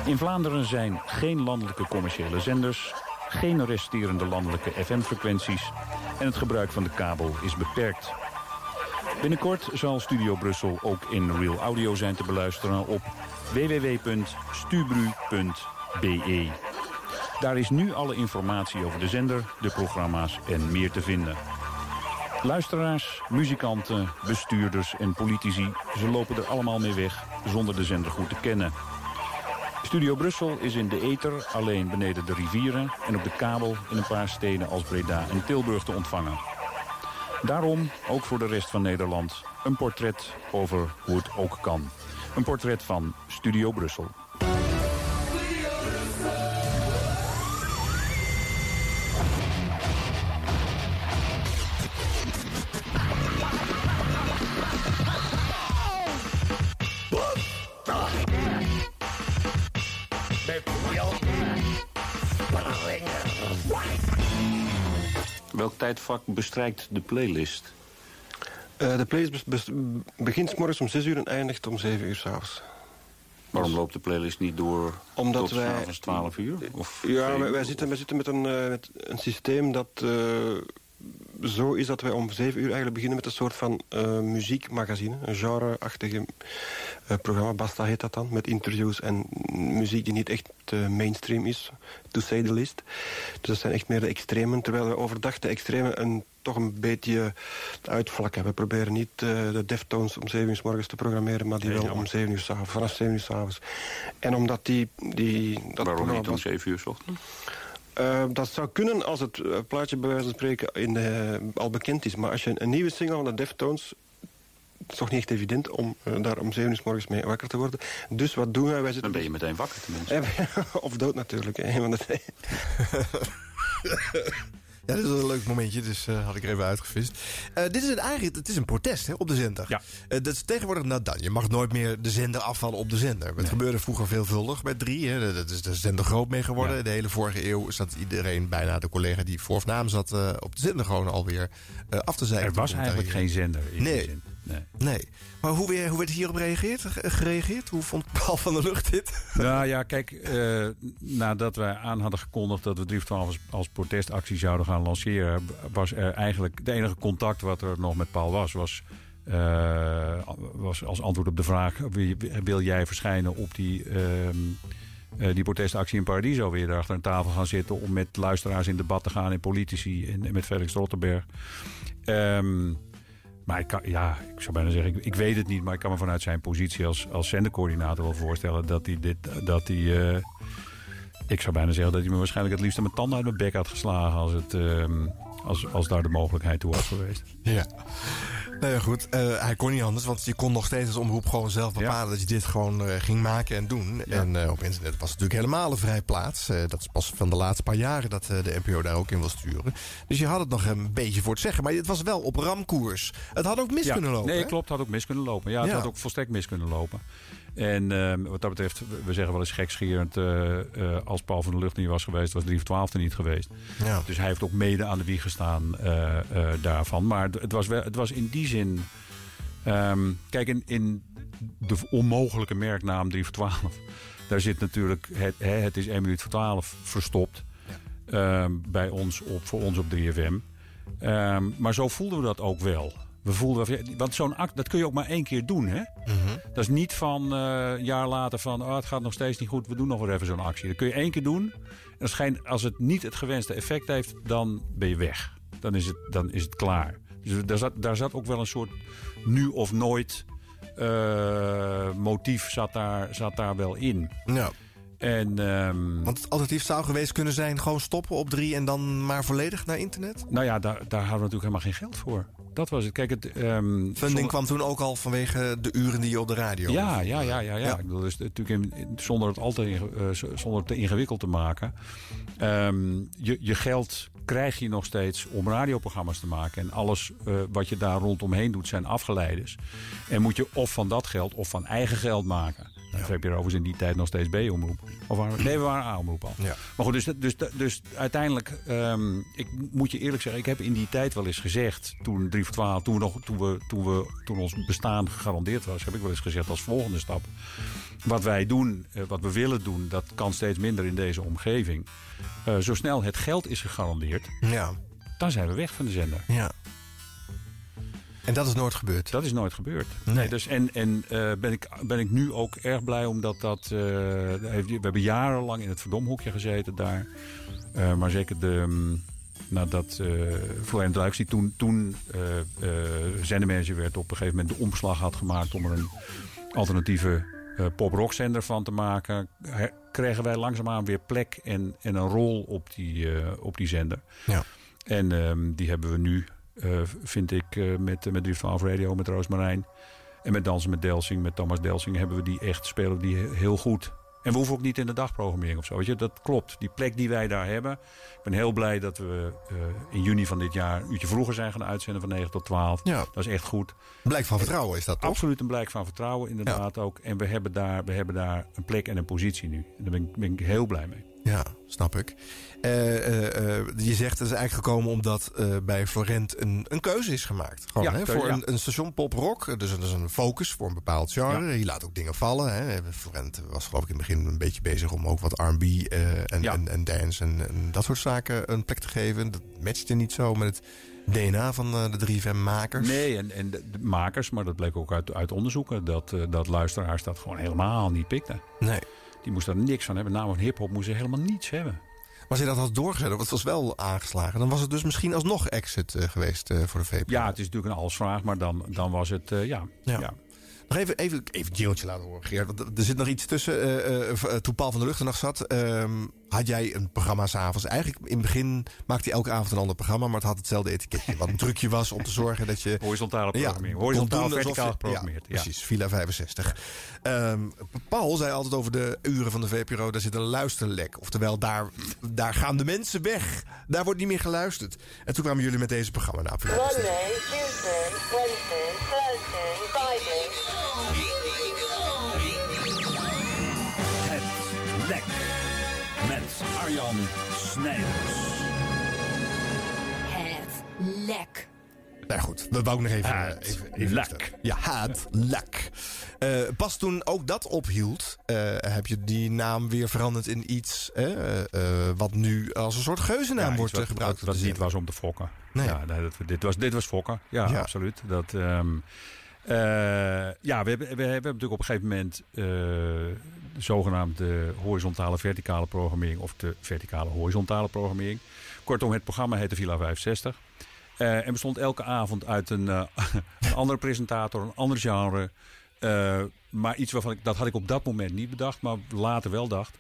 In Vlaanderen zijn geen landelijke commerciële zenders, geen resterende landelijke FM-frequenties en het gebruik van de kabel is beperkt. Binnenkort zal Studio Brussel ook in real audio zijn te beluisteren op www.stubru.be. Daar is nu alle informatie over de zender, de programma's en meer te vinden. Luisteraars, muzikanten, bestuurders en politici, ze lopen er allemaal mee weg zonder de zender goed te kennen. Studio Brussel is in de ether alleen beneden de rivieren en op de kabel in een paar steden als Breda en Tilburg te ontvangen. Daarom, ook voor de rest van Nederland, een portret over hoe het ook kan. Een portret van Studio Brussel. Tijdvak bestrijkt de playlist? Eh, de playlist begint 's morgens om 6 uur en eindigt om 7 uur s'avonds. Waarom loopt de playlist niet door Omdat tot wij- s'avonds 12 uur? Of Ja, wij, zitten, wij zitten met, een, eh, met een systeem dat eh, zo is dat wij om 7 uur eigenlijk beginnen met een soort van eh, muziekmagazine. Een genre-achtige eh, programma, Basta heet dat dan. Met interviews en muziek die niet echt eh, mainstream is, to say the least. Dus dat zijn echt meer de extremen. Terwijl we overdag de extremen een, toch een beetje uitvlakken. We proberen niet de Deftones om 7 uur 's morgens te programmeren, maar die Nee, wel jammer. om 7 uur s'avonds, vanaf 7 uur s'avonds. En omdat die... die dat Waarom niet om 7 uur 's ochtends? Eh, dat zou kunnen als het eh, plaatje bij wijze van spreken in de, al bekend is. Maar als je een, een nieuwe single van de Deftones... Het is toch niet echt evident om eh, daar om 7 uur 's morgens mee wakker te worden. Dus wat doen wij? wij zitten Dan ben je meteen wakker tenminste. of dood natuurlijk, hè, een van de twee. Ja, dat is wel een leuk momentje, dus eh, had ik er even uitgevist. Eh, dit is een, eigenlijk het is een protest hè, op de zender. Ja. Eh, dat is tegenwoordig, nou dan, je mag nooit meer de zender afvallen op de zender. Het gebeurde vroeger veelvuldig met drie. Hè. Dat is de zender groot mee geworden. De hele vorige eeuw zat iedereen, bijna de collega die voor of naam zat, op de zender gewoon alweer af te zijn. Er was eigenlijk geen zender in Nee. Nee. Nee. Maar hoe, weer, hoe werd hierop gereageerd? Ge- gereageerd? Hoe vond Paul van der Lucht dit? Nou ja, kijk, eh, nadat wij aan hadden gekondigd dat we 3 voor 12 als, als protestactie zouden gaan lanceren, was er eigenlijk de enige contact wat er nog met Paul was, was, eh, was als antwoord op de vraag: wil, wil jij verschijnen op die, ehm, eh, die protestactie in Paradiso weer daar achter een tafel gaan zitten om met luisteraars in debat te gaan en politici en, en met Felix Rottenberg. Ehm, maar ik, ja, ik zou bijna zeggen, ik, ik weet het niet, maar ik kan me vanuit zijn positie als, als zendercoördinator wel voorstellen dat hij dit. Dat hij, eh, ik zou bijna zeggen dat hij me waarschijnlijk het liefst mijn tanden uit mijn bek had geslagen als, het, ehm, als, als daar de mogelijkheid toe was geweest. Ja. Nou ja, goed. eh, hij kon niet anders, want je kon nog steeds als omroep gewoon zelf bepalen dat je dit gewoon eh, ging maken en doen. En eh, op internet was het natuurlijk helemaal een vrij plaats. Dat is pas van de laatste paar jaren dat de NPO daar ook in wil sturen. Dus je had het nog een beetje voor het zeggen. Maar het was wel op ramkoers. Het had ook mis kunnen lopen. Nee, hè? klopt. Het had ook mis kunnen lopen. Ja, het had ook volstrekt mis kunnen lopen. En ehm, wat dat betreft, we- zeggen wel eens gekschierend... als Paul van der Lucht niet was geweest, was 3 voor 12 er niet geweest. Ja. Dus hij heeft ook mede aan de wieg gestaan daarvan. Maar het was, wel, het was in die zin... ehm, kijk, in, in de onmogelijke merknaam 3 voor 12... daar zit natuurlijk, het, hè, het is 1 minuut voor 12 verstopt... ehm, bij ons op, voor ons op 3FM. Ehm, maar zo voelden we dat ook wel. We voelden, wel want zo'n act, dat kun je ook maar één keer doen, hè? Dat is niet van eh, een jaar later van, oh, het gaat nog steeds niet goed, we doen nog weer even zo'n actie. Dat kun je één keer doen. En als het niet het gewenste effect heeft, dan ben je weg. Dan is het, dan is het klaar. Dus daar zat, daar zat ook wel een soort nu of nooit eh, motief zat daar, zat daar wel in. Ja. En, ehm, Want het alternatief zou geweest kunnen zijn... gewoon stoppen op drie en dan maar volledig naar internet? nou ja, daar, daar hadden we natuurlijk helemaal geen geld voor. Dat was het. Kijk, het... ehm, Funding zonder- kwam toen ook al vanwege de uren die je op de radio Ja, ja, ja, ja, ja. Ik bedoel, dus natuurlijk in- zonder het al te, eh, zonder het te ingewikkeld te maken. Ehm, je, je geld krijg je nog steeds om radioprogramma's te maken. En alles eh, wat je daar rondomheen doet zijn afgeleiders. En moet je of van dat geld of van eigen geld maken. Dan heb je er overigens in die tijd nog steeds B-omroep. Of waren we, nee, we waren A-omroep al. Ja. Maar goed, dus, dus, dus uiteindelijk, ehm, ik moet je eerlijk zeggen, ik heb in die tijd wel eens gezegd, toen 3 voor 12, toen, we nog, toen, we, toen, we, toen ons bestaan gegarandeerd was, heb ik wel eens gezegd als volgende stap. Wat wij doen, eh, wat we willen doen, dat kan steeds minder in deze omgeving. Eh, zo snel het geld is gegarandeerd, Ja. dan zijn we weg van de zender. ja. En dat is nooit gebeurd? Dat is nooit gebeurd. Nee. Dus en en eh, ben, ik, ben ik nu ook erg blij omdat dat. heeft, we hebben jarenlang in het verdomhoekje gezeten daar. Eh, maar zeker de. mm, Nadat uh, Florian die toen, toen zendermanager werd, op een gegeven moment de omslag had gemaakt om er een alternatieve pop-rock-zender van te maken, kregen wij langzaamaan weer plek en, en een rol op die, op die zender. Ja. En ehm, die hebben we nu, eh, vind ik, eh, met, met 312 Radio, met Roosmarijn. En met Dansen met Delsing, met Thomas Delsing, hebben we die echt, spelen die he- heel goed. En we hoeven ook niet in de dagprogrammering of zo. Weet je? Dat klopt. Die plek die wij daar hebben. Ik ben heel blij dat we eh, in juni van dit jaar een uurtje vroeger zijn gaan uitzenden van 9 tot 12. Ja. Dat is echt goed. Blijk van vertrouwen is dat toch? Absoluut een blijk van vertrouwen, inderdaad ook. En we hebben, daar, we hebben daar een plek en een positie nu. En daar ben ik, ben ik heel blij mee. Ja, snap ik. Eh, eh, eh, je zegt het is eigenlijk gekomen omdat bij Florent een, een keuze is gemaakt. Gewoon, Ja, hè, voor ja. een, een station pop-rock. Dus er is een focus voor een bepaald genre. Je laat ook dingen vallen. Hè. Florent was geloof ik in het begin een beetje bezig om ook wat R&B en, Ja. en, en dance en, en dat soort zaken een plek te geven. Dat matchte niet zo met het DNA van de 3FM-makers. Nee, en, en de, de makers, maar dat bleek ook uit, uit onderzoeken... Dat, dat luisteraars dat gewoon helemaal niet pikten. Nee. Die moesten er niks van hebben. Namelijk hip-hop moesten ze helemaal niets hebben. Maar als je dat had doorgezet, want het was wel aangeslagen... dan was het dus misschien alsnog exit eh, geweest eh, voor de VPRO. Ja, het is natuurlijk een alsvraag, maar dan, dan was het, eh, ja, Ja. ja. Nog even, even, even laten horen, Geert. Want er zit nog iets tussen. eh, eh, eh, toen Paul van der Lucht er nog zat, ehm, had jij een programma s'avonds. Eigenlijk in het begin maakte hij elke avond een ander programma, maar het had hetzelfde etiketje. Wat een trucje was om te zorgen dat je... Horizontale Ja, programmering. Horizontaal, doen alsof verticaal geprogrammeerd. Ja, Ja. precies, Villa 65. Ehm, Paul zei altijd over de uren van de VPRO, daar zit een luisterlek. Oftewel, daar, daar gaan de mensen weg. Daar wordt niet meer geluisterd. En toen kwamen jullie met deze programma. Nou, Arjan Snijders. Het lek. Nou goed, we wou ik nog even... Het eh, even, even. Ja, het lek. Eh, pas toen ook dat ophield, eh, heb je die naam weer veranderd in iets wat nu als een soort geuzennaam Ja, wordt wat, gebruikt. Wat, de wat niet was om te fokken. Nee. Ja, dat, dit, was, dit was fokken. Ja, Ja. absoluut. Dat, ehm, eh, ja, we hebben, we, hebben natuurlijk op een gegeven moment eh, de zogenaamde horizontale verticale programmering of de verticale horizontale programmering. Kortom, het programma heette Villa 65. Eh, en bestond elke avond uit een, een andere presentator, een ander genre. Maar iets waarvan ik, dat had ik op dat moment niet bedacht, maar later wel dacht.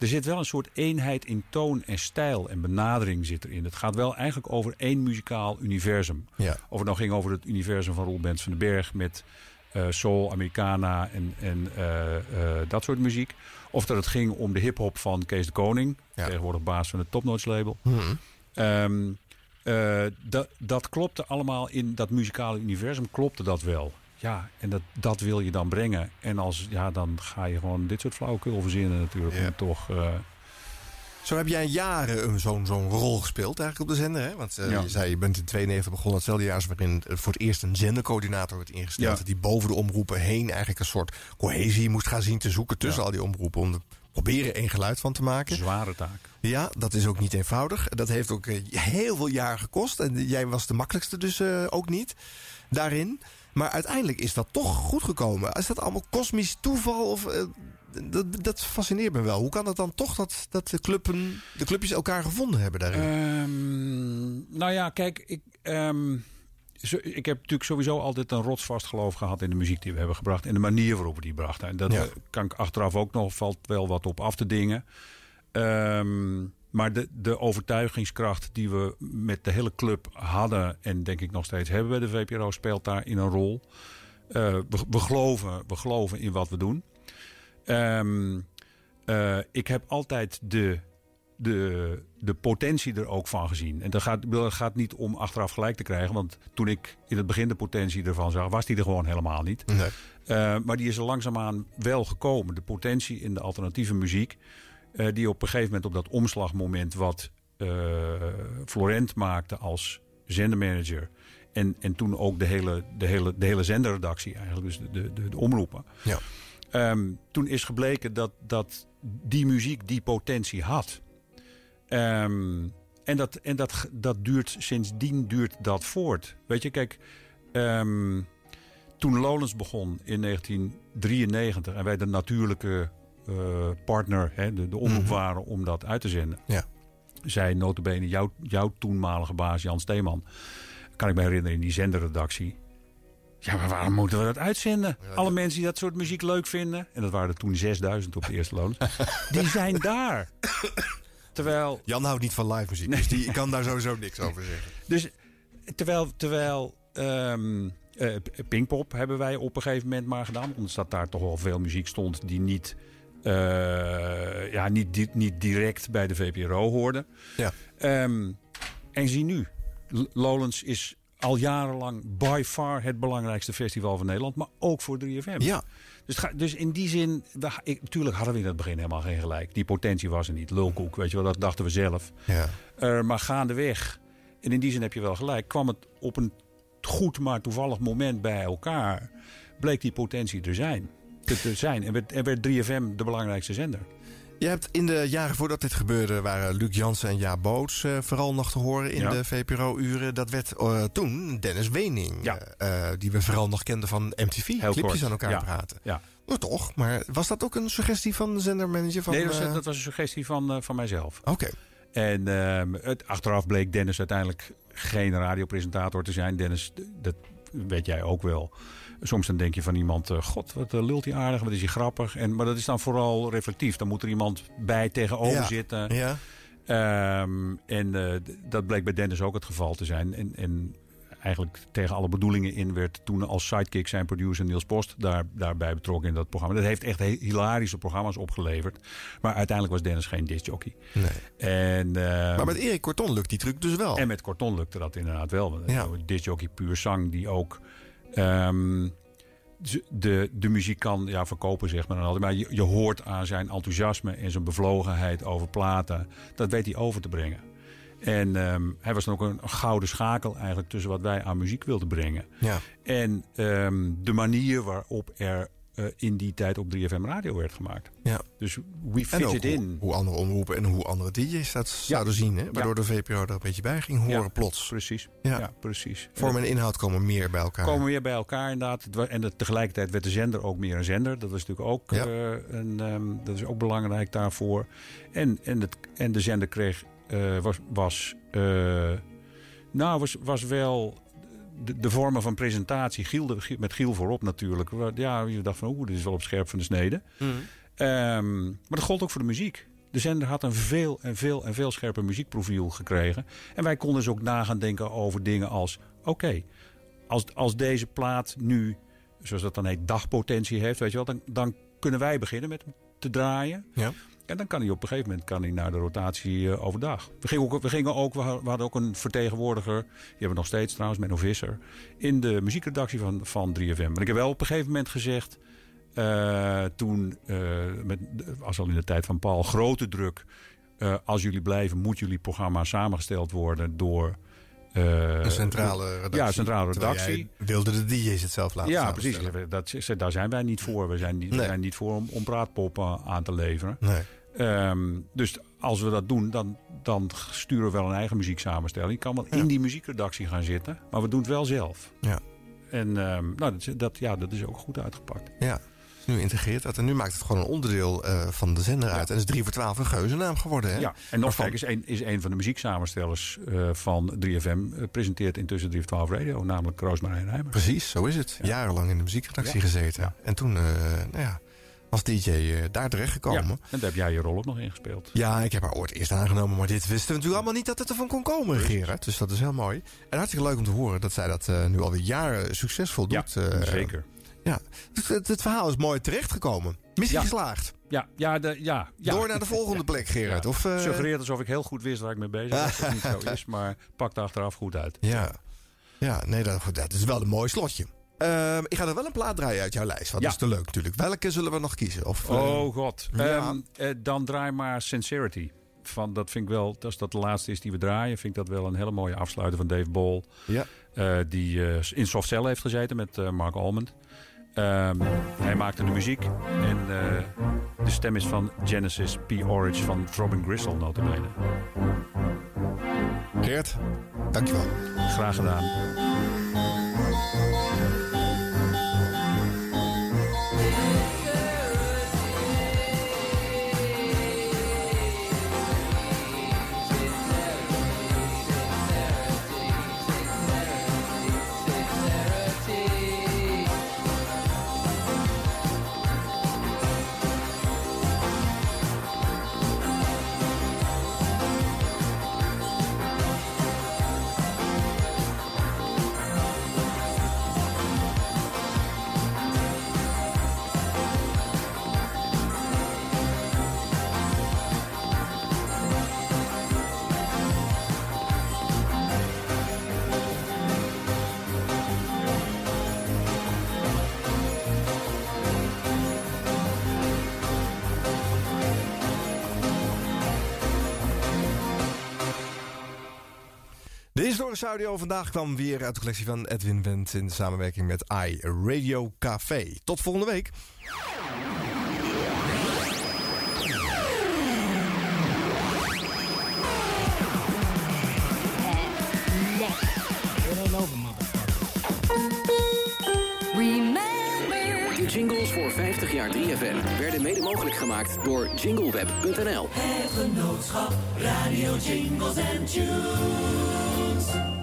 Er zit wel een soort eenheid in toon en stijl en benadering zit erin. Het gaat wel eigenlijk over één muzikaal universum. Ja. Of het nou ging over het universum van Roel van den Berg met eh, soul, Americana en, en eh, eh, dat soort muziek. Of dat het ging om de hip-hop van Kees de Koning, tegenwoordig baas van het Topnotes label. Mhm. Ehm, eh, dat, dat klopte allemaal in dat muzikale universum, klopte dat wel. Ja, en dat, dat wil je dan brengen. En als, ja, dan ga je gewoon dit soort flauwekul verzinnen natuurlijk. Om toch, eh, Zo heb jij jaren een- zo'n zo'n rol gespeeld eigenlijk op de zender. Hè? Want eh, Ja. je zei, je bent in 92 begonnen, hetzelfde jaar als waarin er voor het eerst een zendercoördinator werd ingesteld. Ja. Die boven de omroepen heen eigenlijk een soort cohesie moest gaan zien te zoeken tussen al die omroepen. Om er proberen één geluid van te maken. zware taak. Ja, dat is ook niet eenvoudig. Dat heeft ook eh, heel veel jaar gekost. En jij was de makkelijkste dus eh, ook niet daarin. Maar uiteindelijk is dat toch goed gekomen. Is dat allemaal kosmisch toeval? Of, eh, dat, dat fascineert me wel. Hoe kan het dan toch dat, dat de, clubben, de clubjes elkaar gevonden hebben daarin? Ehm, nou ja, kijk, ik, ehm, ik heb natuurlijk sowieso altijd een rotsvast geloof gehad in de muziek die we hebben gebracht. En de manier waarop we die brachten. En dat Ja. kan ik achteraf ook nog, valt wel wat op af te dingen. Ehm, maar de, de overtuigingskracht die we met de hele club hadden... en denk ik nog steeds hebben bij de VPRO, speelt daar in een rol. Eh, we, we, geloven, we geloven in wat we doen. Ehm, eh, ik heb altijd de, de, de potentie er ook van gezien. En dat gaat, het gaat niet om achteraf gelijk te krijgen. Want toen ik in het begin de potentie ervan zag, was die er gewoon helemaal niet. Nee. Eh, maar die is er langzaamaan wel gekomen. De potentie in de alternatieve muziek. Eh, die op een gegeven moment op dat omslagmoment wat eh, Florent maakte als zendermanager. En, en toen ook de hele, de hele, de hele zenderredactie eigenlijk. Dus de, de, de, de omroepen. Ja. Ehm, toen is gebleken dat, dat die muziek die potentie had. Ehm, en dat, en dat, dat duurt, sindsdien duurt dat voort. Weet je, kijk, ehm, toen Lowlands begon in 1993 en wij de natuurlijke partner, hè, de, de omroep Mhm. waren om dat uit te zenden. Ja. Zei notabene jouw, jouw toenmalige baas Jan Steeman, kan ik me herinneren in die zenderredactie. Ja, maar waarom moeten we dat uitzenden? Alle mensen die dat soort muziek leuk vinden, en dat waren er toen 6000 op de eerste loon, die zijn daar. Terwijl. Jan houdt niet van live muziek, dus die kan daar sowieso niks over zeggen. Dus terwijl, terwijl ehm, eh, Pinkpop hebben wij op een gegeven moment maar gedaan. Omdat daar toch wel veel muziek stond die niet, eh, ja, niet, di- niet direct bij de VPRO hoorde. Ja. Ehm, en zie nu, Lowlands is al jarenlang by far het belangrijkste festival van Nederland. Maar ook voor 3FM. Ja. Dus, ga- dus in die zin, we, ik, natuurlijk hadden we in het begin helemaal geen gelijk. Die potentie was er niet. Lulkoek, weet je wel, dat dachten we zelf. Ja. Eh, maar gaandeweg, en in die zin heb je wel gelijk, kwam het op een goed maar toevallig moment bij elkaar. Bleek die potentie er zijn. Te, zijn. En werd, en werd 3FM de belangrijkste zender. Je hebt in de jaren voordat dit gebeurde... waren Luc Jansen en Ja Boots eh, vooral nog te horen in Ja. de VPRO-uren. Dat werd eh, toen Dennis Wening, eh, die we vooral nog kenden van MTV. Heel clipjes kort. aan elkaar Ja. praten. Ja. Nou, toch, maar was dat ook een suggestie van de zendermanager? Van, nee, dat was, dat was een suggestie van, van mijzelf. Oké. En ehm, het, achteraf bleek Dennis uiteindelijk geen radiopresentator te zijn. Dennis, dat weet jij ook wel. Soms dan denk je van iemand, eh, god, wat eh, lult hij aardig, wat is hij grappig. En, maar dat is dan vooral reflectief. Dan moet er iemand bij tegenover Ja, zitten. ja. Ehm, en eh, dat bleek bij Dennis ook het geval te zijn. En, en eigenlijk tegen alle bedoelingen in werd toen als sidekick zijn producer Niels Post daar, daarbij betrokken in dat programma. Dat heeft echt he- hilarische programma's opgeleverd. Maar uiteindelijk was Dennis geen discjockey. Nee. En, ehm, Maar met Erik Corton lukt die truc dus wel. en met Corton lukte dat inderdaad wel. Ja. Discjockey puur zang die ook... ehm, de, de muziek kan ja, verkopen, zeg maar dan altijd. Maar je, je hoort aan zijn enthousiasme en zijn bevlogenheid over platen. Dat weet hij over te brengen. En ehm, hij was dan ook een, een gouden schakel eigenlijk tussen wat wij aan muziek wilden brengen. Ja. En ehm, de manier waarop er eh, in die tijd op 3FM radio werd gemaakt. Ja. Dus we fit ook it hoe, in. hoe andere omroepen en hoe andere DJ's dat zouden zien. Hè? Waardoor de VPRO er een beetje bij ging horen Ja, plots. Precies. Ja. Precies. Vorm en inhoud komen meer bij elkaar. komen weer bij elkaar inderdaad. En tegelijkertijd werd de zender ook meer een zender. Dat was natuurlijk ook, eh, een, ehm, dat is ook belangrijk daarvoor. En, en, het, en de zender kreeg, eh, was, was, nou, was, was wel de, de vormen van presentatie. Giel, de- met Giel voorop natuurlijk. Ja, je dacht van, oeh, dit is wel op scherp van de snede. Ehm, maar dat gold ook voor de muziek. De zender had een veel en veel en veel scherper muziekprofiel gekregen. En wij konden dus ook na gaan denken over dingen als... oké, als, als deze plaat nu, zoals dat dan heet, dagpotentie heeft... Weet je wel, dan, dan kunnen wij beginnen met hem te draaien. Ja. En dan kan hij op een gegeven moment kan hij naar de rotatie eh, overdag. We gingen, ook, we gingen ook, we hadden ook een vertegenwoordiger, die hebben we nog steeds trouwens, Menno Visser, in de muziekredactie van, van 3FM. Maar ik heb wel op een gegeven moment gezegd, eh, toen, eh, met, als al in de tijd van Paul, grote druk. als jullie blijven, moet jullie programma samengesteld worden door... eh, Een centrale redactie. Ja, centrale redactie. wilde de DJ's het zelf laten Ja, precies. Dat, daar zijn wij niet voor. We zijn niet, we Nee. zijn niet voor om, om praatpoppen aan te leveren. Nee. Ehm, dus als we dat doen, dan, dan sturen we wel een eigen muzieksamenstelling. Je kan wel in die muziekredactie gaan zitten, maar we doen het wel zelf. Ja. En ehm, nou, dat, ja, dat is ook goed uitgepakt. Ja. Nu integreert dat en nu maakt het gewoon een onderdeel eh, van de zender uit. En is 3 voor 12 een geuzennaam geworden. Hè? Ja, en nog kijk, is een, is een van de muzieksamenstellers eh, van 3FM. eh, presenteert intussen 3 voor 12 Radio, namelijk Roosmarijn Rijmer. Precies, zo is het. Jarenlang in de muziekredactie Ja. gezeten. En toen, nou ja, als DJ eh, daar terecht gekomen. Ja, en daar heb jij je rol ook nog ingespeeld. Ja, ik heb haar ooit eerst aangenomen, maar dit wisten we natuurlijk allemaal niet dat het ervan kon komen, Gerard. Dus dat is heel mooi. En hartstikke leuk om te horen dat zij dat eh, nu alweer jaren succesvol doet. eh, zeker. Ja, dus het, het verhaal is mooi terechtgekomen. Missie Ja. geslaagd. Ja, ja, de, ja, ja. Door naar de volgende plek, Gerard. Of, Suggereert alsof ik heel goed wist waar ik mee bezig was. Dat niet zo is, maar pakt achteraf goed uit. Ja, ja nee, dat, dat is wel een mooi slotje. Ehm, ik ga er wel een plaat draaien uit jouw lijst. Ja. dat is te leuk natuurlijk. Welke zullen we nog kiezen? Of, Oh god. ja. Ehm, eh, dan draai maar Sincerity. Van, dat vind ik wel, als dat de laatste is die we draaien, vind ik dat wel een hele mooie afsluiter van Dave Ball. Ja. Eh, die eh, in Soft Cell heeft gezeten met Mark Almond. Ehm, hij maakte de muziek. En de stem is van Genesis P. Orridge van Throbbing Gristle, notabene. Geert, dankjewel. Graag gedaan. De historische audio vandaag kwam weer uit de collectie van Edwin Wendt... in samenwerking met i Radio Café. Tot volgende week. Jingles voor 50 jaar 3FM werden mede mogelijk gemaakt door jingleweb.nl. Het genootschap Radio Jingles and Tunes. Jones.